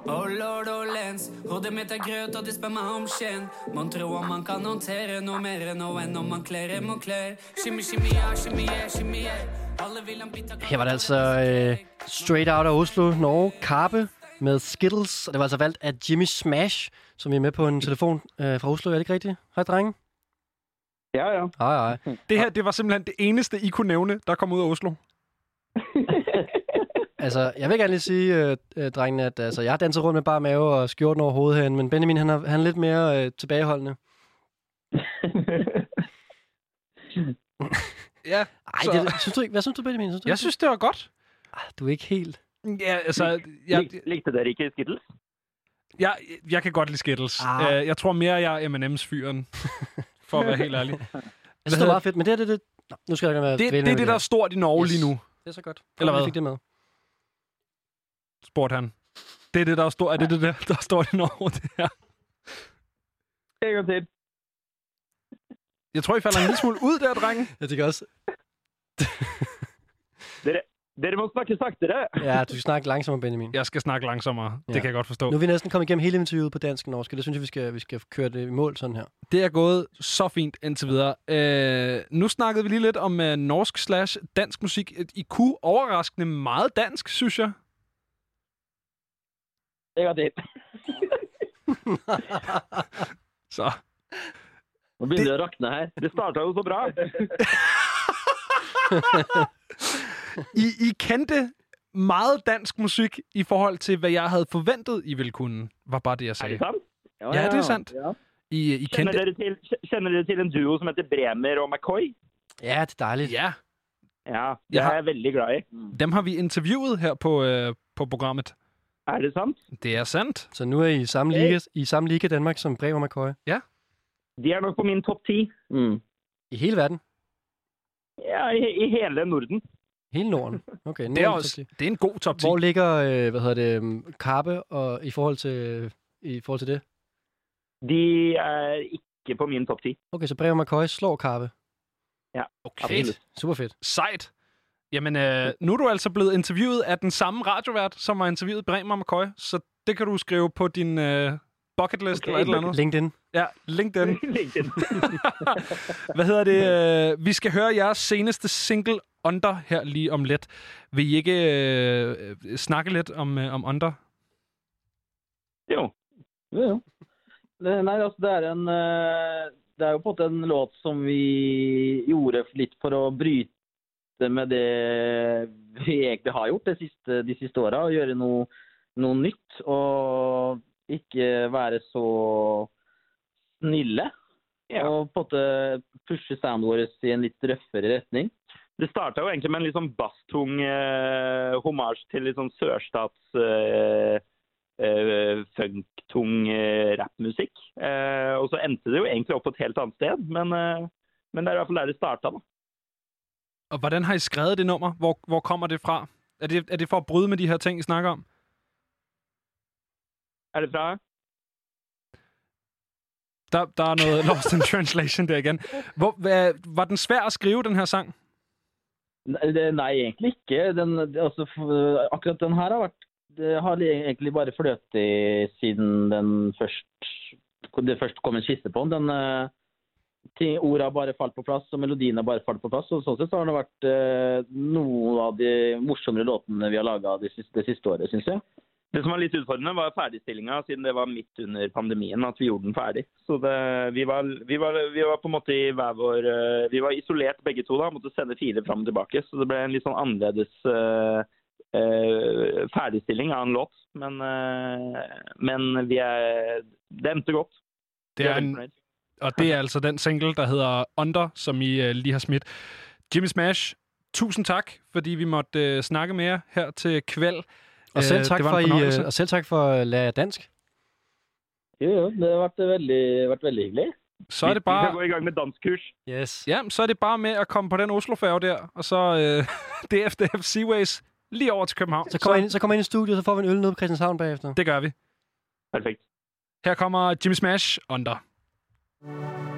[SPEAKER 15] Oh lord og lens, hodet mitt er grøt og det spør meg om skjen. Man tror om man kan håndtere noe mer nå enn om man kler og klær. Shimmy, shimmy, ja, shimmy, yeah, shimmy, yeah. Alle vil ha en bit av
[SPEAKER 3] Her var det altså øh, straight out af Oslo, Norge, Karpe med Skittles. Og det var altså valgt af Jimmy Smash, som vi er med på en telefon øh, fra Oslo. Er det ikke rigtigt? Hej, drenge.
[SPEAKER 12] Ja, ja.
[SPEAKER 3] Hej, hej.
[SPEAKER 2] Det her, det var simpelthen det eneste, I kunne nævne, der kom ud af Oslo.
[SPEAKER 3] Altså, jeg vil gerne lige sige, øh, øh, drengene, at altså, jeg har danset rundt med bare mave og skjorten over hovedet herinde, men Benjamin, han er, han er lidt mere øh, tilbageholdende.
[SPEAKER 2] Ja,
[SPEAKER 3] Ej,
[SPEAKER 2] så-
[SPEAKER 3] det, synes du ikke? Hvad synes du, Benjamin? Synes du
[SPEAKER 2] Jeg
[SPEAKER 3] ikke?
[SPEAKER 2] synes, det var godt.
[SPEAKER 3] Du er ikke helt...
[SPEAKER 2] Ja, altså... Jeg,
[SPEAKER 12] Likte dere ikke Skittles?
[SPEAKER 2] jeg, jeg kan godt lide Skittles.
[SPEAKER 3] Ah.
[SPEAKER 2] Uh, jeg tror mere, jeg er M&M's-fyren. For at være helt ærlig.
[SPEAKER 3] Jeg synes, det er meget fedt, men det er det... det... Nå, nu skal jeg ikke være
[SPEAKER 2] Det, det er det, der er stort i Norge
[SPEAKER 3] Yes.
[SPEAKER 2] lige nu.
[SPEAKER 3] Det er så godt.
[SPEAKER 2] Eller
[SPEAKER 3] Godt, vi
[SPEAKER 2] hvad?
[SPEAKER 3] fik det med.
[SPEAKER 2] Spurgte han. Det er det, der er stort. Er det det, der, der er stort i Norge, det her?
[SPEAKER 12] En gang til.
[SPEAKER 2] Jeg tror, I falder en lille smule ud der, drenge.
[SPEAKER 3] Jeg tænker også...
[SPEAKER 12] Dere, dere må snakke saktere.
[SPEAKER 3] Ja, du skal snakke langsommere, Benjamin.
[SPEAKER 2] Jeg skal snakke langsommere.
[SPEAKER 3] Ja.
[SPEAKER 2] Det kan jeg godt forstå.
[SPEAKER 3] Nu er vi næsten kommet igennem hele interviewet på dansk og norsk, og det synes jeg, vi skal, vi skal køre det i mål sådan her.
[SPEAKER 2] Det er gået så fint indtil videre. Øh, nu snakkede vi lige lidt om øh, norsk slash dansk musik. I kunne overraskende meget dansk, synes jeg.
[SPEAKER 12] En gang til.
[SPEAKER 2] Så.
[SPEAKER 12] Nå begynner det å rakne her. Det starta jo så bra.
[SPEAKER 2] I, I kendte meget dansk musik i forhold til, hvad jeg havde forventet, I ville kunne. Var bare det, jeg
[SPEAKER 12] Er
[SPEAKER 2] sagde.
[SPEAKER 12] det sant?
[SPEAKER 2] Ja, det er sandt.
[SPEAKER 12] Ja.
[SPEAKER 2] I, I
[SPEAKER 12] Kjenner,
[SPEAKER 2] kendte...
[SPEAKER 12] dere til, kjenner dere til en duo som heter Bremer og McCoy?
[SPEAKER 3] Ja, det er dejligt.
[SPEAKER 2] Ja,
[SPEAKER 12] Ja, det
[SPEAKER 2] Jeg har-
[SPEAKER 12] er jeg veldig glad i.
[SPEAKER 2] dem har vi interviewet her på, øh, på programmet.
[SPEAKER 12] Er det sant?
[SPEAKER 2] Det er sandt.
[SPEAKER 3] Så nu er I i samme liga, i samme liga Danmark som Bremer og McCoy.
[SPEAKER 12] De er nok på min topp ti.
[SPEAKER 11] Mm.
[SPEAKER 3] I hele verden?
[SPEAKER 12] Ja, i, i hele Norden.
[SPEAKER 3] Hele Norden? Okay,
[SPEAKER 2] Det er,
[SPEAKER 3] Norden,
[SPEAKER 2] også,
[SPEAKER 3] top 10.
[SPEAKER 2] det er en god top 10.
[SPEAKER 3] Hvor ligger, øh, hvad hedder det, um, Karpe og, i, forhold til, i forhold til det?
[SPEAKER 12] De er ikke på min topp ti.
[SPEAKER 3] Okay, så Bremer og McCoy slår Karpe.
[SPEAKER 12] Ja,
[SPEAKER 2] Okay.
[SPEAKER 12] absolutt.
[SPEAKER 3] Super fedt.
[SPEAKER 2] Sejt. Jamen, øh, nu er du altså blevet interviewet af den samme radiovært, som har interviewet Bremer McCoy, så det kan du skrive på din øh, bucket list
[SPEAKER 12] Okay.
[SPEAKER 2] eller et eller andet.
[SPEAKER 3] LinkedIn.
[SPEAKER 2] Ja, LinkedIn.
[SPEAKER 12] LinkedIn.
[SPEAKER 2] Hvad hedder det? Øh, vi skal høre jeres seneste single, Under, her lige om lidt. Vil I ikke øh, øh, snakke lidt om, øh, om Under?
[SPEAKER 12] Jo.
[SPEAKER 11] Jo. Det, nei, altså, det er en eh, Det er jo på en måte en låt som vi gjorde litt for å bryte med det vi egentlig har gjort det siste, de siste åra. Og gjøre noe, noe nytt. Og ikke være så snille.
[SPEAKER 12] Ja.
[SPEAKER 11] Og på en måte pushe soundet vårt i en litt røffere retning.
[SPEAKER 12] Det starta jo egentlig med en litt sånn basstung eh, hommage til litt sånn sørstats eh, eh, funktung eh, rappmusikk. Eh, og så endte det jo egentlig opp på et helt annet sted, men, men det er i hvert fall der det starta. da.
[SPEAKER 2] Og hvordan har I skrevet det nummer? Hvor, hvor kommer det fra? Er det, er det for at bryde med de her ting, I snakker om?
[SPEAKER 12] Er det fra
[SPEAKER 2] Der, der er noget lost in translation der igen. Hvor, hvad, var den svær at skrive, den her sang?
[SPEAKER 11] Nei, egentlig ikke. Den, altså, f- akkurat den her har vært det har egentlig bare fløtet siden den først det først kom en skisse på den. den eh, ting, Ordet har bare falt på plass, og melodien har bare falt på plass. og Sånn sett så har det vært eh, noen av de morsommere låtene vi har laga det, siste- det siste året, syns jeg.
[SPEAKER 12] Det som var litt utfordrende, var ferdigstillinga, siden det var midt under pandemien at vi gjorde den ferdig. Så det, vi, var, vi, var, vi var på en måte i hver vår eh, Vi var isolert begge to da, måtte sende filer fram og tilbake. Så det ble en litt sånn annerledes eh, eh, ferdigstilling av en låt. Men, eh, men vi er Det endte godt.
[SPEAKER 2] Det er en. Og det er altså den single, der hedder Under, som I uh, lige har smidt. Jimmy Smash, tusind tak, fordi vi måtte uh, snakke med jer her til kvæld.
[SPEAKER 3] Og selv
[SPEAKER 2] Øh,
[SPEAKER 3] tak, for, I, øh, og selv tak for at lære dansk.
[SPEAKER 11] Jo, jo, det har vært veldig, vært veldig hyggelig.
[SPEAKER 2] Så er det
[SPEAKER 12] Vi skal
[SPEAKER 2] bare...
[SPEAKER 12] gå i gang med danskkurs.
[SPEAKER 3] Yes.
[SPEAKER 2] Ja, så er det bare med at komme på den Oslo-færge der, og så uh, DFDF Seaways lige over til København.
[SPEAKER 3] Så kommer, jeg ind, så kommer ind i studiet, så får vi en øl nede på Christianshavn bagefter.
[SPEAKER 2] Det gør vi.
[SPEAKER 12] Perfekt.
[SPEAKER 2] Her kommer Jimmy Smash Under.
[SPEAKER 16] Thank you.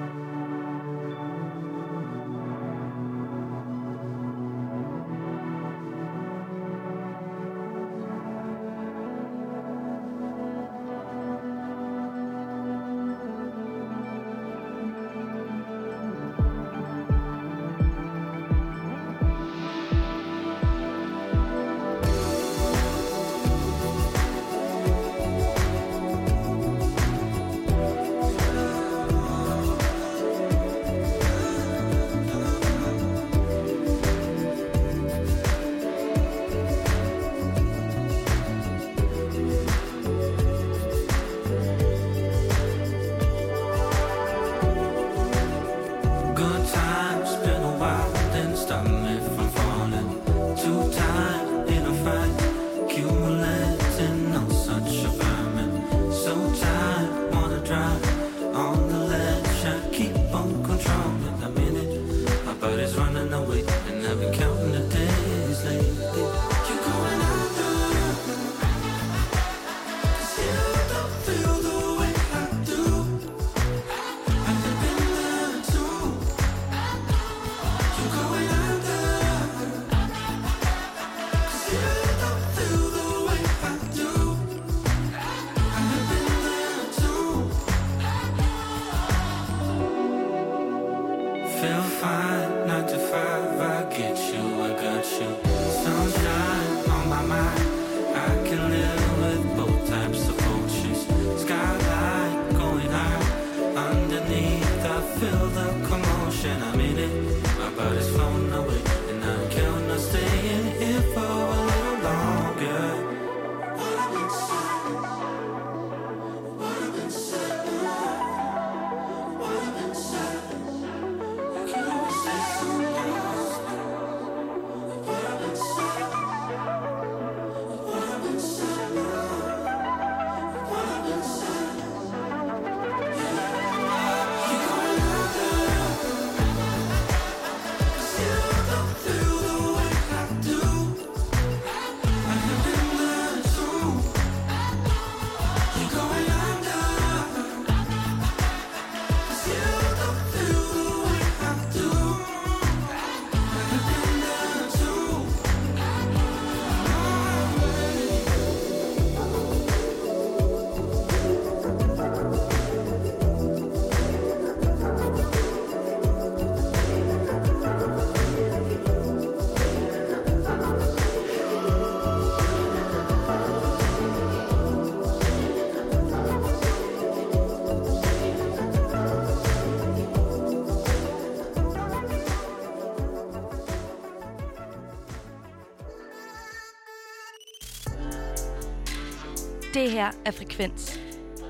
[SPEAKER 1] Her er Frekvens.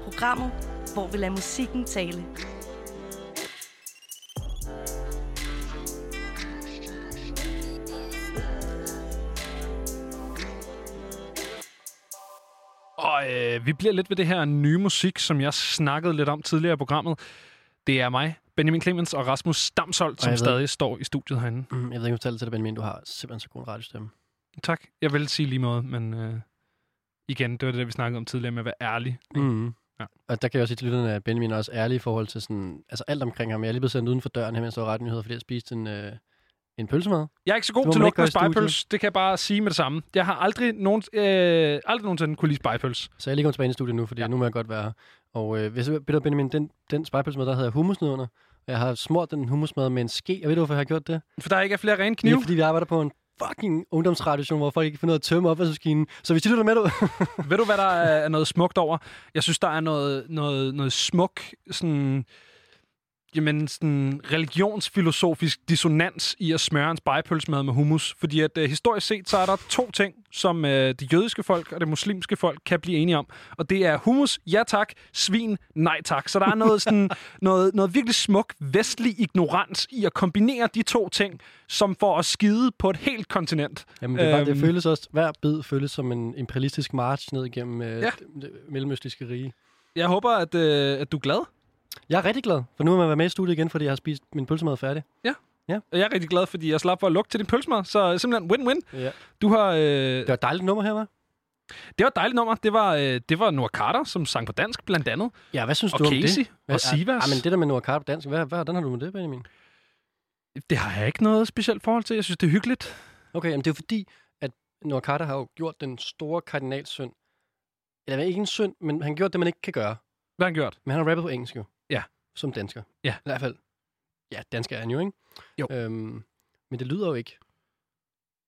[SPEAKER 1] Programmet, hvor vi lader musikken tale.
[SPEAKER 2] Og øh, vi bliver lidt ved det her nye musik, som jeg snakkede lidt om tidligere i programmet. Det er mig, Benjamin Clemens og Rasmus Stamsholdt, som
[SPEAKER 3] ved-
[SPEAKER 2] stadig står i studiet herinde.
[SPEAKER 3] Mm, jeg ved ikke, om jeg fortalte til dig, Benjamin, du har simpelthen så god radiostemme.
[SPEAKER 2] Tak. Jeg vil sige lige måde, men øh, igen, det var det, vi snakkede om tidligere med at være ærlig.
[SPEAKER 3] Mm.
[SPEAKER 2] Ja.
[SPEAKER 3] Og der kan jeg også sige til lytterne, at Benjamin er også ærlig i forhold til sådan, altså alt omkring ham. Jeg er lige blevet sendt uden for døren her, mens var ret nyheder, fordi jeg spiste en, øh, en pølsemad.
[SPEAKER 2] Jeg er ikke så
[SPEAKER 3] Det
[SPEAKER 2] god til
[SPEAKER 3] man
[SPEAKER 2] at
[SPEAKER 3] ikke gøre
[SPEAKER 2] lugte
[SPEAKER 3] i studiet.
[SPEAKER 2] spejpøls. Det kan jeg bare sige med det samme. Jeg har aldrig, nogen, øh, aldrig nogensinde kunne lide spejpøls.
[SPEAKER 3] Så jeg er lige kommet tilbage i studiet nu, fordi ja. nu må jeg godt være her. Og øh, hvis jeg beder Benjamin, den, den spejpølsemad, der havde jeg hummus ned under. Jeg har smurt den hummusmad med en ske. Jeg ved du, hvorfor jeg har gjort det?
[SPEAKER 2] For der ikke er flere rene
[SPEAKER 3] Det
[SPEAKER 2] knive.
[SPEAKER 3] er, fordi vi arbejder på en fucking ungdomsradiostation, hvor folk ikke kan finde ud af at tømme opvaskemaskinen. Så hvis de lytter med, du...
[SPEAKER 2] Ved du, hvad der er noget smukt over? Jeg synes, der er noget, noget, noget smuk, sådan, jamen, sådan religionsfilosofisk dissonans i at smøre en spejepølsemad med hummus. Fordi at øh, historisk set, så er der to ting, som øh, det jødiske folk og det muslimske folk kan blive enige om. Og det er hummus, ja tak, svin, nej tak. Så der er noget, sådan, noget, noget virkelig smuk vestlig ignorans i at kombinere de to ting, som får at skide på et helt kontinent.
[SPEAKER 3] Jamen, det, var, det
[SPEAKER 2] Øhm,
[SPEAKER 3] føles også, hver bid føles som en imperialistisk march ned igennem øh,
[SPEAKER 2] Ja.
[SPEAKER 3] det, mellemøstlige rige.
[SPEAKER 2] Jeg håber, at, øh, at du er glad.
[SPEAKER 3] Jeg er rigtig glad, for nu må jeg være med i studiet igen, fordi jeg har spist min pølsemad færdig.
[SPEAKER 2] Ja.
[SPEAKER 3] Ja.
[SPEAKER 2] Og jeg er rigtig glad, fordi jeg slap for at lugte til din pølsemad, så simpelthen win-win.
[SPEAKER 3] Ja.
[SPEAKER 2] Du har... Øh...
[SPEAKER 3] Det var et dejligt nummer her, var?
[SPEAKER 2] Det var et dejligt nummer. Det var, øh, det var Noah Carter, som sang på dansk, blandt andet.
[SPEAKER 3] Ja, hvad synes
[SPEAKER 2] og
[SPEAKER 3] du om
[SPEAKER 2] Casey
[SPEAKER 3] det?
[SPEAKER 2] og Sivas.
[SPEAKER 3] Ja, men det der med Noah Carter på dansk, hvad, hvad, hvordan har du med det, Benjamin?
[SPEAKER 2] Det har jeg ikke noget specielt forhold til. Jeg synes, det er hyggeligt.
[SPEAKER 3] Okay, jamen det er jo fordi, at Noah Carter har jo gjort den store kardinalsynd. Eller ikke en synd, men han har gjort det, man ikke kan gøre.
[SPEAKER 2] Hvad har han gjort?
[SPEAKER 3] Men han har rappet på engelsk jo. Som dansker.
[SPEAKER 2] Ja.
[SPEAKER 3] I hvert fald. Ja, dansker er han jo, ikke?
[SPEAKER 2] Jo.
[SPEAKER 3] Øhm, men det lyder jo ikke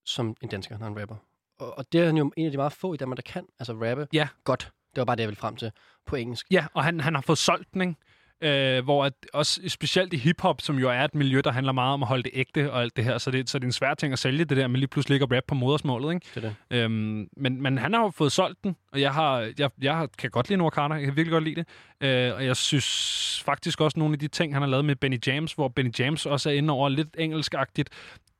[SPEAKER 3] som en dansker, når han rapper. Og, og det er han jo en af de meget få i Danmark, der kan altså rappe
[SPEAKER 2] Ja.
[SPEAKER 3] godt. Det var bare det, jeg ville frem til på engelsk.
[SPEAKER 2] Ja, og han, han har fået solgt den, ikke? Øh, hvor at også specielt i hiphop, som jo er et miljø, der handler meget om at holde det ægte og alt det her, så det, så det er en svær ting at sælge det der med lige pludselig at rap på modersmålet, ikke?
[SPEAKER 3] Det er
[SPEAKER 2] det. Øhm, men, men han har jo fået solgt den, og jeg, har, jeg, jeg kan godt lide Noah Carter, jeg kan virkelig godt lide det. Øh, og jeg synes faktisk også nogle af de ting, han har lavet med Benny James, hvor Benny James også er inde over lidt engelskagtigt,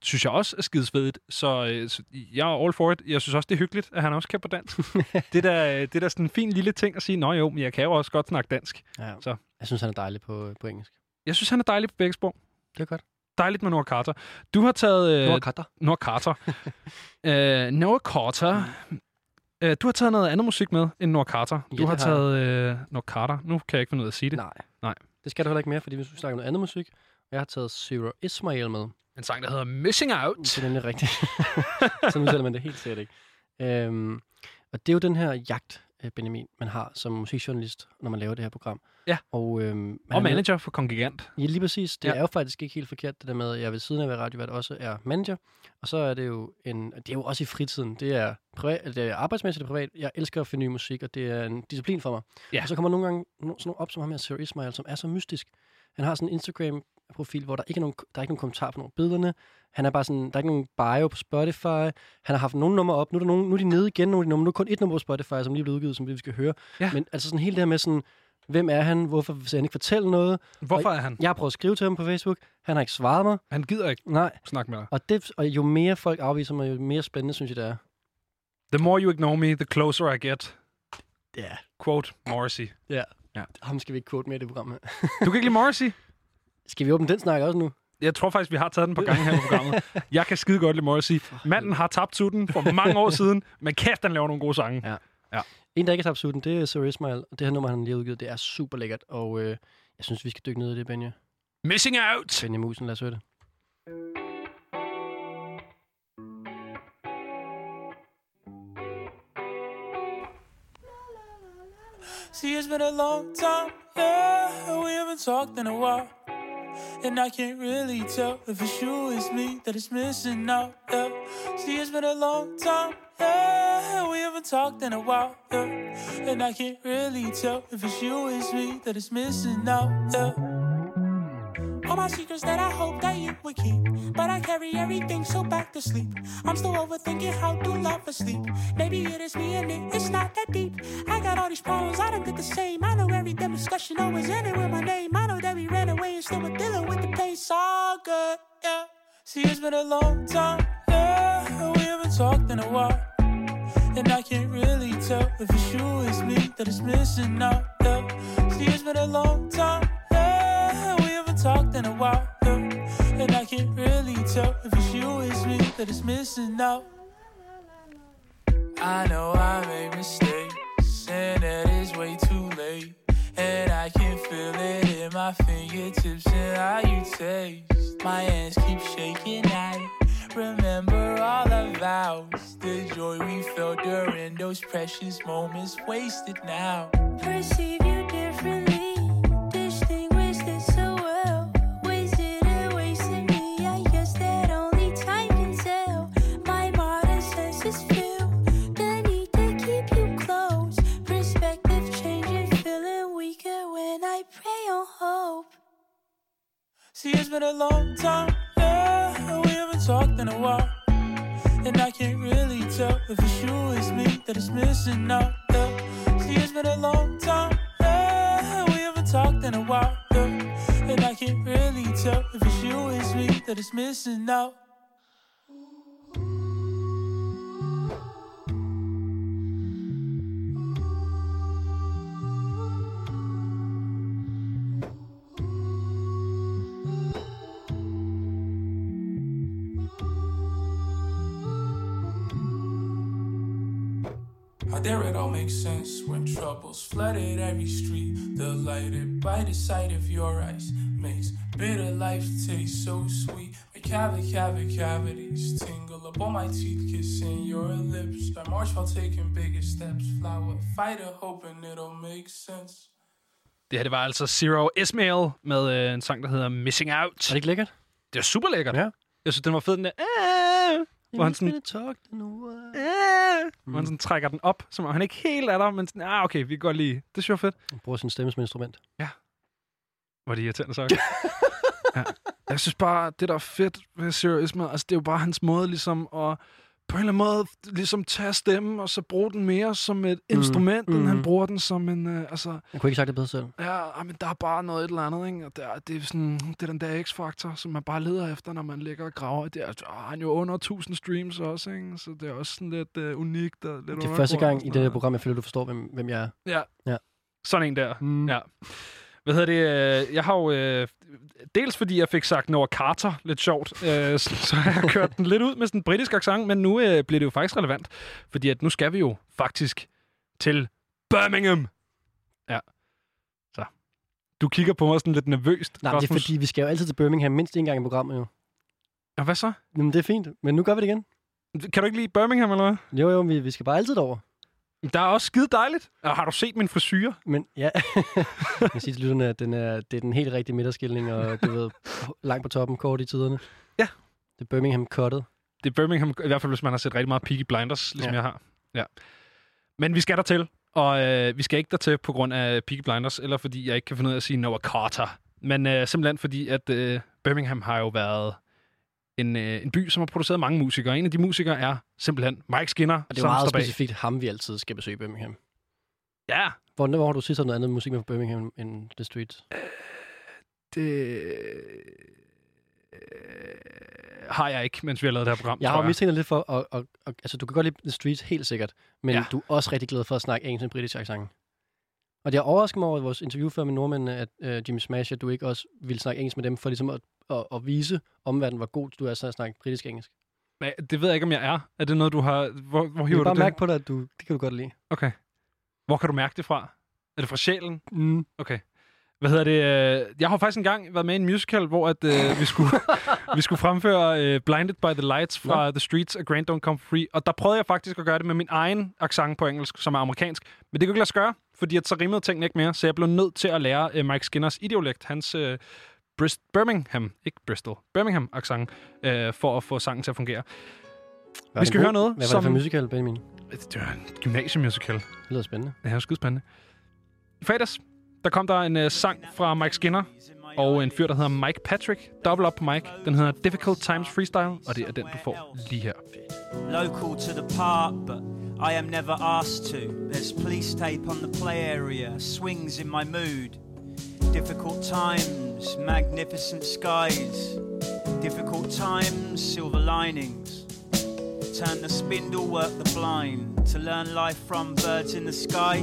[SPEAKER 2] synes jeg også er skidesvedigt. Så, øh, så jeg er all for it. Jeg synes også, det er hyggeligt, at han også kan på dansk. det, er da, det er da sådan en fin lille ting at sige, nå jo, men jeg kan jo også godt snakke dansk.
[SPEAKER 3] Ja.
[SPEAKER 2] Så.
[SPEAKER 3] Jeg synes, han er dejlig på, på engelsk.
[SPEAKER 2] Jeg synes, han er dejlig på begge sprog.
[SPEAKER 3] Det er godt.
[SPEAKER 2] Dejligt med Noah Carter. Du har taget... Øh,
[SPEAKER 3] Noah Carter.
[SPEAKER 2] Noah Carter. øh, Noah Carter. Øh, du har taget noget andet musik med end Noah Carter.
[SPEAKER 3] Ja,
[SPEAKER 2] Du har taget øh, Noah Carter. Nu kan jeg ikke finde ud af at sige det.
[SPEAKER 3] Nej.
[SPEAKER 2] Nej.
[SPEAKER 3] Det skal du heller ikke mere, fordi vi skal snakke om noget andet musik. Jeg har taget Zero Ismail med.
[SPEAKER 2] En sang, der hedder Missing Out.
[SPEAKER 3] Det er nemlig rigtigt. så nu man det helt sikkert ikke. Øhm, og det er jo den her jagt, øh, Benjamin, man har som musikjournalist, når man laver det her program.
[SPEAKER 2] Ja.
[SPEAKER 3] Og, øhm, man
[SPEAKER 2] Og
[SPEAKER 3] er med-
[SPEAKER 2] manager for Kongigant.
[SPEAKER 3] Ja, lige præcis. Det
[SPEAKER 2] Ja.
[SPEAKER 3] er jo faktisk ikke helt forkert, det der med, at jeg ved siden af at være radiovært også er manager. Og så er det jo en, det er jo også i fritiden. Det er, privat, det er arbejdsmæssigt og privat. Jeg elsker at finde ny musik, og det er en disciplin for mig.
[SPEAKER 2] Ja.
[SPEAKER 3] Og så kommer nogle gange sådan nogle op som ham her, Sarah Ismail, som er så mystisk. Han har sådan en Instagram-profil, hvor der ikke er nogen, der er ikke nogen kommentar på nogle af billederne. Han er bare sådan, der er ikke nogen bio på Spotify. Han har haft nogle numre op. Nu er, der nogle, nu er de nede igen, nogle numre. Nu er kun et nummer på Spotify, som lige er blevet udgivet, som vi skal høre.
[SPEAKER 2] Ja.
[SPEAKER 3] Men altså sådan hele det her med sådan, hvem er han? Hvorfor vil han ikke fortælle noget?
[SPEAKER 2] Hvorfor
[SPEAKER 3] Og
[SPEAKER 2] er han?
[SPEAKER 3] Jeg har prøvet at skrive til ham på Facebook. Han har ikke svaret mig.
[SPEAKER 2] Han gider ikke
[SPEAKER 3] Nej.
[SPEAKER 2] snakke med dig.
[SPEAKER 3] Og, det, og jo mere folk afviser mig, jo mere spændende synes jeg, det er.
[SPEAKER 2] The more you ignore me, the closer I get.
[SPEAKER 3] Ja.
[SPEAKER 2] Quote Morrissey.
[SPEAKER 3] Ja.
[SPEAKER 2] ja.
[SPEAKER 3] Ham skal vi ikke quote med i det program her.
[SPEAKER 2] Du kan ikke lide Morrissey?
[SPEAKER 3] Skal vi åbne den snak også nu?
[SPEAKER 2] Jeg tror faktisk, vi har taget den på gange her i programmet. Jeg kan skide godt lide Morrissey. Manden har tabt sutten for mange år siden, men kæft, han laver nogle gode sange.
[SPEAKER 3] Ja.
[SPEAKER 2] ja.
[SPEAKER 3] En, der ikke har tabt sutten, det er Sarah Ismail. Det her nummer, han lige har udgivet, det er super lækkert. Og øh, jeg synes, vi skal dykke ned i det, Benja.
[SPEAKER 2] Missing Out!
[SPEAKER 3] Benja Musen, lad os høre det.
[SPEAKER 17] See, it's been a long time, yeah. We haven't talked in a while. And I can't really tell if it's you, it's me that is missing out, yeah. See, it's been a long time, yeah. We haven't talked in a while, yeah. And I can't really tell if it's you, it's me that is missing out, yeah. All my secrets that I hope that you would keep. But I carry everything so back to sleep. I'm still overthinking how do love asleep. Maybe it is me and it, it's not that deep. I got all these problems, I don't get the same. I know every damn discussion always ended with my name. I know that we ran away and still we're dealing with the pain. It's all good, yeah. See, it's been a long time, yeah. We haven't talked in a while. And I can't really tell if it's you, it's me that is missing out, yeah. See, it's been a long time. We haven't talked in a while, yeah. And I can't really tell if it's you, it's me that is missing out. I know I made mistakes, and that it's way too late. And I can feel it in my fingertips and how you taste. My hands keep shaking it. Remember all the vows, the joy we felt during those precious moments wasted now.
[SPEAKER 8] Perceive you differently,
[SPEAKER 17] See, it's been a long time, yeah, we haven't talked in a while. And I can't really tell if it's you or it's me that is missing out, yeah. See, it's been a long time, yeah, we haven't talked in a while, yeah. And I can't really tell if it's you or it's me that is missing out. How dare it all make sense when troubles flooded every street? Delighted by the sight of your eyes makes bitter life taste so sweet. My cavity, cavity, cavities tingle up on my teeth, kissing your lips. By March while taking bigger steps, flower fighter, hoping it'll make sense.
[SPEAKER 2] Det her, det var altså Zero Ismail med øh, en sang, der hedder Missing Out. Er det
[SPEAKER 3] ikke lækkert?
[SPEAKER 2] Det er super lækkert.
[SPEAKER 3] Ja.
[SPEAKER 2] Jeg synes, den var fed, den der... Hvor han sådan,
[SPEAKER 3] talk nu.
[SPEAKER 2] "Ah", hvor han sådan trækker den op, som om han ikke helt er der, men sådan, ah, okay, vi godt lide. Det synes jeg var fedt.
[SPEAKER 3] Han bruger sin stemme som instrument.
[SPEAKER 2] Ja. Hvor er det irriterende sagt. ja. Jeg synes bare, det der er fedt ved Ismail, altså det er jo bare hans måde ligesom at på en eller anden måde ligesom tage stemmen, og så bruge den mere som et
[SPEAKER 3] Mm,
[SPEAKER 2] instrument, end
[SPEAKER 3] mm.
[SPEAKER 2] han bruger den som en, øh, altså...
[SPEAKER 3] Jeg kunne ikke sagt det bedre selv.
[SPEAKER 2] Ja, men der er bare noget et eller andet, ikke? Og det er, det er, sådan, det er den der X-faktor, som man bare leder efter, når man ligger og graver. Det er, ah, han er jo under 1000 streams også, ikke? Så det er også sådan lidt uh, unikt og lidt
[SPEAKER 3] Det er første gang i det her program, jeg føler, du forstår, hvem, hvem jeg er.
[SPEAKER 2] Ja.
[SPEAKER 3] Ja.
[SPEAKER 2] Sådan en der. Mm. Ja. Hvad hedder det? øh, Jeg har jo... Øh, dels fordi jeg fik sagt Noah Carter lidt sjovt, øh, så, så har jeg kørt den lidt ud med sådan en britisk accent, men nu øh, bliver det jo faktisk relevant, fordi at nu skal vi jo faktisk til Birmingham. Ja. Så. Du kigger på mig sådan lidt nervøst,
[SPEAKER 3] Nej, men det er
[SPEAKER 2] Rasmus.
[SPEAKER 3] fordi, vi skal jo altid til Birmingham mindst en gang i programmet jo.
[SPEAKER 2] Ja, hvad så?
[SPEAKER 3] Jamen, det er fint, men nu gør vi det igen.
[SPEAKER 2] Kan du ikke lide Birmingham, eller hvad?
[SPEAKER 3] Jo, jo, vi, vi skal bare altid derover.
[SPEAKER 2] Der er også skide dejligt. Og har du set min frisyr?
[SPEAKER 3] Men ja, jeg kan sige til lytterne, at den er, det er den helt rigtige midterskilning, og du ved, langt på toppen, kort i tiderne.
[SPEAKER 2] Ja.
[SPEAKER 3] Det er Birmingham cuttet.
[SPEAKER 2] Det er Birmingham, i hvert fald hvis man har set rigtig meget Peaky Blinders, ligesom
[SPEAKER 3] Ja.
[SPEAKER 2] jeg har. Ja. Men vi skal der til, og øh, vi skal ikke dertil på grund af Peaky Blinders, eller fordi jeg ikke kan finde ud af at sige Noah Carter. Men øh, simpelthen fordi, at øh, Birmingham har jo været en, øh, en by, som har produceret mange musikere. En af de musikere er simpelthen Mike Skinner,
[SPEAKER 3] Og det er meget specifikt ham, vi altid skal besøge i Birmingham.
[SPEAKER 2] Ja.
[SPEAKER 3] Hvor, hvor har du sidst noget andet musik med fra Birmingham end The Street?
[SPEAKER 2] Det har jeg ikke, mens vi har lavet det her program.
[SPEAKER 3] Jeg har jo mistænkt lidt for, at, at, at, altså du kan godt lide The Streets helt sikkert, men
[SPEAKER 2] Ja.
[SPEAKER 3] du er også rigtig glad for at snakke engelsk med britisk accent. Og det har overrasket mig over i vores interview før med nordmændene, at uh, Jimmy Smash, at du ikke også ville snakke engelsk med dem, for ligesom at, at, at vise omverdenen, hvor god du er til at snakke britisk-engelsk.
[SPEAKER 2] Men det ved jeg ikke, om jeg er. Er det noget, du har... Hvor, hvor
[SPEAKER 3] Jeg
[SPEAKER 2] hiver
[SPEAKER 3] bare
[SPEAKER 2] du det?
[SPEAKER 3] mærke på dig, at du, det kan du godt lide.
[SPEAKER 2] Okay. Hvor kan du mærke det fra? Er det fra sjælen?
[SPEAKER 3] Mm.
[SPEAKER 2] Okay. Hvad hedder det? øh, Jeg har faktisk engang været med i en musical, hvor at, øh, vi, skulle, vi skulle fremføre øh, Blinded by the Lights fra
[SPEAKER 3] Nå.
[SPEAKER 2] The Streets og Grand Don't Come Free. Og der prøvede jeg faktisk at gøre det med min egen accent på engelsk, som er amerikansk. Men det kunne ikke lade sig gøre, fordi at så rimede tingene ikke mere. Så jeg blev nødt til at lære øh, Mike Skinners idiolekt, hans øh, Brist- Birmingham, ikke Bristol, Birmingham accent, øh, for at få sangen til at fungere.
[SPEAKER 3] Var
[SPEAKER 2] vi
[SPEAKER 3] det
[SPEAKER 2] skal
[SPEAKER 3] god-
[SPEAKER 2] høre noget,
[SPEAKER 3] Hvad var
[SPEAKER 2] som...
[SPEAKER 3] det for musical, Benjamin?
[SPEAKER 2] Det var en gymnasiemusical. Det
[SPEAKER 3] lyder spændende.
[SPEAKER 2] Det er skide spændende. I fredags, der kom der en uh, sang fra Mike Skinner og en fyr, der hedder Mike Patrick. Double up på Mike. Den hedder Difficult Times Freestyle, og det er den, du får lige her.
[SPEAKER 18] Local to the park, but I am never asked to. There's police tape on the play area, swings in my mood. Difficult times, magnificent skies. Difficult times, silver linings. Turn the spindle, work the blind. To learn life from birds in the sky.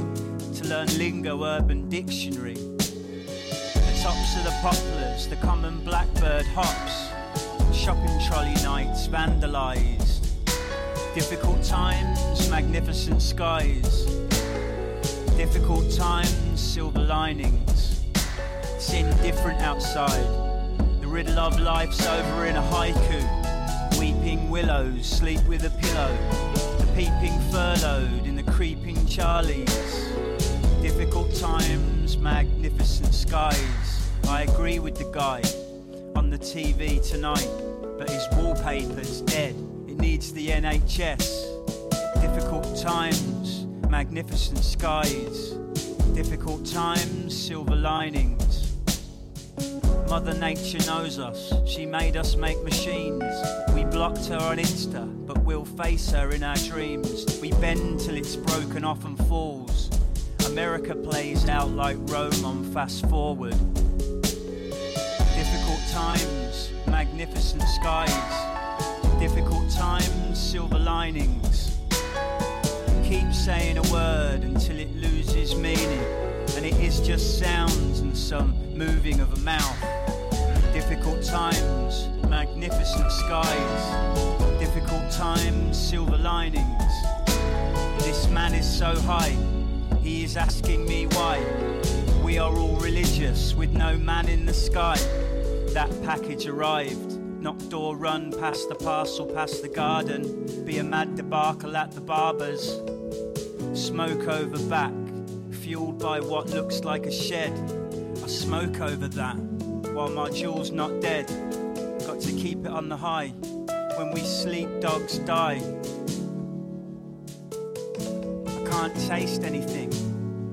[SPEAKER 18] To learn lingo, urban dictionary. The tops of the poplars, the common blackbird hops. Shopping trolley nights vandalized. Difficult times, magnificent skies. Difficult times, silver linings. It's indifferent outside. The riddle of life's over in a haiku. Weeping willows sleep with a pillow. The peeping furloughed in the creeping Charlies. Difficult times, magnificent skies. I agree with the guy on the TV tonight, but his wallpaper's dead. It needs the NHS. Difficult times, magnificent skies. Difficult times, silver linings. Mother Nature knows us. She made us make machines. We blocked her on Insta, but we'll face her in our dreams. We bend till it's broken off and falls. America plays out like Rome on fast forward. Difficult times, magnificent skies. Difficult times, silver linings. Keep saying a word until it loses meaning, and it is just sounds and some moving of a mouth. Difficult times, magnificent skies. Difficult times, silver linings. This man is so high, he is asking me why. We are all religious with no man in the sky. That package arrived. Knock door run past the parcel, past the garden. Be a mad debacle at the barber's. Smoke over back, fueled by what looks like a shed. I smoke over that while my jewel's not dead. Got to keep it on the high. When we sleep, dogs die. I can't taste anything.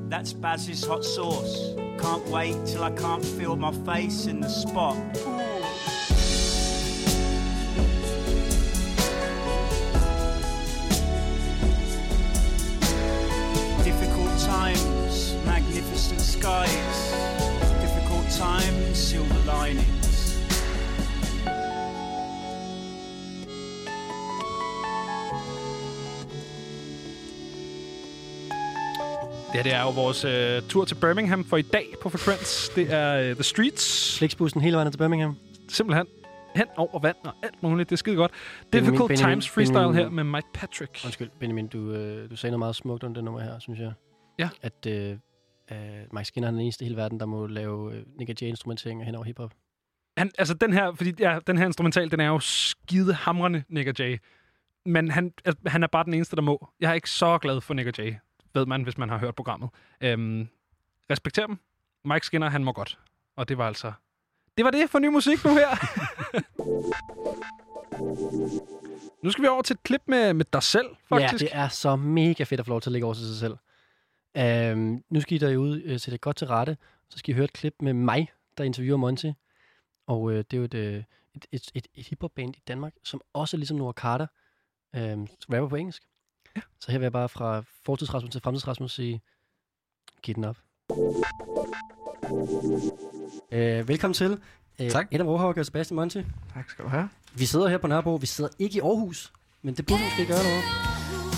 [SPEAKER 18] That's Baz's hot sauce. Can't wait till I can't feel my face in the spot. Difficult times, magnificent skies. Difficult times, silver linings.
[SPEAKER 2] Det her det er jo vores øh, tur til Birmingham for i dag på Frekvens. Det er øh, The Streets.
[SPEAKER 3] Flixbussen hele vejen til Birmingham.
[SPEAKER 2] Simpelthen hen over vand og alt muligt. Det er skide godt.
[SPEAKER 3] Benjamin-
[SPEAKER 2] Difficult
[SPEAKER 3] Benjamin-
[SPEAKER 2] Times freestyle
[SPEAKER 3] Benjamin-
[SPEAKER 2] her med Mike Patrick.
[SPEAKER 3] Undskyld, Benjamin, du, øh, du sagde noget meget smukt om det nummer her, synes jeg.
[SPEAKER 2] Ja.
[SPEAKER 3] At øh, øh, Mike Skinner er den eneste i hele verden, der må lave øh, Nick J-instrumentering hen over hiphop.
[SPEAKER 2] Han, altså den her, fordi ja, den her instrumental, den er jo skide hamrende, Nick Jay. Men han, altså, han er bare den eneste, der må. Jeg er ikke så glad for Nick Jay, ved man, hvis man har hørt programmet. Øhm, respekter dem. Mike Skinner, han må godt. Og det var altså... Det var det for ny musik nu her. nu skal vi over til et klip med, med dig selv, faktisk.
[SPEAKER 3] Ja, det er så mega fedt at få lov til at ligge over til sig selv. Øhm, nu skal I derude øh, sætte godt til rette. Så skal I høre et klip med mig, der interviewer Monty. Og øh, det er jo et, øh, et, et, et, et hiphop-band i Danmark, som også ligesom Nora Carter øh, rapper på engelsk. Ja. Så her vil jeg bare fra fortidsrasmus til fremtidsrasmus sige, giv den op. Øh, velkommen til. Øh,
[SPEAKER 19] Tak.
[SPEAKER 3] Adam Warhawk og Sebastian Monty.
[SPEAKER 19] Tak skal du have.
[SPEAKER 3] Vi sidder her på Nørrebro. Vi sidder ikke i Aarhus, men det burde vi måske gøre noget.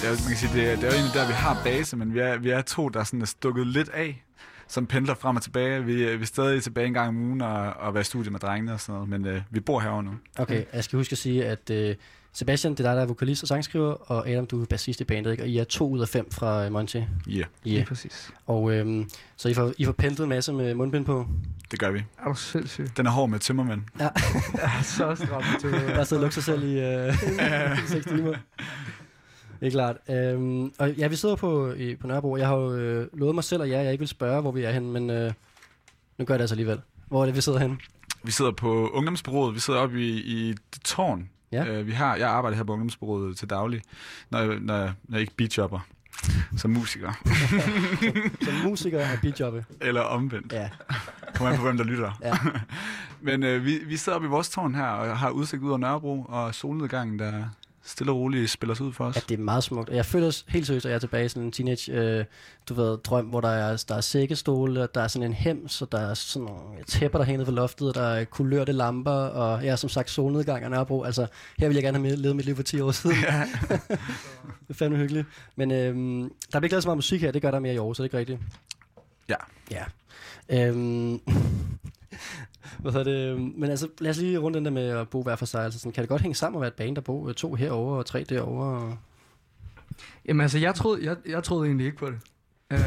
[SPEAKER 19] Det er, jo- man kan sige, det, er, det er jo egentlig der, vi har base, men vi er, vi er to, der sådan er stukket lidt af, som pendler frem og tilbage. Vi, er- vi er stadig tilbage en gang om ugen og, og være i studiet med drengene og sådan noget, men øh, vi bor herovre nu.
[SPEAKER 3] Okay, jeg skal huske at sige, at øh, Sebastian, det er dig, der er vokalist og sangskriver, og Adam, du er bassist i bandet, ikke? og I er to ud af fem fra øh, Monty.
[SPEAKER 19] Ja,
[SPEAKER 3] Yeah.
[SPEAKER 19] lige præcis.
[SPEAKER 3] Og øhm, så I får, I får pendlet en masse med mundbind på.
[SPEAKER 19] Det gør vi.
[SPEAKER 20] Er du sindssyg?
[SPEAKER 19] Den er hård med tømmermænd.
[SPEAKER 3] Ja.
[SPEAKER 20] Så stramt til
[SPEAKER 3] Der har siddet og lukket sig selv i øh, 6 timer. Det er klart. Øhm, og ja, vi sidder på, i, på Nørrebro. Jeg har jo øh, lovet mig selv og jer, at jeg ikke vil spørge, hvor vi er henne, men øh, nu gør jeg det altså alligevel. Hvor er det, vi sidder henne?
[SPEAKER 19] Vi sidder på ungdomsbureauet. Vi sidder oppe i, i det tårn.
[SPEAKER 3] Ja.
[SPEAKER 19] Øh, vi har, jeg arbejder her på ungdomsbureauet til daglig, når, jeg- når, jeg- når jeg ikke beatjobber. Som musiker.
[SPEAKER 3] Som musiker og beatjobbe.
[SPEAKER 19] Eller omvendt.
[SPEAKER 3] Ja.
[SPEAKER 19] Kommer an på, hvem der lytter.
[SPEAKER 3] Ja.
[SPEAKER 19] Men øh, vi, vi sidder oppe i vores tårn her, og har udsigt ud over Nørrebro, og solnedgangen, der stille og roligt spiller sig ud for os.
[SPEAKER 3] Ja, det er meget smukt. Og jeg føler også helt seriøst, at jeg er tilbage i sådan en teenage, øh, du ved, drøm, hvor der er, der er sækkestole, og der er sådan en hems, og der er sådan nogle tæpper, der hænger på loftet, og der er kulørte lamper, og jeg er som sagt solnedgang af Nørrebro. Altså, her vil jeg gerne have med- levet mit liv for 10 år siden.
[SPEAKER 19] Ja.
[SPEAKER 3] det er fandme hyggeligt. Men øhm, der bliver ikke lavet så meget musik her, det gør der mere i år, så det er ikke rigtigt.
[SPEAKER 19] Ja.
[SPEAKER 3] Ja. Øhm, hvad hedder det? Men altså, lad os lige rundt den der med at bo hver for sig. Altså, sådan, kan det godt hænge sammen at være et band, der bor øh, to herover og tre derovre?
[SPEAKER 20] Jamen altså, jeg troede, jeg, jeg troede egentlig ikke på det. Øh,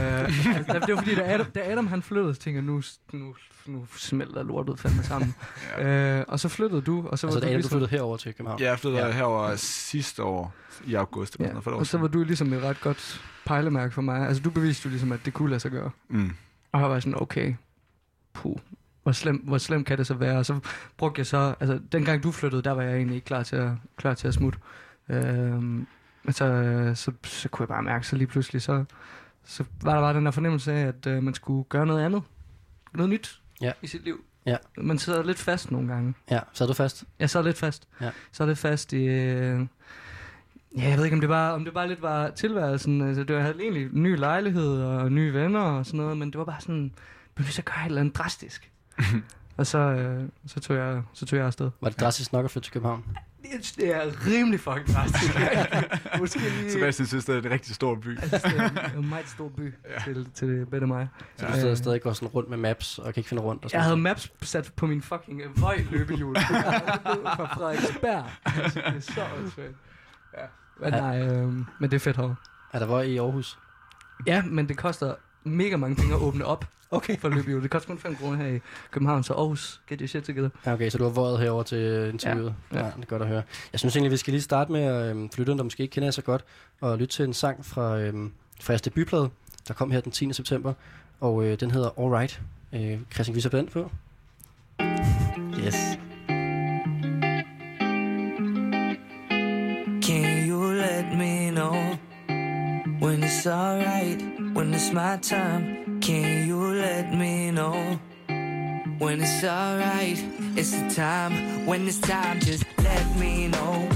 [SPEAKER 20] altså, det var fordi, da Adam, da Adam han flyttede, så tænkte jeg, nu, nu, nu smelter lortet fandme sammen. ja. øh, og så flyttede du, og så
[SPEAKER 3] Altså,
[SPEAKER 20] var
[SPEAKER 3] da
[SPEAKER 20] du
[SPEAKER 3] Adam, du
[SPEAKER 20] ligesom,
[SPEAKER 3] flyttede herover til København?
[SPEAKER 19] Ja, jeg flyttede
[SPEAKER 3] Ja.
[SPEAKER 19] herover sidste år i august.
[SPEAKER 20] Ja,
[SPEAKER 19] for
[SPEAKER 20] og så var du ligesom et ret godt pejlemærke for mig. Altså, du beviste jo ligesom, at det kunne lade sig gøre.
[SPEAKER 19] Mm.
[SPEAKER 20] Og jeg var sådan, okay, puh, hvor slem, hvor slem kan det så være? Og så brugte jeg så, altså dengang du flyttede, der var jeg egentlig ikke klar til at, klar til at smutte. Øhm, men så, så, så kunne jeg bare mærke, så lige pludselig, så, så var der bare den der fornemmelse af, at øh, man skulle gøre noget andet. Noget nyt
[SPEAKER 3] ja.
[SPEAKER 20] i sit liv.
[SPEAKER 3] Ja.
[SPEAKER 20] Man sidder lidt fast nogle gange.
[SPEAKER 3] Ja, sad du fast?
[SPEAKER 20] Jeg sad lidt fast.
[SPEAKER 3] Ja.
[SPEAKER 20] Så lidt fast i... Øh, ja, jeg ved ikke, om det bare, om det bare lidt var tilværelsen. Altså, det var, jeg havde egentlig en ny lejlighed og nye venner og sådan noget, men det var bare sådan, blev nødt til at gøre et eller andet drastisk. og så, øh, så, tog jeg, så tog jeg afsted.
[SPEAKER 3] Var det drastisk nok at flytte til København?
[SPEAKER 20] Det, det er rimelig fucking drastisk. Måske lige...
[SPEAKER 19] Sebastian synes, det er en rigtig stor by.
[SPEAKER 20] Synes, det er en meget stor by ja. til, til det bedre mig.
[SPEAKER 3] Så du sidder stadig går sådan rundt med maps og kan ikke finde rundt? Og sådan
[SPEAKER 20] Jeg havde maps sat på min fucking øh, vøj løbehjul. fra Frederiksberg. Altså, det er så åndssvagt. Ja. Men
[SPEAKER 3] Ja.
[SPEAKER 20] nej, øh, men det er fedt herovre.
[SPEAKER 3] Er der vøj i Aarhus?
[SPEAKER 20] Ja, men det koster mega mange penge at åbne op
[SPEAKER 3] okay.
[SPEAKER 20] for løbehjul. Det koster kun 5 kroner her i København, så Aarhus, get your shit together.
[SPEAKER 3] Ja, okay, så du har vøjet herover til interviewet. Ja.
[SPEAKER 20] Ja.
[SPEAKER 3] ja. det er godt at høre. Jeg synes egentlig, vi skal lige starte med at øhm, flytte, der måske ikke kender jer så godt, og lytte til en sang fra, øhm, fra jeres debutplade, der kom her den 10. september, og øh, den hedder All Right. Øh, Christian, kan vi sætte den på? Yes.
[SPEAKER 21] Alright, when it's my time? Can you let me know when it's alright? It's the time, when it's time, just let me know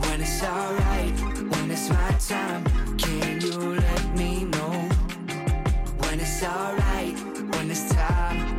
[SPEAKER 21] when it's alright, when it's my time. Can you let me know when it's alright, when it's time?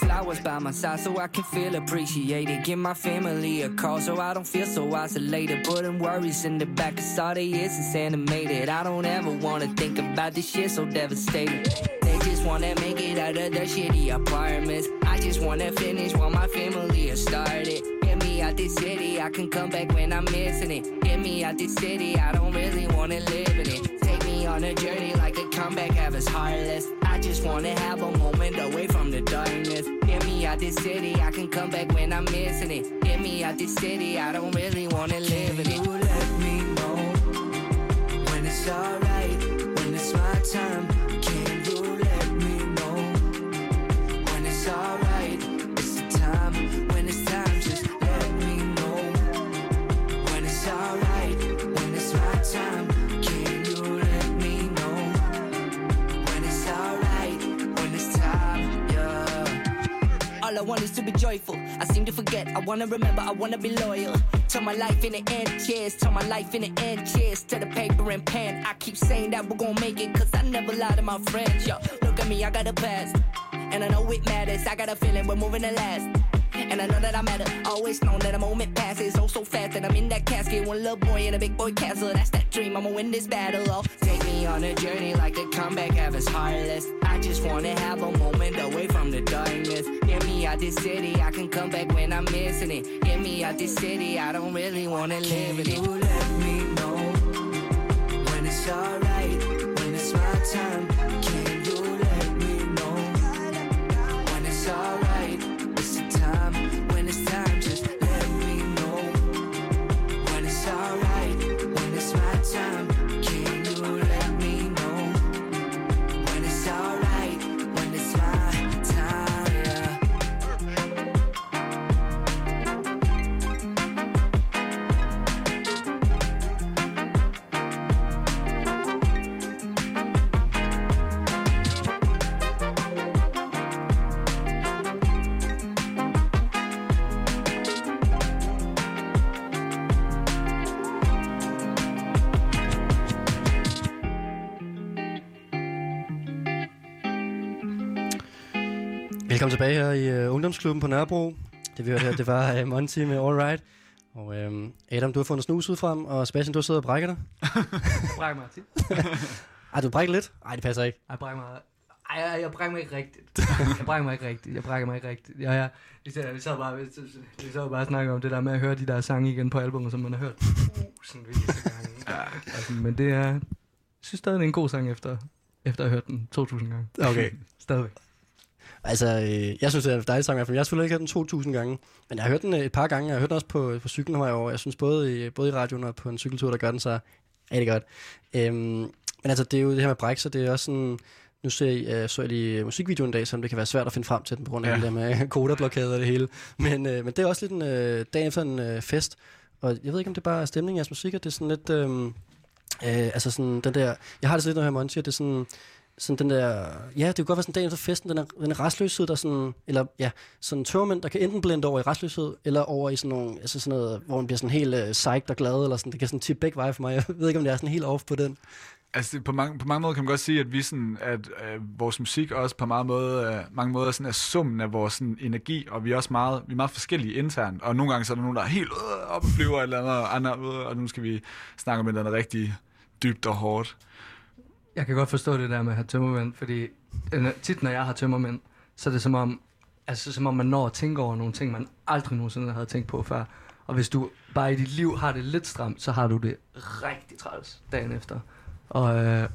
[SPEAKER 21] Flowers by my side so I can feel appreciated. Give my family a call so I don't feel so isolated. Putting worries in the back, cause all they is is animated. I don't ever wanna think about this shit so devastating. They just wanna make it out of their shitty apartments. I just wanna finish what my family has started. Get me out this city, I can come back when I'm missing it. Get me out this city, I don't really wanna live in it. Take me on a journey like a comeback, have us heartless. I just wanna have a moment away from the darkness. Get me out this city, I can come back when I'm missing it. Get me out this city, I don't really wanna live in it. You let me know when it's alright, when it's my time. All I want is to be joyful. I seem to forget. I wanna remember. I wanna be loyal. Turn my life in the end. Cheers. Turn my life in the end. Cheers to the paper and pen. I keep saying that we're gonna make it. Cause I never lie to my friends. Yo, look at me. I got a past. And I know it matters. I got a feeling we're moving to last. And I know that I matter. Always known that a moment passes oh so fast that I'm in that casket. One little boy in a big boy castle. That's that dream. I'ma win this battle. Oh, take me on a journey like a comeback. Have us heartless. I just wanna have a moment away from the darkness. Get me out this city. I can come back when I'm missing it. Get me out this city. I don't really wanna live in it. You let me know when it's alright. When it's my time. Can you let me know when it's alright?
[SPEAKER 3] Ungdomsklubben på Nørrebro. Det vi hørte her, det var uh, Monty med All Right. Og uh, Adam, du har fundet snus ud frem, og Sebastian, du sidder og brækker dig.
[SPEAKER 20] Bræk mig tit.
[SPEAKER 3] Ej, du brækker lidt? Nej, det passer ikke.
[SPEAKER 20] Jeg brækker mig... Ej, jeg, jeg brækker mig ikke rigtigt. Jeg brækker mig ikke rigtigt. Jeg brækker mig ikke rigtigt. Jeg, jeg, vi, sad, vi sad bare, vi, vi sad bare og snakkede om det der med at høre de der sange igen på albumet, som man har hørt tusind gange. Ja. Altså, men det er, synes stadig, det er en god sang efter, efter at have hørt den 2000 gange.
[SPEAKER 3] Okay.
[SPEAKER 20] Stadigvæk.
[SPEAKER 3] Altså, øh, jeg synes, det er en dejlig sang, i hvert fald. jeg har selvfølgelig ikke hørt den 2000 gange, men jeg har hørt den øh, et par gange, jeg har hørt den også på, på cyklen herovre. Jeg synes både i, både i radioen og på en cykeltur, der gør den sig rigtig godt. Øhm, men altså, det er jo det her med bræk, så det er også sådan... Nu ser jeg, øh, så jeg lige musikvideoen en dag, som det kan være svært at finde frem til den, på grund af
[SPEAKER 19] Ja.
[SPEAKER 3] det der med kodablokade og det hele. Men, øh, men det er også lidt en øh, dag efter en øh, fest, og jeg ved ikke, om det bare er stemningen i jeres musik, at det er sådan lidt... Øh, øh, altså sådan den der... Jeg har det sådan lidt, når jeg hører Monty, at det er sådan sådan den der, ja, det kunne godt være sådan dagen efter festen, den er, den er restløshed, der sådan, eller ja, sådan tørmænd, der kan enten blende over i restløshed, eller over i sådan nogle, altså sådan noget, hvor man bliver sådan helt øh, psyched og glad, eller sådan, det kan sådan tippe begge veje for mig. Jeg ved ikke, om det er sådan helt off på den.
[SPEAKER 19] Altså, på mange, på mange måder kan man godt sige, at vi sådan, at øh, vores musik også på mange måder, øh, mange måder sådan er summen af vores sådan, energi, og vi er også meget, vi er meget forskellige internt, og nogle gange så er der nogen, der er helt øh, op og flyver, eller andet, og andre, øh, og nu skal vi snakke om et eller andet rigtig dybt og hårdt.
[SPEAKER 20] Jeg kan godt forstå det der med at have tømmermænd, fordi øh, tit når jeg har tømmermænd, så er det som om, altså som om man når at tænke over nogle ting, man aldrig nogensinde havde tænkt på før. Og hvis du bare i dit liv har det lidt stramt, så har du det rigtig træls dagen efter. Og øh,
[SPEAKER 3] Jeg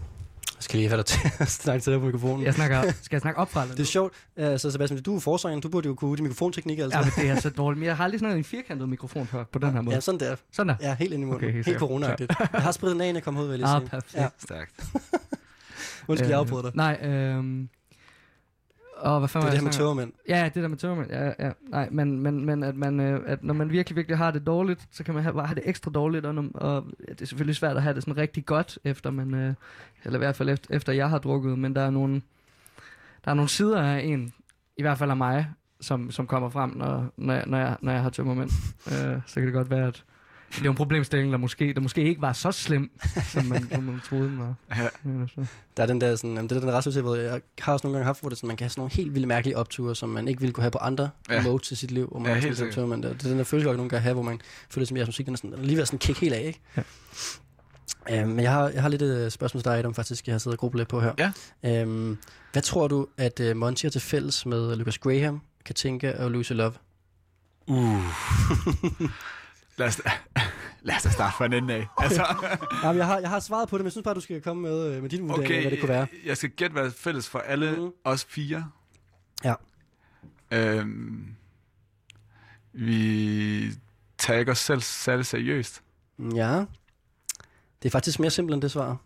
[SPEAKER 3] skal lige have dig til at snakke til dig på mikrofonen.
[SPEAKER 20] Jeg snakker, skal jeg snakke opfra? Eller
[SPEAKER 3] Det er sjovt. Altså, Sebastian, du er forsangeren, du burde jo kunne de mikrofonteknik, altså.
[SPEAKER 20] Ja, men det er så dårligt. Men jeg har aldrig snakket en firkantet mikrofon før på den her måde.
[SPEAKER 3] Ja, sådan der.
[SPEAKER 20] Sådan der?
[SPEAKER 3] Ja, helt ind i munden.
[SPEAKER 20] Okay, helt
[SPEAKER 3] helt
[SPEAKER 20] sikkert.
[SPEAKER 3] corona-agtigt. Jeg har spredt den af, inden jeg kom ud, vil jeg lige
[SPEAKER 20] Ah,
[SPEAKER 3] sige.
[SPEAKER 20] perfekt.
[SPEAKER 3] Ja.
[SPEAKER 19] Stærkt.
[SPEAKER 3] Undskyld, jeg afbryder dig.
[SPEAKER 20] Nej, øhm... Og hvad fanden
[SPEAKER 3] Det er det her med tømmermænd.
[SPEAKER 20] Ja, det der med tømmermænd. Ja, ja. Nej, men, men, men at, man, øh, at når man virkelig, virkelig har det dårligt, så kan man have, bare have det ekstra dårligt. Og, når, og ja, det er selvfølgelig svært at have det sådan rigtig godt, efter man, øh, eller i hvert fald efter, efter jeg har drukket. Men der er nogle, der er nogle sider af en, i hvert fald af mig, som, som kommer frem, når, når, jeg, når, jeg, når jeg har tømmermænd. øh, så kan det godt være, at det er jo en problemstilling, der måske, der måske ikke var så slem, som man, som man troede den var.
[SPEAKER 19] Ja.
[SPEAKER 20] Altså.
[SPEAKER 3] Der er den der, sådan, jamen, det er den hvor jeg har også nogle gange haft, hvor det, sådan, man kan have sådan nogle helt vildt mærkelige opture, som man ikke ville kunne have på andre
[SPEAKER 19] Ja.
[SPEAKER 3] modes i sit liv. Hvor man
[SPEAKER 19] Ja, helt sikkert.
[SPEAKER 3] man. Det er den der følelse, jeg nogle gange have, hvor man føler, som jeres musik, den er, sådan, den er lige ved at sådan kick helt af, ikke?
[SPEAKER 20] Ja.
[SPEAKER 3] Øhm, men jeg har, jeg har lidt et øh, spørgsmål til dig, Adam, faktisk, jeg har siddet og grublet lidt på her.
[SPEAKER 19] Ja.
[SPEAKER 3] Øhm, hvad tror du, at uh, Monty har til fælles med Lucas Graham, Katinka og Lucy Love?
[SPEAKER 19] Uh. lad, os, lad os da starte fra en ende af. Altså,
[SPEAKER 3] Jamen, jeg, har, jeg har svaret på det, men jeg synes bare, du skal komme med, øh, med din vurdering af, hvad det kunne være.
[SPEAKER 19] jeg skal gætte, hvad fælles for alle mm. os fire.
[SPEAKER 3] Ja.
[SPEAKER 19] Øhm, vi tager ikke os selv særlig seriøst.
[SPEAKER 3] Ja. Det er faktisk mere simpelt end det svar.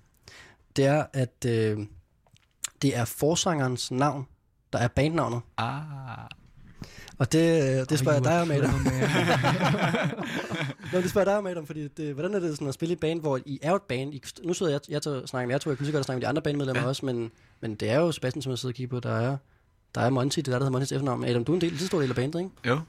[SPEAKER 3] Det er, at øh, det er forsangerens navn, der er bandnavnet.
[SPEAKER 19] Ah.
[SPEAKER 3] Og det, øh, det spørger jeg dig om, Adam. Nå, det spørger jeg dig om, Adam, fordi det, hvordan er det sådan at spille i et band, hvor I er et band, I, nu sidder jeg, jeg til at snakke med jer to, jeg kunne lige godt snakke med de andre bandmedlemmer ja. også, men, men det er jo Sebastian, som jeg sidder og kigger på, der er, der er Monty, det er der, der hedder Monty's efternavn. Adam, du er en del, lige stor del af bandet, ikke?
[SPEAKER 19] Jo.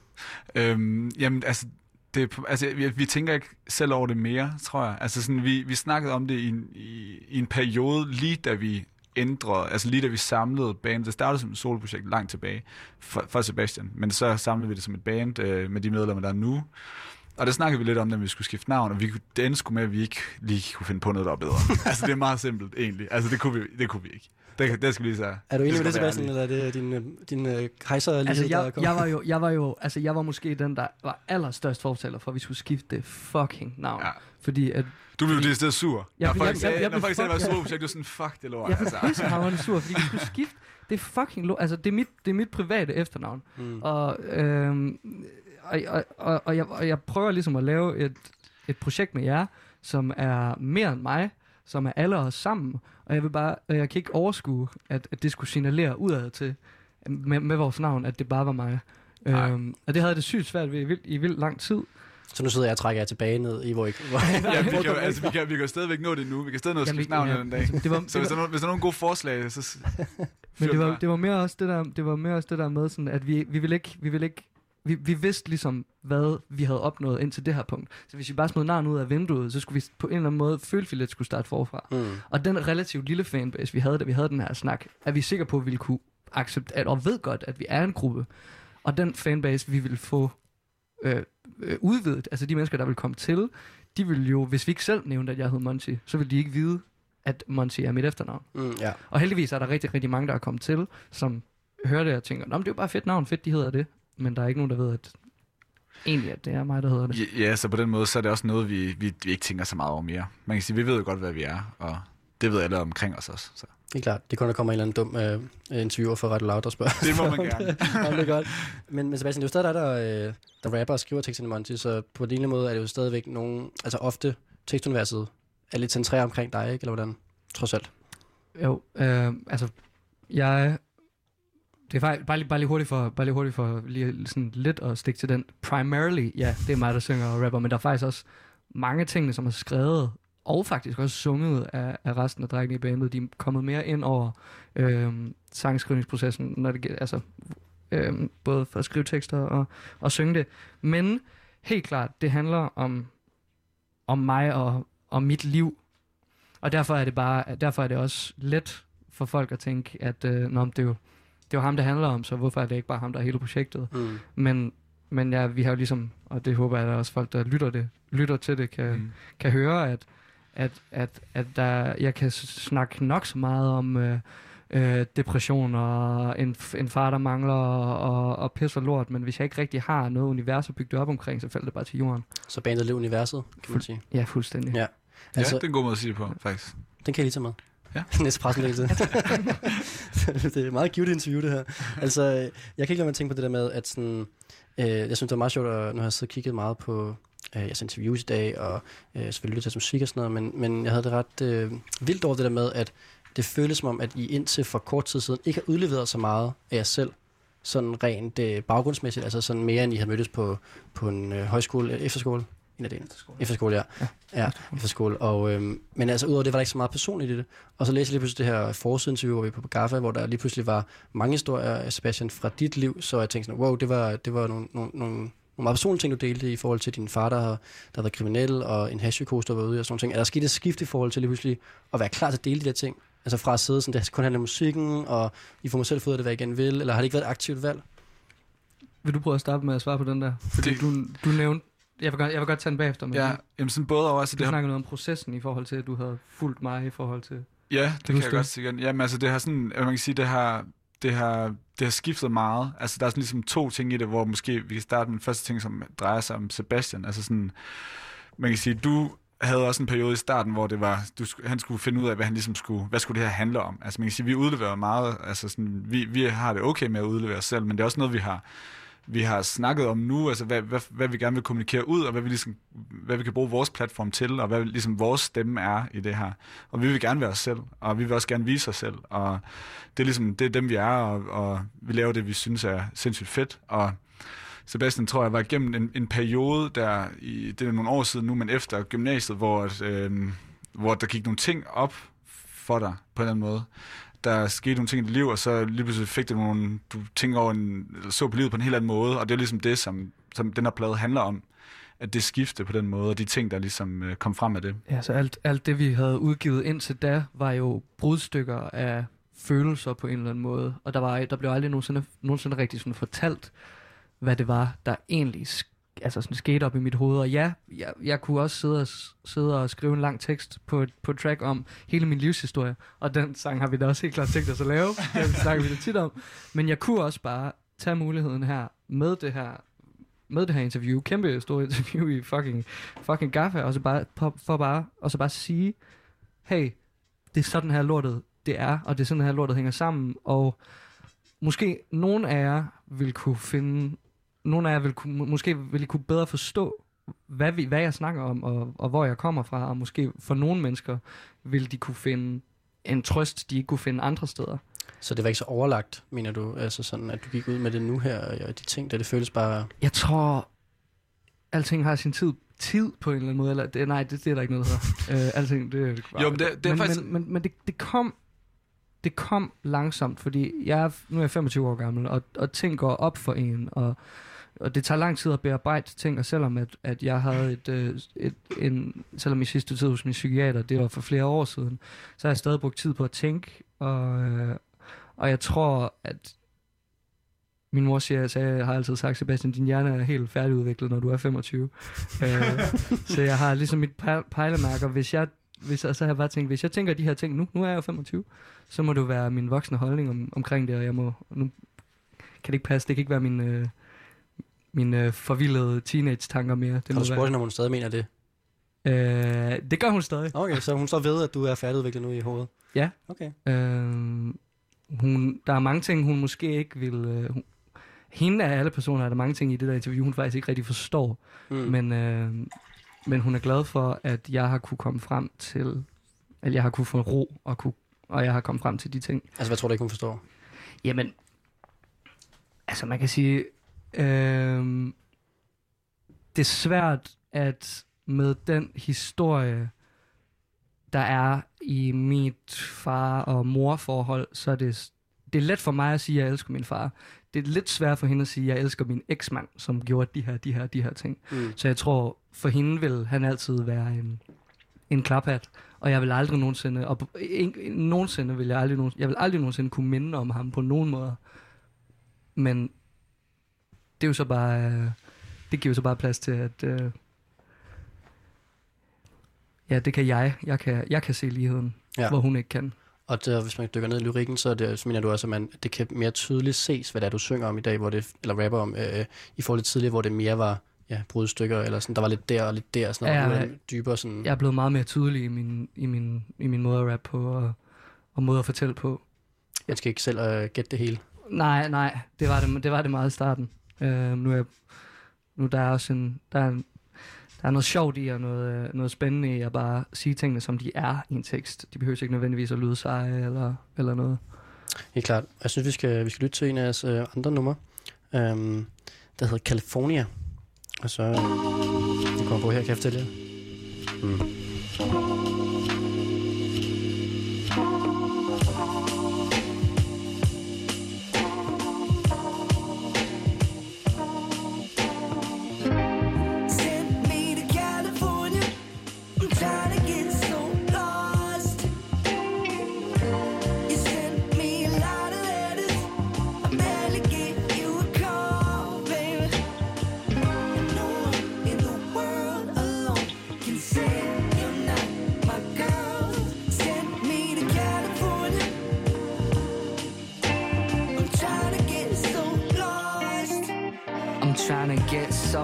[SPEAKER 19] Øhm, jamen, altså, det, altså vi, vi tænker ikke selv over det mere, tror jeg. Altså, sådan, vi, vi snakkede om det i en, i, i en periode, lige da vi ændrede, altså lige da vi samlede bandet. Det startede som et soloprojekt langt tilbage for, for Sebastian, men så samlede vi det som et band øh, med de medlemmer, der er nu. Og der snakkede vi lidt om, at vi skulle skifte navn, og vi, kunne- det endte sgu med, at vi ikke lige kunne finde på noget, der var bedre. altså, det er meget simpelt, egentlig. Altså, det kunne vi, det kunne vi ikke. Det, det skal vi lige sige.
[SPEAKER 3] Er du enig med det, Sebastian, eller er det din, øh, din øh, kejser
[SPEAKER 20] Altså,
[SPEAKER 3] der
[SPEAKER 20] jeg,
[SPEAKER 3] kom?
[SPEAKER 20] jeg, var jo, jeg var jo, altså, jeg var måske den, der var allerstørst fortaler for, at vi skulle skifte det fucking navn. Ja. Fordi at...
[SPEAKER 19] Du blev det sted sur.
[SPEAKER 20] Ja,
[SPEAKER 19] når folk
[SPEAKER 20] jeg-
[SPEAKER 19] sagde, sagde, det var et
[SPEAKER 20] fuck-
[SPEAKER 19] soloprojekt, du var sådan, fuck det lort.
[SPEAKER 20] Jeg blev pissehammerende sur, fordi vi skulle skifte. Det er fucking lo- Altså, det er mit, det er mit private efternavn.
[SPEAKER 3] Mm.
[SPEAKER 20] Og, øhm, og, og, og, og, jeg, og jeg prøver ligesom at lave et, et projekt med jer, som er mere end mig, som er alle os sammen. Og jeg vil bare, og jeg kan ikke overskue, at, at det skulle signalere udad til, med, med vores navn, at det bare var mig. Øhm, og det havde det sygt svært ved i vildt, i vildt lang tid.
[SPEAKER 3] Så nu sidder jeg og trækker jer tilbage ned i, hvor I... Hvor
[SPEAKER 19] ja, vi kan, jo- altså, vi, kan, vi kan jo stadigvæk nå det nu. Vi kan stadig nå at skifte navn
[SPEAKER 20] ja,
[SPEAKER 19] den dag.
[SPEAKER 20] altså, det var-
[SPEAKER 19] så hvis, der
[SPEAKER 20] var-
[SPEAKER 19] er nogen, hvis der er nogen gode forslag, så...
[SPEAKER 20] Men det var, det var mere også det der, det var mere også det der med sådan, at vi, vi ville ikke, vi ville ikke, vi, vi vidste ligesom, hvad vi havde opnået indtil det her punkt. Så hvis vi bare smed navnet ud af vinduet, så skulle vi på en eller anden måde føle, at vi lidt skulle starte forfra.
[SPEAKER 3] Mm.
[SPEAKER 20] Og den relativt lille fanbase, vi havde, da vi havde den her snak, er vi sikre på, at vi ville kunne acceptere, og ved godt, at vi er en gruppe. Og den fanbase, vi vil få øh, øh, udvidet, altså de mennesker, der vil komme til, de vil jo, hvis vi ikke selv nævnte, at jeg hed Monty, så vil de ikke vide, at Monty er mit efternavn.
[SPEAKER 3] Mm, ja.
[SPEAKER 20] Og heldigvis er der rigtig, rigtig mange, der er kommet til, som hører det og tænker, Nå, men det er jo bare et fedt navn, fedt, de hedder det. Men der er ikke nogen, der ved, at egentlig, at det er mig, der hedder det.
[SPEAKER 19] Ja, ja, så på den måde, så er det også noget, vi, vi, vi ikke tænker så meget over mere. Man kan sige, vi ved jo godt, hvad vi er, og det ved alle omkring os også. Så.
[SPEAKER 3] Det er klart. Det kunne der komme en eller anden dum øh, interviewer for ret loud og spørge.
[SPEAKER 19] Det må man gerne.
[SPEAKER 3] om det er godt. Men, men Sebastian, det er jo stadig dig, der, øh, der rapper og skriver teksterne i Monty, så på en eller anden måde er det jo stadigvæk nogen... Altså ofte tekstuniverset er lidt centreret omkring dig, ikke? Eller hvordan? Trods alt.
[SPEAKER 20] Jo, øh, altså, jeg... Det er faktisk bare lige, bare lige hurtigt for, bare lige hurtigt for lige sådan lidt at stikke til den. Primarily, ja, det er mig, der synger og rapper, men der er faktisk også mange ting, som er skrevet og faktisk også sunget af, af resten af drengene i bandet. De er kommet mere ind over øh, sangskrivningsprocessen, når det, altså, øh, både for at skrive tekster og, og synge det. Men helt klart, det handler om, om mig og, og mit liv. Og derfor er det bare, derfor er det også let for folk at tænke, at øh, Nå, det, er jo, det er jo ham, det handler om, så hvorfor er det ikke bare ham, der er hele projektet?
[SPEAKER 3] Mm.
[SPEAKER 20] Men, men ja, vi har jo ligesom, og det håber jeg, at også folk, der lytter, det, lytter til det, kan, mm. kan høre, at, at, at, at der, jeg kan snakke nok så meget om øh, øh, depression og en, en far, der mangler og, og pis og lort, men hvis jeg ikke rigtig har noget univers at bygge det op omkring, så falder det bare til jorden.
[SPEAKER 3] Så bandet lidt universet, kan man sige.
[SPEAKER 20] Ja, fuldstændig.
[SPEAKER 3] Ja.
[SPEAKER 19] Altså, ja, det er en god måde at sige det på, faktisk.
[SPEAKER 3] Den kan jeg lige tage med.
[SPEAKER 19] Ja.
[SPEAKER 3] Næste pressemeddelelse. det er et meget cute interview, det her. Altså, jeg kan ikke lade mig at tænke på det der med, at sådan, øh, jeg synes, det var meget sjovt, at nu har jeg siddet og kigget meget på øh, jeres interviews i dag, og øh, selvfølgelig lyttet til musik og sådan noget, men, men jeg havde det ret øh, vildt over det der med, at det føles som om, at I indtil for kort tid siden ikke har udleveret så meget af jer selv, sådan rent øh, baggrundsmæssigt, altså sådan mere end I har mødtes på, på en øh, højskole, øh, efterskole, en af delene. Efterskole, ja. Ja, ja efterskole. Og, øhm, men altså, udover det var der ikke så meget personligt i det. Og så læste jeg lige pludselig det her forsideinterview, hvor vi på Gaffa, hvor der lige pludselig var mange historier, Sebastian, fra dit liv. Så jeg tænkte sådan, wow, det var, det var nogle, nogle, nogle, nogle meget personlige ting, du delte i forhold til din far, der har, der har været kriminel, og en hashpsykose, der var ude i, og sådan ting. Er der sket et skift i forhold til lige pludselig at være klar til at dele de der ting? Altså fra at sidde sådan, det kun handler om musikken, og I får mig selv fået af det, hvad jeg gerne vil, eller har det ikke været et aktivt valg?
[SPEAKER 20] Vil du prøve at starte med at svare på den der? Fordi du, du nævnte, jeg vil, godt, jeg vil godt tage den bagefter, men
[SPEAKER 19] Ja, jamen sådan både over, altså
[SPEAKER 20] du
[SPEAKER 19] det har-
[SPEAKER 20] snakkede noget om processen i forhold til, at du havde fulgt mig i forhold til...
[SPEAKER 19] Ja, det kan jeg godt sige igen. Jamen altså, det har sådan, man kan sige, det har, det har, det har skiftet meget. Altså, der er sådan ligesom to ting i det, hvor måske vi kan starte med den første ting, som drejer sig om Sebastian. Altså sådan, man kan sige, du havde også en periode i starten, hvor det var, du, han skulle finde ud af, hvad han ligesom skulle, hvad skulle det her handle om. Altså man kan sige, vi udleverer meget, altså sådan, vi, vi har det okay med at udlevere os selv, men det er også noget, vi har, vi har snakket om nu, altså hvad, hvad, hvad vi gerne vil kommunikere ud, og hvad vi, ligesom, hvad vi kan bruge vores platform til, og hvad ligesom vores stemme er i det her. Og vi vil gerne være os selv, og vi vil også gerne vise os selv, og det er ligesom, det er dem vi er, og, og vi laver det, vi synes er sindssygt fedt, og Sebastian tror jeg var igennem en, en periode der, i, det er nogle år siden nu, men efter gymnasiet, hvor, at, øh, hvor der gik nogle ting op for dig på en eller anden måde. Der skete nogle ting i dit liv, og så lige pludselig fik det nogle, du tænker over en, så på livet på en helt anden måde, og det er ligesom det, som, som den her plade handler om. At det skifte på den måde, og de ting, der ligesom øh, kom frem af det.
[SPEAKER 20] Ja, så alt, alt det, vi havde udgivet indtil da, var jo brudstykker af følelser på en eller anden måde. Og der, var, der blev aldrig nogensinde, nogensinde rigtig sådan fortalt, hvad det var, der egentlig altså sådan skete op i mit hoved. Og ja, jeg, jeg kunne også sidde og, sidde og skrive en lang tekst på, på track om hele min livshistorie. Og den sang har vi da også helt klart tænkt os at lave. Den snakker vi da tit om. Men jeg kunne også bare tage muligheden her med det her med det her interview, kæmpe store interview i fucking, fucking gaffa, og så bare, for, for bare, og så bare sige, hey, det er sådan her lortet det er, og det er sådan her lortet hænger sammen, og måske nogen af jer vil kunne finde, nogen af jer vil kunne, må- måske vil I kunne bedre forstå, hvad, vi, hvad jeg snakker om, og, og hvor jeg kommer fra, og måske for nogle mennesker vil de kunne finde en trøst, de ikke kunne finde andre steder.
[SPEAKER 3] Så det var ikke så overlagt, mener du? Altså sådan, at du gik ud med det nu her, og de ting, der det føles bare...
[SPEAKER 20] Jeg tror, alting har sin tid, tid på en eller anden måde. Eller, det, nej, det, det er der ikke noget her. uh, alting, det, det
[SPEAKER 19] Jo, men det- det er
[SPEAKER 20] men,
[SPEAKER 19] faktisk-
[SPEAKER 20] Men, men, men det, det kom det kom langsomt, fordi jeg er, nu er jeg 25 år gammel, og, og ting går op for en, og, og det tager lang tid at bearbejde ting, og selvom at, at jeg havde et, øh, et, en, selvom i sidste tid hos min psykiater, det var for flere år siden, så har jeg stadig brugt tid på at tænke, og, øh, og jeg tror, at min mor siger, jeg har altid sagt, Sebastian, din hjerne er helt færdigudviklet, når du er 25. øh, så jeg har ligesom mit pej- pejlemærker. Hvis jeg, hvis, og så har jeg bare tænkt, hvis jeg tænker de her ting nu, nu er jeg jo 25, så må det være min voksne holdning om, omkring det, og jeg må, nu kan det ikke passe, det kan ikke være min, øh, min øh, forvildede teenage-tanker mere. Det
[SPEAKER 3] Har du spurgt hende, om hun stadig mener det?
[SPEAKER 20] Øh, det gør hun stadig.
[SPEAKER 3] Okay, så hun så ved, at du er færdigudviklet nu i hovedet?
[SPEAKER 20] Ja.
[SPEAKER 3] Okay.
[SPEAKER 20] Øh, hun, der er mange ting, hun måske ikke vil... Øh, hun, hende af alle personer er der mange ting i det der interview, hun faktisk ikke rigtig forstår.
[SPEAKER 3] Mm.
[SPEAKER 20] Men, øh, men hun er glad for, at jeg har kunne komme frem til... At jeg har kunne få ro, og, kunne, og jeg har kommet frem til de ting.
[SPEAKER 3] Altså, hvad tror du ikke, hun forstår?
[SPEAKER 20] Jamen, altså man kan sige, øh, det er svært at med den historie, der er i mit far- og morforhold, så er det, det er let for mig at sige, at jeg elsker min far. Det er lidt svært for hende at sige, at jeg elsker min eksmand, som gjorde de her, de her, de her ting.
[SPEAKER 3] Mm.
[SPEAKER 20] Så jeg tror, for hende vil han altid være en, en klaphat, og jeg vil aldrig nogensinde, og en, nogensinde vil jeg aldrig, jeg vil aldrig nogensinde kunne minde om ham på nogen måde. Men det er jo så bare, øh, det giver jo så bare plads til, at øh, ja, det kan jeg. Jeg kan, jeg kan se ligheden,
[SPEAKER 3] Ja.
[SPEAKER 20] hvor hun ikke kan.
[SPEAKER 3] Og der, hvis man dykker ned i lyrikken, så, det, så mener du også, at man, det kan mere tydeligt ses, hvad det er, du synger om i dag, hvor det, eller rapper om, øh, i forhold til tidligere, hvor det mere var ja, brudstykker, eller sådan, der var lidt der og lidt der, sådan noget,
[SPEAKER 20] Ja,
[SPEAKER 3] det dybere sådan...
[SPEAKER 20] Jeg er blevet meget mere tydelig i min, i min, i min måde at rappe på, og, og måde at fortælle på.
[SPEAKER 3] Jeg skal ikke selv øh, gætte det hele.
[SPEAKER 20] Nej, nej, det var det, det var det meget i starten. Øh, nu er nu der er også en, der er, en, der er noget sjovt i, og noget, øh, noget spændende i at bare sige tingene, som de er i en tekst. De behøver ikke nødvendigvis at lyde seje eller, eller noget.
[SPEAKER 3] Helt klart. Jeg synes, vi skal, vi skal lytte til en af jeres øh, andre numre, øhm, der hedder California. Og så, øh, den kommer på her, kan jeg fortælle jer. Mm.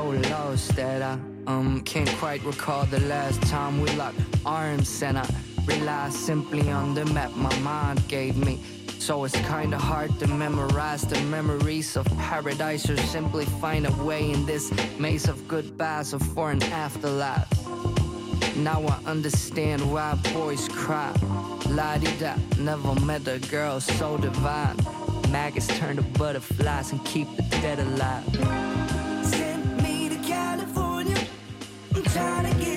[SPEAKER 9] So lost
[SPEAKER 21] that I um can't quite recall the last time we locked arms and I rely simply on the map my mind gave me. So it's kinda hard to memorize the memories of paradise or simply find a way in this maze of goodbyes or for an afterlife. Now I understand why boys cry. La di da, never met a girl so divine. Maggots turn to butterflies and keep the dead alive.
[SPEAKER 9] I'm trying to get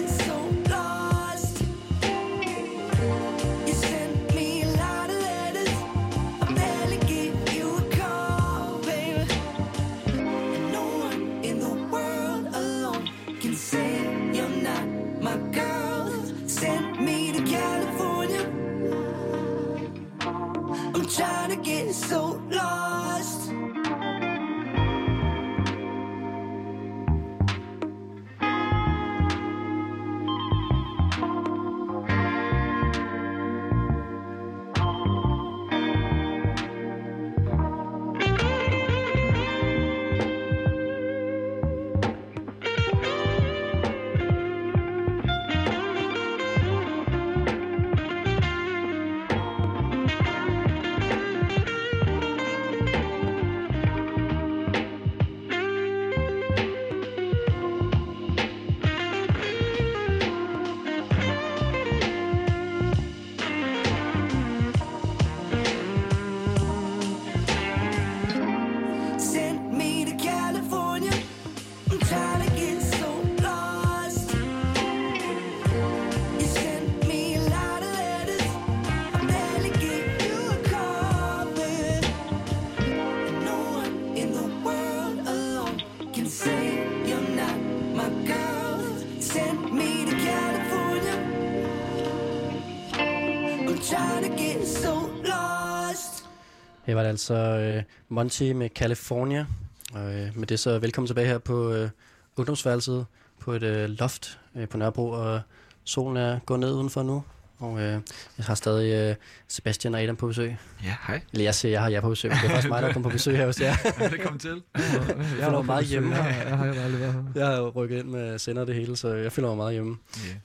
[SPEAKER 3] altså øh, Monty med California. Og øh, med det så velkommen tilbage her på øh, ungdomsværelset på et øh, loft øh, på Nørrebro. Og solen er gået ned udenfor nu. Og øh, jeg har stadig øh, Sebastian og Adam på besøg.
[SPEAKER 4] Ja, hej.
[SPEAKER 3] Eller jeg siger, jeg har jer på besøg, det er faktisk mig, der kommer på besøg her hos jer.
[SPEAKER 19] Velkommen til.
[SPEAKER 3] Jeg føler
[SPEAKER 20] var
[SPEAKER 3] mig meget
[SPEAKER 20] besøg.
[SPEAKER 3] hjemme.
[SPEAKER 20] Jeg har- jeg har jo aldrig været her.
[SPEAKER 3] Jeg har jo rykket ind med sender det hele, så jeg føler mig meget hjemme.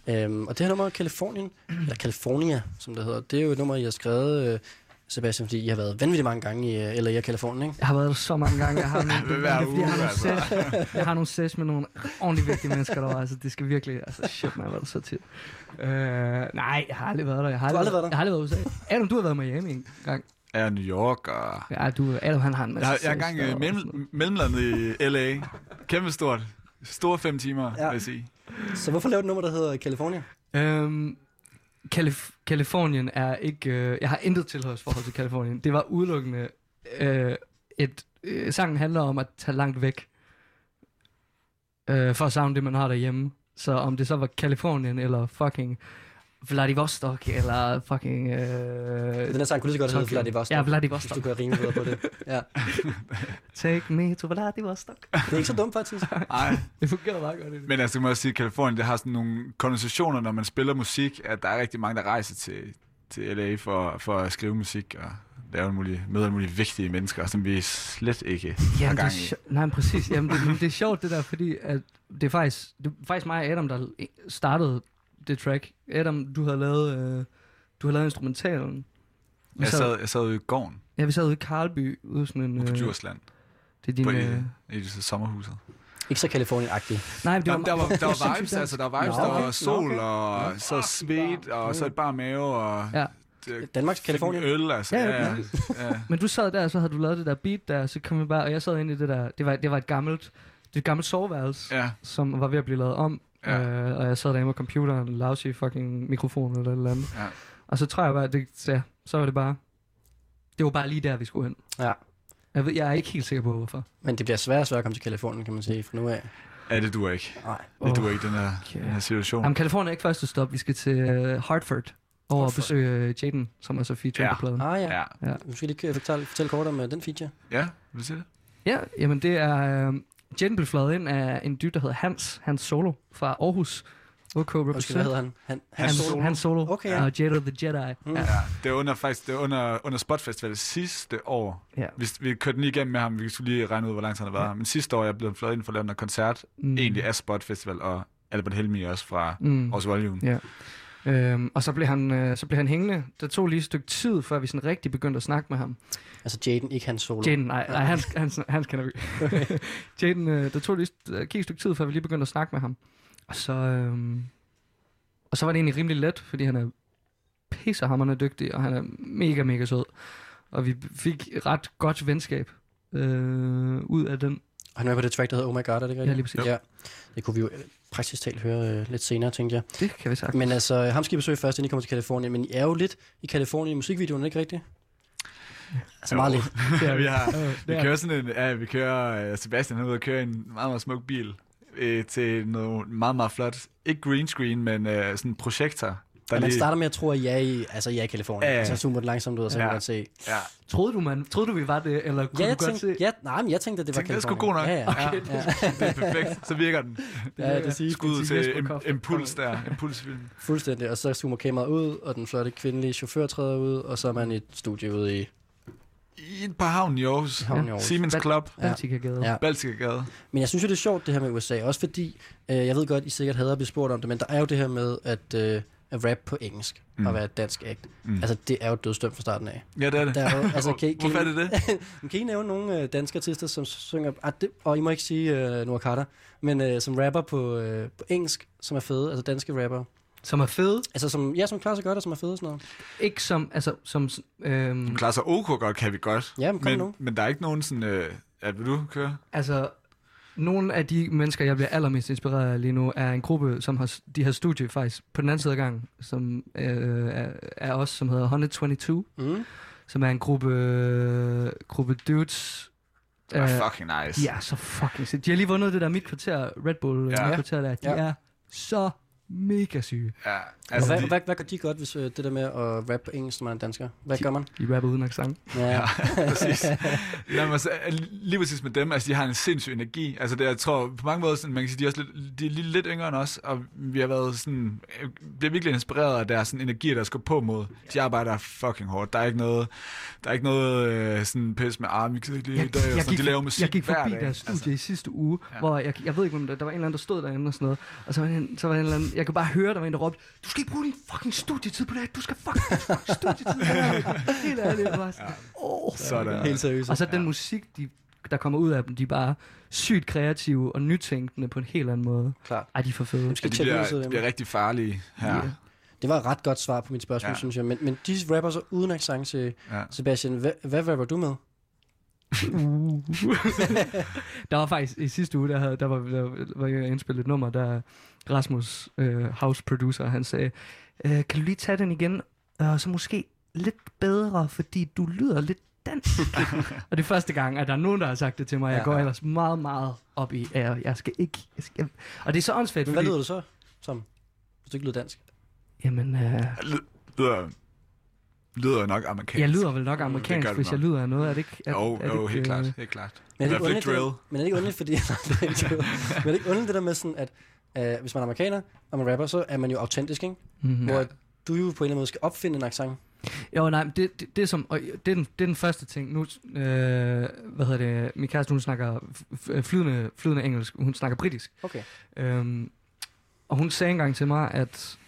[SPEAKER 3] Yeah. Øhm, og det her nummer, Californien, eller California, som det hedder, det er jo et nummer, I har skrevet, øh, Sebastian, fordi I har været vanvittigt mange gange i øh, LA og Kalifornien, ikke?
[SPEAKER 20] Jeg har været der så mange gange. Jeg har nogle, det er, fordi jeg har
[SPEAKER 3] uge,
[SPEAKER 20] nogle,
[SPEAKER 3] altså.
[SPEAKER 20] ses, jeg har nogle ses med nogle ordentligt vigtige mennesker derovre. Altså, det skal virkelig... Altså, shit, man har været der så tit. Øh, nej, jeg har aldrig været der. Jeg har
[SPEAKER 19] Du har aldrig været der?
[SPEAKER 20] Jeg har aldrig været i USA. Adam, du har været i Miami en gang.
[SPEAKER 19] Ja, New York og...
[SPEAKER 20] Ja, du, Adam, han har en masse
[SPEAKER 19] Jeg, jeg er øh,
[SPEAKER 20] og
[SPEAKER 19] mellem, mellemlandet i L.A. Kæmpe stort. Store fem timer, ja. vil jeg sige.
[SPEAKER 3] Så hvorfor lave et nummer, der hedder California?
[SPEAKER 20] Øhm, Kalif- Kalifornien er ikke... Øh, jeg har intet tilhørsforhold til Kalifornien. Det var udelukkende øh, et... Øh, sangen handler om at tage langt væk øh, for at savne det, man har derhjemme. Så om det så var Kalifornien eller fucking Vladivostok eller fucking... Øh,
[SPEAKER 3] Den her sang kunne lige så godt hedde. Vladivostok.
[SPEAKER 20] Ja, Vladivostok.
[SPEAKER 3] Hvis du kan rime på det. Ja.
[SPEAKER 20] Take me to Vladivostok.
[SPEAKER 3] Det er ikke så dumt, faktisk.
[SPEAKER 19] Nej.
[SPEAKER 20] det fungerer meget godt. Det.
[SPEAKER 19] Men altså, må også sige, at Kalifornien, det har sådan nogle konversationer, når man spiller musik, at der er rigtig mange, der rejser til, til LA for, for at skrive musik og lave en mulig, møde alle mulige vigtige mennesker, som vi slet ikke har
[SPEAKER 20] Jamen, det er
[SPEAKER 19] gang i.
[SPEAKER 20] nej, præcis. Jamen, det, det er sjovt det der, fordi at det er faktisk, det er faktisk mig og Adam, der startede det track. Adam, du havde lavet, øh, du havde lavet instrumentalen. Vi
[SPEAKER 19] Jeg sad, jeg sad ude i gården
[SPEAKER 20] Ja, vi sad ude i Karlby, ude sådan en...
[SPEAKER 19] ude på
[SPEAKER 20] øh,
[SPEAKER 19] Djursland.
[SPEAKER 20] Det er din...
[SPEAKER 19] På,
[SPEAKER 20] øh,
[SPEAKER 19] i, i sommerhuset.
[SPEAKER 3] Ikke så Kalifornien-agtigt.
[SPEAKER 20] Nej, det var,
[SPEAKER 19] Jamen, der var, der var vibes, altså. Der var vibes,
[SPEAKER 20] Nå,
[SPEAKER 19] der
[SPEAKER 20] okay.
[SPEAKER 19] var sol,
[SPEAKER 20] Nå, okay.
[SPEAKER 19] og så svedt, og så et bar mave, og...
[SPEAKER 20] Ja.
[SPEAKER 3] Danmarks Kalifornien.
[SPEAKER 19] Øl, altså.
[SPEAKER 20] Ja,
[SPEAKER 19] Ja,
[SPEAKER 20] ja. Men du sad der, og så havde du lavet det der beat der, så kom vi bare, og jeg sad inde i det der, det var, det var et gammelt, det var et gammelt soveværelse,
[SPEAKER 19] Ja.
[SPEAKER 20] som var ved at blive lavet om,
[SPEAKER 19] Ja.
[SPEAKER 20] øh, og jeg sad derinde med computeren, lousy fucking mikrofon eller et eller andet.
[SPEAKER 19] Ja.
[SPEAKER 20] Og så tror jeg bare, det, ja, så var det bare, det var bare lige der, vi skulle hen.
[SPEAKER 3] Ja.
[SPEAKER 20] Jeg, ved, jeg er ikke helt sikker på, hvorfor.
[SPEAKER 3] Men det bliver svært og svært at komme til Kalifornien, kan man sige, fra nu af.
[SPEAKER 19] Ja, det duer ikke.
[SPEAKER 3] Nej.
[SPEAKER 19] Det duer ikke, den her,
[SPEAKER 20] okay.
[SPEAKER 19] den her situation.
[SPEAKER 20] Jamen, Kalifornien er ikke første stop. Vi skal til uh, Hartford over at besøge uh, Jaden, som er så feature
[SPEAKER 19] Ja.
[SPEAKER 20] på pladen.
[SPEAKER 3] Ah ja.
[SPEAKER 19] Ja.
[SPEAKER 20] ja.
[SPEAKER 3] Skal lige fortælle, fortælle kort om uh, den feature.
[SPEAKER 19] Ja, vil du sige det?
[SPEAKER 20] Ja, jamen det er... Uh, Jaden blev fløjet ind af en dyr, der hedder Hans, Hans Solo fra Aarhus. OK
[SPEAKER 3] Undskyld, hvad hedder han? Han,
[SPEAKER 20] Hans, Solo. Hans Solo.
[SPEAKER 3] Okay, ja.
[SPEAKER 20] Og Jada the Jedi.
[SPEAKER 3] Mm.
[SPEAKER 20] Ja.
[SPEAKER 19] Ja, det er under, faktisk, det er under, under Spot Festival sidste år.
[SPEAKER 20] Ja.
[SPEAKER 19] Vi, vi kørte den lige igennem med ham, vi skulle lige regne ud, hvor lang tid han har været her. Men sidste år jeg blevet fløjet ind for at lave en koncert,
[SPEAKER 20] Mm.
[SPEAKER 19] egentlig af Spot Festival, og Albert Helmi også fra
[SPEAKER 20] mm.
[SPEAKER 19] Aarhus Volume.
[SPEAKER 20] Ja. Øhm, og så blev, han, øh, så blev han hængende. Der tog lige et stykke tid, før vi sådan rigtig begyndte at snakke med ham.
[SPEAKER 3] Altså Jaden, ikke hans solo.
[SPEAKER 20] Jaden, nej, nej hans, hans, hans kender vi.
[SPEAKER 3] Okay.
[SPEAKER 20] Jaden, øh, der tog lige gik et stykke tid, før vi lige begyndte at snakke med ham. Og så, øhm, og så var det egentlig rimelig let, fordi han er pissehammerende dygtig, og han er mega, mega sød. Og vi fik ret godt venskab øh, ud af den.
[SPEAKER 3] Han er på det track, der hedder Oh My God, er det rigtigt?
[SPEAKER 20] Ja, lige præcis.
[SPEAKER 3] Ja. Det kunne vi jo øh, praktisk talt høre øh, lidt senere, tænkte jeg.
[SPEAKER 20] Det kan vi sagtens.
[SPEAKER 3] Men altså, ham skal I besøge først, inden I kommer til Kalifornien. Men I er jo lidt i Kalifornien i musikvideoen, ikke rigtigt? Altså meget
[SPEAKER 19] Jo.
[SPEAKER 3] lidt.
[SPEAKER 19] ja, vi, har, vi
[SPEAKER 20] det er
[SPEAKER 19] kører sådan en, ja, vi kører, øh, Sebastian han er ude og køre en meget, meget smuk bil øh, til noget meget, meget flot, ikke green screen, men øh, sådan en projektor.
[SPEAKER 3] Og man starter med at tro, at I er i, altså, I er i Kalifornien.
[SPEAKER 19] Ja, ja.
[SPEAKER 3] Og så zoomer det langsomt ud, og så kan
[SPEAKER 19] Ja.
[SPEAKER 3] man godt se.
[SPEAKER 19] Ja.
[SPEAKER 20] Troede du, man, troede du, vi var det, eller kunne
[SPEAKER 3] Ja, jeg
[SPEAKER 20] du godt
[SPEAKER 3] tænkte,
[SPEAKER 20] se?
[SPEAKER 3] ja, nej, men jeg tænkte, at det var
[SPEAKER 19] Tænkte, det er sgu
[SPEAKER 3] Kalifornien.
[SPEAKER 19] god nok.
[SPEAKER 3] Ja, ja.
[SPEAKER 20] Okay,
[SPEAKER 3] ja.
[SPEAKER 19] det er perfekt. Så virker den.
[SPEAKER 3] Ja, det siger
[SPEAKER 19] Skud
[SPEAKER 20] det siger
[SPEAKER 19] til im- impuls der. Impulsfilm.
[SPEAKER 3] Fuldstændig. Og så zoomer kameraet ud, og den flotte kvindelige chauffør træder ud, og så er man i et studie ude i...
[SPEAKER 19] I et par havn i Aarhus.
[SPEAKER 3] Havn i Aarhus.
[SPEAKER 19] Siemens Club.
[SPEAKER 20] Baltikagade.
[SPEAKER 3] Ja.
[SPEAKER 19] Baltikagade.
[SPEAKER 3] Men jeg synes jo, det er sjovt, det her med USA. Også fordi, øh, jeg ved godt, I sikkert hader at blive spurgt om det, men der er jo det her med at, øh, at rap på engelsk mm. Og være et dansk act.
[SPEAKER 19] Mm.
[SPEAKER 3] Altså, det er jo dødstømt fra starten af.
[SPEAKER 19] Ja, det er det.
[SPEAKER 3] Der er jo, altså, kan, kan,
[SPEAKER 19] Hvorfor er det det?
[SPEAKER 3] Men kan I nævne nogle øh, danske artister, som synger... Ah, det, og I må ikke sige øh, Noah Carter, men øh, som rapper på, øh, på engelsk, som er fede, altså danske rapper.
[SPEAKER 20] Som er fede.
[SPEAKER 3] Altså, som, ja, som klarer sig godt, og som er fede og sådan noget.
[SPEAKER 20] Ikke som, altså, som... Øhm,
[SPEAKER 19] Den klarer sig OK godt, kan vi godt.
[SPEAKER 3] Ja, men kom nu.
[SPEAKER 19] men, men der er ikke nogen sådan... Øh, ja, vil du køre?
[SPEAKER 20] Altså, nogle af de mennesker, jeg bliver allermest inspireret af lige nu, er en gruppe, som har, de har studie faktisk på den anden side af gangen, som øh, er, er os, som hedder 122,
[SPEAKER 3] Mm.
[SPEAKER 20] som er en gruppe, øh, gruppe dudes.
[SPEAKER 19] Det er
[SPEAKER 20] øh,
[SPEAKER 19] fucking nice.
[SPEAKER 20] Er så fucking fedt. De har lige vundet det der mit kvarter, Red Bull
[SPEAKER 19] Ja.
[SPEAKER 20] ja. mit kvarter der. De
[SPEAKER 3] Ja.
[SPEAKER 20] er så mega syge.
[SPEAKER 19] Ja,
[SPEAKER 3] Altså, hvad, de... hvad, hvad gør de godt, hvis øh, det der med at rappe på engelsk, når man er dansker? Hvad gør man?
[SPEAKER 20] De rapper uden accent.
[SPEAKER 3] Ja,
[SPEAKER 19] Ja, præcis. Jamen, altså, lige præcis med dem, altså, de har en sindssyg energi. Altså, det, jeg tror, på mange måder, sådan, man kan sige, de er, også lidt, de er lige lidt yngre end os, og vi har været sådan, øh, bliver virkelig inspireret af deres sådan, energi, der skal på mod. De arbejder fucking hårdt. Der er ikke noget, der er ikke noget øh, sådan pis med arm, vi kan ikke lige i dag, og sådan, de laver musik
[SPEAKER 20] jeg gik forbi deres studie altså, i sidste uge, ja. hvor jeg, jeg ved ikke, om der, der var en eller anden, der stod derinde og sådan noget, og så var, en, så var en eller anden, jeg kunne bare høre, der var en, der råbte, du skal ikke bruge din fucking studietid på det her, du skal fucking, studietid på det her. Helt ærligt, det var sådan, åh.
[SPEAKER 19] Sådan.
[SPEAKER 3] Helt seriøst.
[SPEAKER 20] Og så den musik, de, der kommer ud af dem, de er bare sygt kreative og nytænkende på en helt anden måde.
[SPEAKER 3] Klart.
[SPEAKER 20] Ej, de er for fede.
[SPEAKER 19] Ja, de bliver, de bliver rigtig farlige her.
[SPEAKER 20] Ja.
[SPEAKER 3] Det var et ret godt svar på mit spørgsmål,
[SPEAKER 19] ja.
[SPEAKER 3] synes jeg. Men, men de rapper så uden accent til
[SPEAKER 19] Ja.
[SPEAKER 3] Sebastian. Hvad, hvad rapper du med?
[SPEAKER 20] der var faktisk i sidste uge, der, havde, der var, der var jeg indspillet et nummer, der Rasmus, øh, house producer, han sagde, øh, kan du lige tage den igen, øh, så måske lidt bedre, fordi du lyder lidt dansk. og det er første gang, at der er nogen, der har sagt det til mig. Jeg
[SPEAKER 3] Ja.
[SPEAKER 20] går ellers meget, meget op i, at jeg, jeg skal ikke... Jeg skal, og det er så åndssvagt,
[SPEAKER 3] Men hvad
[SPEAKER 20] fordi...
[SPEAKER 3] lyder du så som? Hvis du ikke lyder dansk.
[SPEAKER 20] Jamen, øh,
[SPEAKER 19] Lyder, lyder nok amerikansk.
[SPEAKER 20] jeg lyder vel nok
[SPEAKER 19] Det
[SPEAKER 20] amerikansk,
[SPEAKER 19] det
[SPEAKER 20] hvis jeg
[SPEAKER 19] nok.
[SPEAKER 20] lyder af noget. Er det ikke... Er,
[SPEAKER 19] Jo,
[SPEAKER 20] er det
[SPEAKER 19] jo,
[SPEAKER 20] ikke,
[SPEAKER 19] helt
[SPEAKER 20] øh,
[SPEAKER 19] klart, helt klart.
[SPEAKER 3] Men er det ikke
[SPEAKER 19] drill.
[SPEAKER 3] det, men er det ikke underligt, fordi... det men er det ikke underligt det der med sådan, at uh, hvis man er amerikaner, og man rapper, så er man jo autentisk, ikke?
[SPEAKER 20] Mhm.
[SPEAKER 3] Hvor
[SPEAKER 20] Ja.
[SPEAKER 3] du jo på en eller anden måde skal opfinde en accent.
[SPEAKER 20] Jo, nej, men det, det, det, er som, og det, er den, det er den første ting. Nu, øh, hvad hedder det, min kæreste, hun snakker f- flydende, flydende engelsk, hun snakker britisk.
[SPEAKER 3] Okay.
[SPEAKER 20] Øhm, og hun sagde engang til mig, at,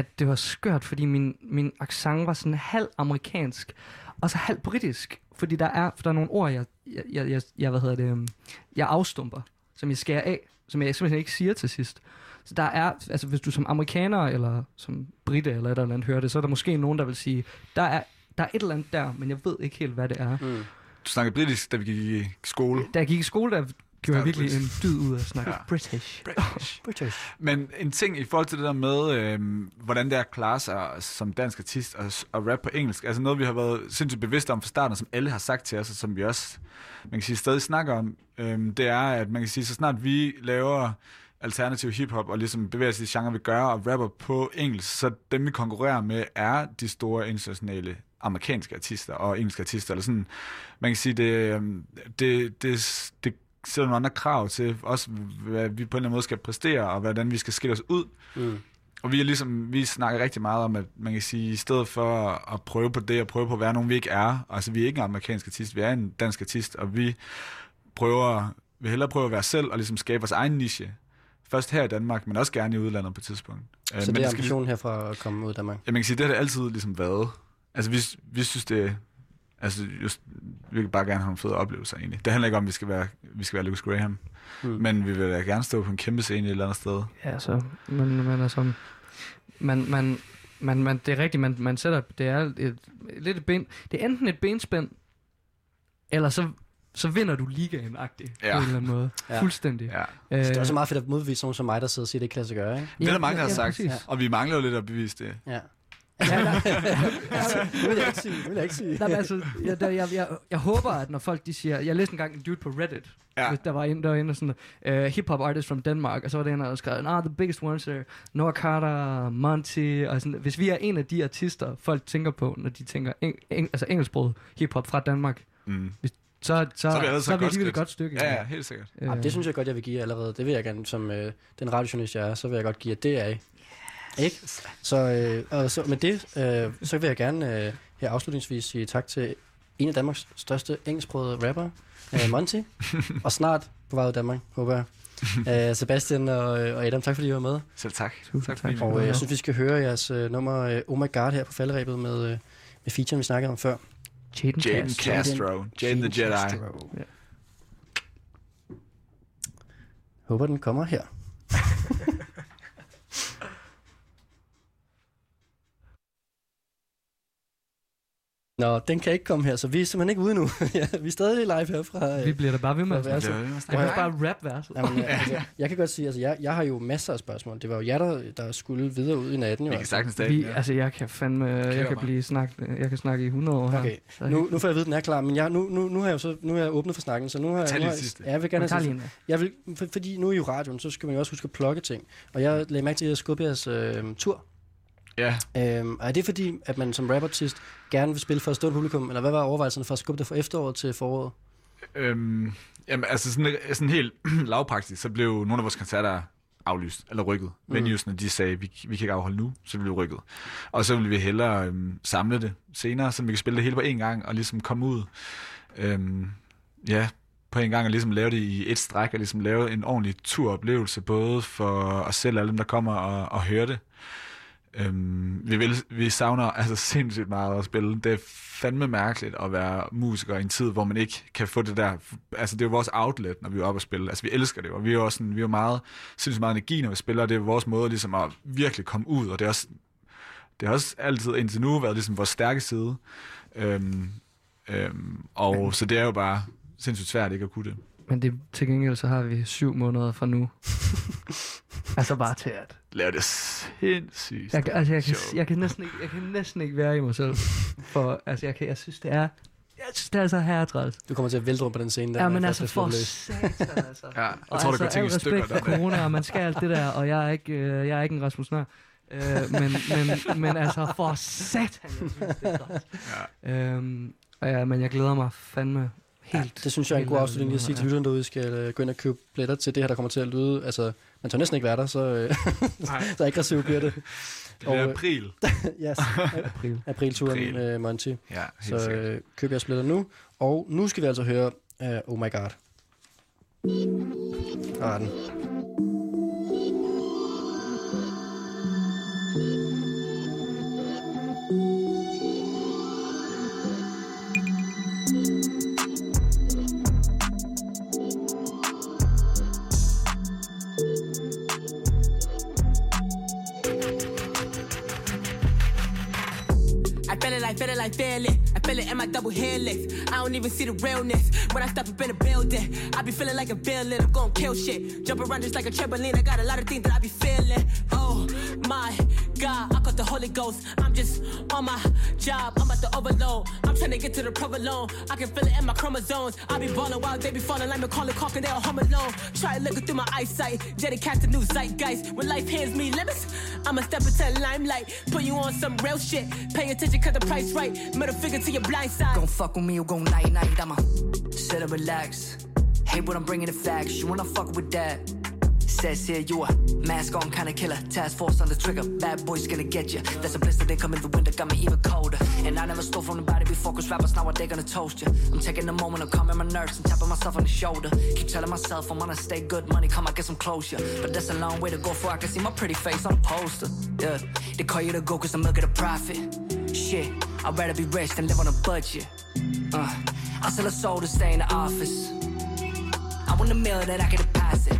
[SPEAKER 20] at det var skørt, fordi min, min accent var sådan halv amerikansk, og så halv britisk. Fordi der er, for der er nogle ord, jeg, jeg, jeg, jeg, hvad hedder det, øhm, jeg afstumper, som jeg skærer af, som jeg simpelthen ikke siger til sidst. Så der er, altså hvis du som amerikaner eller som brite eller et eller andet hører det, så er der måske nogen, der vil sige, der er, der er et eller andet der, men jeg ved ikke helt, hvad det er.
[SPEAKER 3] Mm.
[SPEAKER 19] Du snakkede britisk, da vi gik i skole.
[SPEAKER 20] Da jeg gik i skole, der gjorde virkelig en dyd ud af at snakke
[SPEAKER 19] Ja.
[SPEAKER 20] British.
[SPEAKER 19] British.
[SPEAKER 3] British.
[SPEAKER 19] Men en ting i forhold til det der med, øhm, hvordan det er at klare sig som dansk artist og, og rap på engelsk, altså noget, vi har været sindssygt bevidste om fra starten, og som alle har sagt til os, og som vi også, man kan sige, stadig snakker om, øhm, det er, at man kan sige, så snart vi laver alternativ hiphop og ligesom bevæger sig i genre, vi gør, og rapper på engelsk, så dem, vi konkurrerer med, er de store internationale amerikanske artister og engelske artister, eller sådan, man kan sige, det, øhm, det, det, det sætter nogle andre krav til også, hvad vi på en eller anden måde skal præstere, og hvordan vi skal skille os ud.
[SPEAKER 3] Mm.
[SPEAKER 19] Og vi er ligesom, vi snakker rigtig meget om, at man kan sige, i stedet for at prøve på det, og prøve på at være nogen, vi ikke er, altså vi er ikke en amerikansk artist, vi er en dansk artist, og vi prøver, vi hellere prøve at være selv, og ligesom skabe vores egen niche. Først her i Danmark, men også gerne i udlandet på et tidspunkt. Øh,
[SPEAKER 3] Så
[SPEAKER 19] men
[SPEAKER 3] det er ambitionen herfra at komme ud af Danmark.
[SPEAKER 19] Ja, man kan sige, det har det altid ligesom været. Altså, vi, vi synes, det Altså, just, vi vil bare gerne have nogle fede oplevelser, egentlig. Det handler ikke om, at vi skal være, vi skal være Lucas Graham.
[SPEAKER 3] Mm.
[SPEAKER 19] Men vi vil da gerne stå på en kæmpe scene et eller andet sted.
[SPEAKER 20] Ja, så, men, men altså, man, man, man, man, det er rigtigt, man, man sætter, det er et, lidt et ben, det er enten et benspænd, eller så, så vinder du ligaen-agtigt,
[SPEAKER 19] Ja.
[SPEAKER 20] på en eller anden måde.
[SPEAKER 3] Ja.
[SPEAKER 20] Fuldstændig.
[SPEAKER 19] Ja.
[SPEAKER 3] Så det er også meget fedt at modbevise nogen som mig, der sidder og siger, det ikke kan lade sig gøre, ikke?
[SPEAKER 19] Det er der mange, der har
[SPEAKER 20] ja,
[SPEAKER 19] sagt,
[SPEAKER 20] præcis.
[SPEAKER 19] og vi mangler jo lidt at bevise det.
[SPEAKER 3] Ja.
[SPEAKER 20] Ja, der,
[SPEAKER 3] det vil jeg ikke sige. Det vil jeg ikke sige.
[SPEAKER 20] Nej, men altså, jeg, der, jeg, jeg, jeg håber, at når folk de siger... Jeg læste engang en dude på Reddit,
[SPEAKER 19] Ja.
[SPEAKER 20] der var inde, der var inde og sådan... Uh, hip-hop artist from Denmark, og så var det en, der skrev, nah, the biggest ones are Noah Carter, Monty, og sådan. Hvis vi er en af de artister, folk tænker på, når de tænker eng, eng, altså engelsksproget hip-hop fra Danmark,
[SPEAKER 19] Mm.
[SPEAKER 20] hvis, så, så, så,
[SPEAKER 19] er vi allerede
[SPEAKER 20] så er vi alligevel et godt stykke.
[SPEAKER 19] Ja, ja, helt sikkert.
[SPEAKER 20] Øh,
[SPEAKER 3] Ja, det synes jeg godt, jeg vil give allerede. Det vil jeg gerne, som øh, den radiojournalist, jeg er, så vil jeg godt give jer det af. Ikke? Så, øh, og så med det, øh, så vil jeg gerne øh, her afslutningsvis sige tak til en af Danmarks største engelsksprogede rapper, øh, Monty, og snart på vej ud af Danmark, håber jeg. Øh, Sebastian og, øh, og Adam, tak fordi I var med.
[SPEAKER 19] Selv tak.
[SPEAKER 20] tak
[SPEAKER 19] fordi I
[SPEAKER 3] Og øh, jeg synes, vi skal høre jeres øh, nummer øh, Oh My God her på falderæbet med, øh, med featuren, vi snakkede om før.
[SPEAKER 20] Jaden
[SPEAKER 19] Jaden Castro. Jaden the Jedi.
[SPEAKER 3] Castro.
[SPEAKER 20] Ja.
[SPEAKER 3] Håber, den kommer her. Nå, den kan ikke komme her, så vi er simpelthen ikke ude nu. ja, vi er stadig live her fra... øh,
[SPEAKER 20] Vi bliver da bare ved med at snakke. Jeg kan bare rap verset.
[SPEAKER 3] Jamen, altså, jeg kan godt sige, altså, jeg, jeg har jo masser af spørgsmål. Det var jo jer, der, der skulle videre ud i natten. Jo,
[SPEAKER 19] Vi kan sagtens det.
[SPEAKER 20] Vi, altså, jeg kan fandme, jeg kan
[SPEAKER 3] mig.
[SPEAKER 20] blive snak, jeg kan snakke i 100 år her.
[SPEAKER 3] Okay, nu, nu får jeg at vide, at den er klar, men jeg, nu, nu, nu har jeg jo så, nu har jeg åbnet for snakken, så nu har
[SPEAKER 20] Tag
[SPEAKER 3] jeg...
[SPEAKER 20] lige
[SPEAKER 3] Nu har, ja, jeg vil gerne have jeg vil, for, fordi nu er I jo radioen, så skal man jo også huske at plukke ting. Og jeg lagde mærke til, at jeg skubbe jeres øh, tur.
[SPEAKER 19] Ja.
[SPEAKER 3] Øhm, og er det fordi, at man som rapartist gerne vil spille for et stort publikum, eller hvad var overvejelserne for at skubbe det fra efteråret til foråret?
[SPEAKER 19] Øhm, jamen, altså sådan, sådan helt lavpraktisk, så blev nogle af vores koncerter aflyst, eller rykket.
[SPEAKER 3] Mm.
[SPEAKER 19] Venuesne, de sagde, vi, vi kan ikke afholde nu, så vi blev rykket. Og så ville vi hellere øhm, samle det senere, så vi kan spille det hele på én gang, og ligesom komme ud, øhm, ja, på en gang, og ligesom lave det i et stræk, og ligesom lave en ordentlig turoplevelse, både for os selv og alle dem, der kommer og, og hører det. Øhm, vi, vil, vi savner altså sindssygt meget at spille. Det er fandme mærkeligt at være musiker i en tid, hvor man ikke kan få det der... Altså, det er jo vores outlet, når vi er oppe og spille. Altså, vi elsker det, og vi er jo også sådan, vi er meget, sindssygt meget energi, når vi spiller, og det er vores måde ligesom at virkelig komme ud, og det er også, det har også altid indtil nu været ligesom vores stærke side. Øhm, øhm, og så det er jo bare sindssygt svært ikke at kunne det.
[SPEAKER 20] Men det, til gengæld så har vi syv måneder fra nu. altså bare til at...
[SPEAKER 19] Lave det sindssygt
[SPEAKER 20] Jeg, kan- altså, jeg, kan, jeg, kan næsten ikke, jeg kan næsten ikke være i mig selv. For altså, jeg, kan, jeg synes, det er... Jeg synes, det er så herretræls.
[SPEAKER 3] Du kommer til at vælte rundt på den scene der.
[SPEAKER 20] Ja, men altså
[SPEAKER 3] er
[SPEAKER 20] for satan, altså.
[SPEAKER 19] Ja, jeg
[SPEAKER 20] Og
[SPEAKER 19] tror, der
[SPEAKER 20] altså,
[SPEAKER 19] ting i
[SPEAKER 20] al
[SPEAKER 19] stykker der.
[SPEAKER 20] corona, og man skal alt det der, og jeg er ikke, øh, jeg er ikke en Rasmus Nør. Øh, men, men, men altså, for satan, jeg synes, det er træls.
[SPEAKER 19] ja.
[SPEAKER 20] øhm, og ja, men jeg glæder mig fandme helt.
[SPEAKER 3] Ja, det synes jeg er en god afslutning at sige til lytterne derude, skal øh, gå ind og købe billetter til det her, der kommer til at lyde. Altså, man tør næsten ikke være der, så, øh, så aggressivt bliver det.
[SPEAKER 19] Det bliver
[SPEAKER 3] øh,
[SPEAKER 19] april.
[SPEAKER 3] yes,
[SPEAKER 20] april.
[SPEAKER 3] Aprilturen
[SPEAKER 19] April.
[SPEAKER 3] med Monty.
[SPEAKER 19] Ja, helt
[SPEAKER 3] så
[SPEAKER 19] sikkert.
[SPEAKER 3] øh, køb jeres billetter nu. Og nu skal vi altså høre uh, Oh My God. Ah, den.
[SPEAKER 22] Like, feel it like, feel it. I feel it in my double helix. I don't even see the realness. When I step up in a building, I be feeling like a villain. I'm gonna kill shit. Jump around just like a trampoline. I got a lot of things that I be feeling. Oh my God, I got the Holy Ghost. I'm just on my job. I'm about to overload. I'm trying to get to the provolone. I can feel it in my chromosomes. I be balling while they be falling like Macaulay Culkin. They all home alone. Try looking through my eyesight. Jetty cast a new zeitgeist. When life hands me limits, I'ma step into the limelight. Put you on some real shit. Pay attention cause the price right. Middle finger to your blind side.
[SPEAKER 21] Gon' fuck with me or gon' night night. I'ma sit and relax. Hate what I'm bringing the facts. You wanna fuck with that? Says here you a mask on kind of killer. Task force on the trigger. Bad boys gonna get you. There's a blister they come in the winter. Got me even colder. And I never stole from nobody before. Cause rappers now what they gonna toast you. I'm taking a moment of calming my nerves and tapping myself on the shoulder. Keep telling myself I'm gonna stay good. Money come, I get some closure. But that's a long way to go for I can see my pretty face on a poster. Yeah, they call you the go cause I'm looking at profit. Shit, I'd rather be rich than live on a budget. Uh, I sell a soul to stay in the office. I want a meal that I can deposit.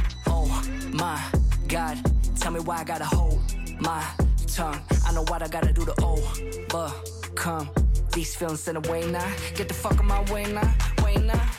[SPEAKER 21] My God, tell me why I gotta hold my tongue. I know what I gotta do to overcome these feelings in a way now. Get the fuck on my way now, way now.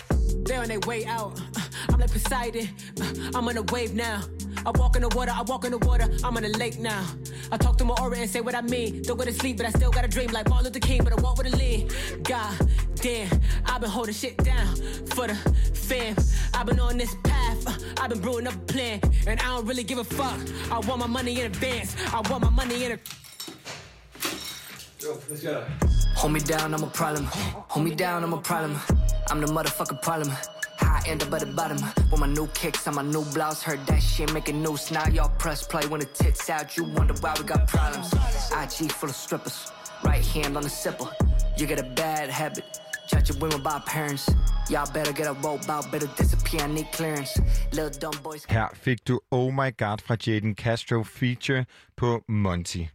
[SPEAKER 22] They on their way out. Uh, I'm like Poseidon. Uh, I'm on a wave now. I walk in the water, I walk in the water. I'm on the lake now. I talk to my aura and say what I mean. Don't go to sleep, but I still got a dream like Martin Luther King, but I walk with a lean. God damn, I've been holding shit down for the fam. I've been on this path, uh, I've been brewing up a plan, and I don't really give a fuck. I want my money in advance. I want my money in a.
[SPEAKER 21] Hold me down, I'm a problem. Hold me down, I'm a problem. I'm the motherfucking problem. High end up at the bottom. With my new kicks on my new blouse. Heard that shit making news. Now y'all press play when the tits out. You wonder why we got problems. IG full of strippers. Right hand on the sipper. You get a bad habit. Judge your women by parents. Y'all better get a rope out. Better disappear. I need clearance. Little dumb boys.
[SPEAKER 23] Her fik du Oh My God fra Jaden Castro feature på Monty.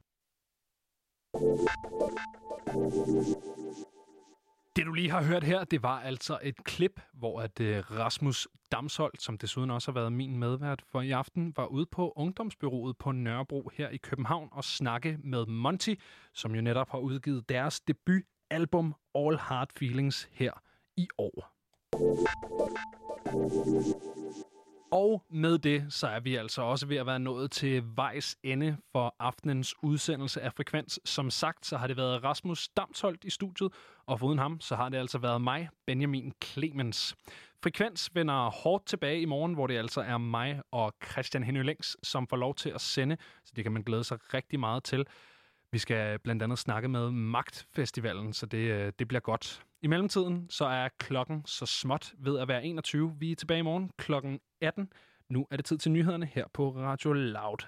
[SPEAKER 2] Det du lige har hørt her, det var altså et klip, hvor at øh, Rasmus Damsholdt, som desuden også har været min medvært for i aften, var ude på Ungdomsbyrået på Nørrebro her i København og snakke med Monty, som jo netop har udgivet deres debutalbum All Hard Feelings her i år. Og med det, så er vi altså også ved at være nået til vejs ende for aftenens udsendelse af Frekvens. Som sagt, så har det været Rasmus Damsholdt i studiet, og foruden ham, så har det altså været mig, Benjamin Clemens. Frekvens vender hårdt tilbage i morgen, hvor det altså er mig og Christian Henry Længs, som får lov til at sende, så det kan man glæde sig rigtig meget til. Vi skal blandt andet snakke med Magtfestivalen, så det, øh, det bliver godt. I mellemtiden så er klokken så småt ved at være 21. Vi er tilbage i morgen klokken 18. Nu er det tid til nyhederne her på Radio Loud.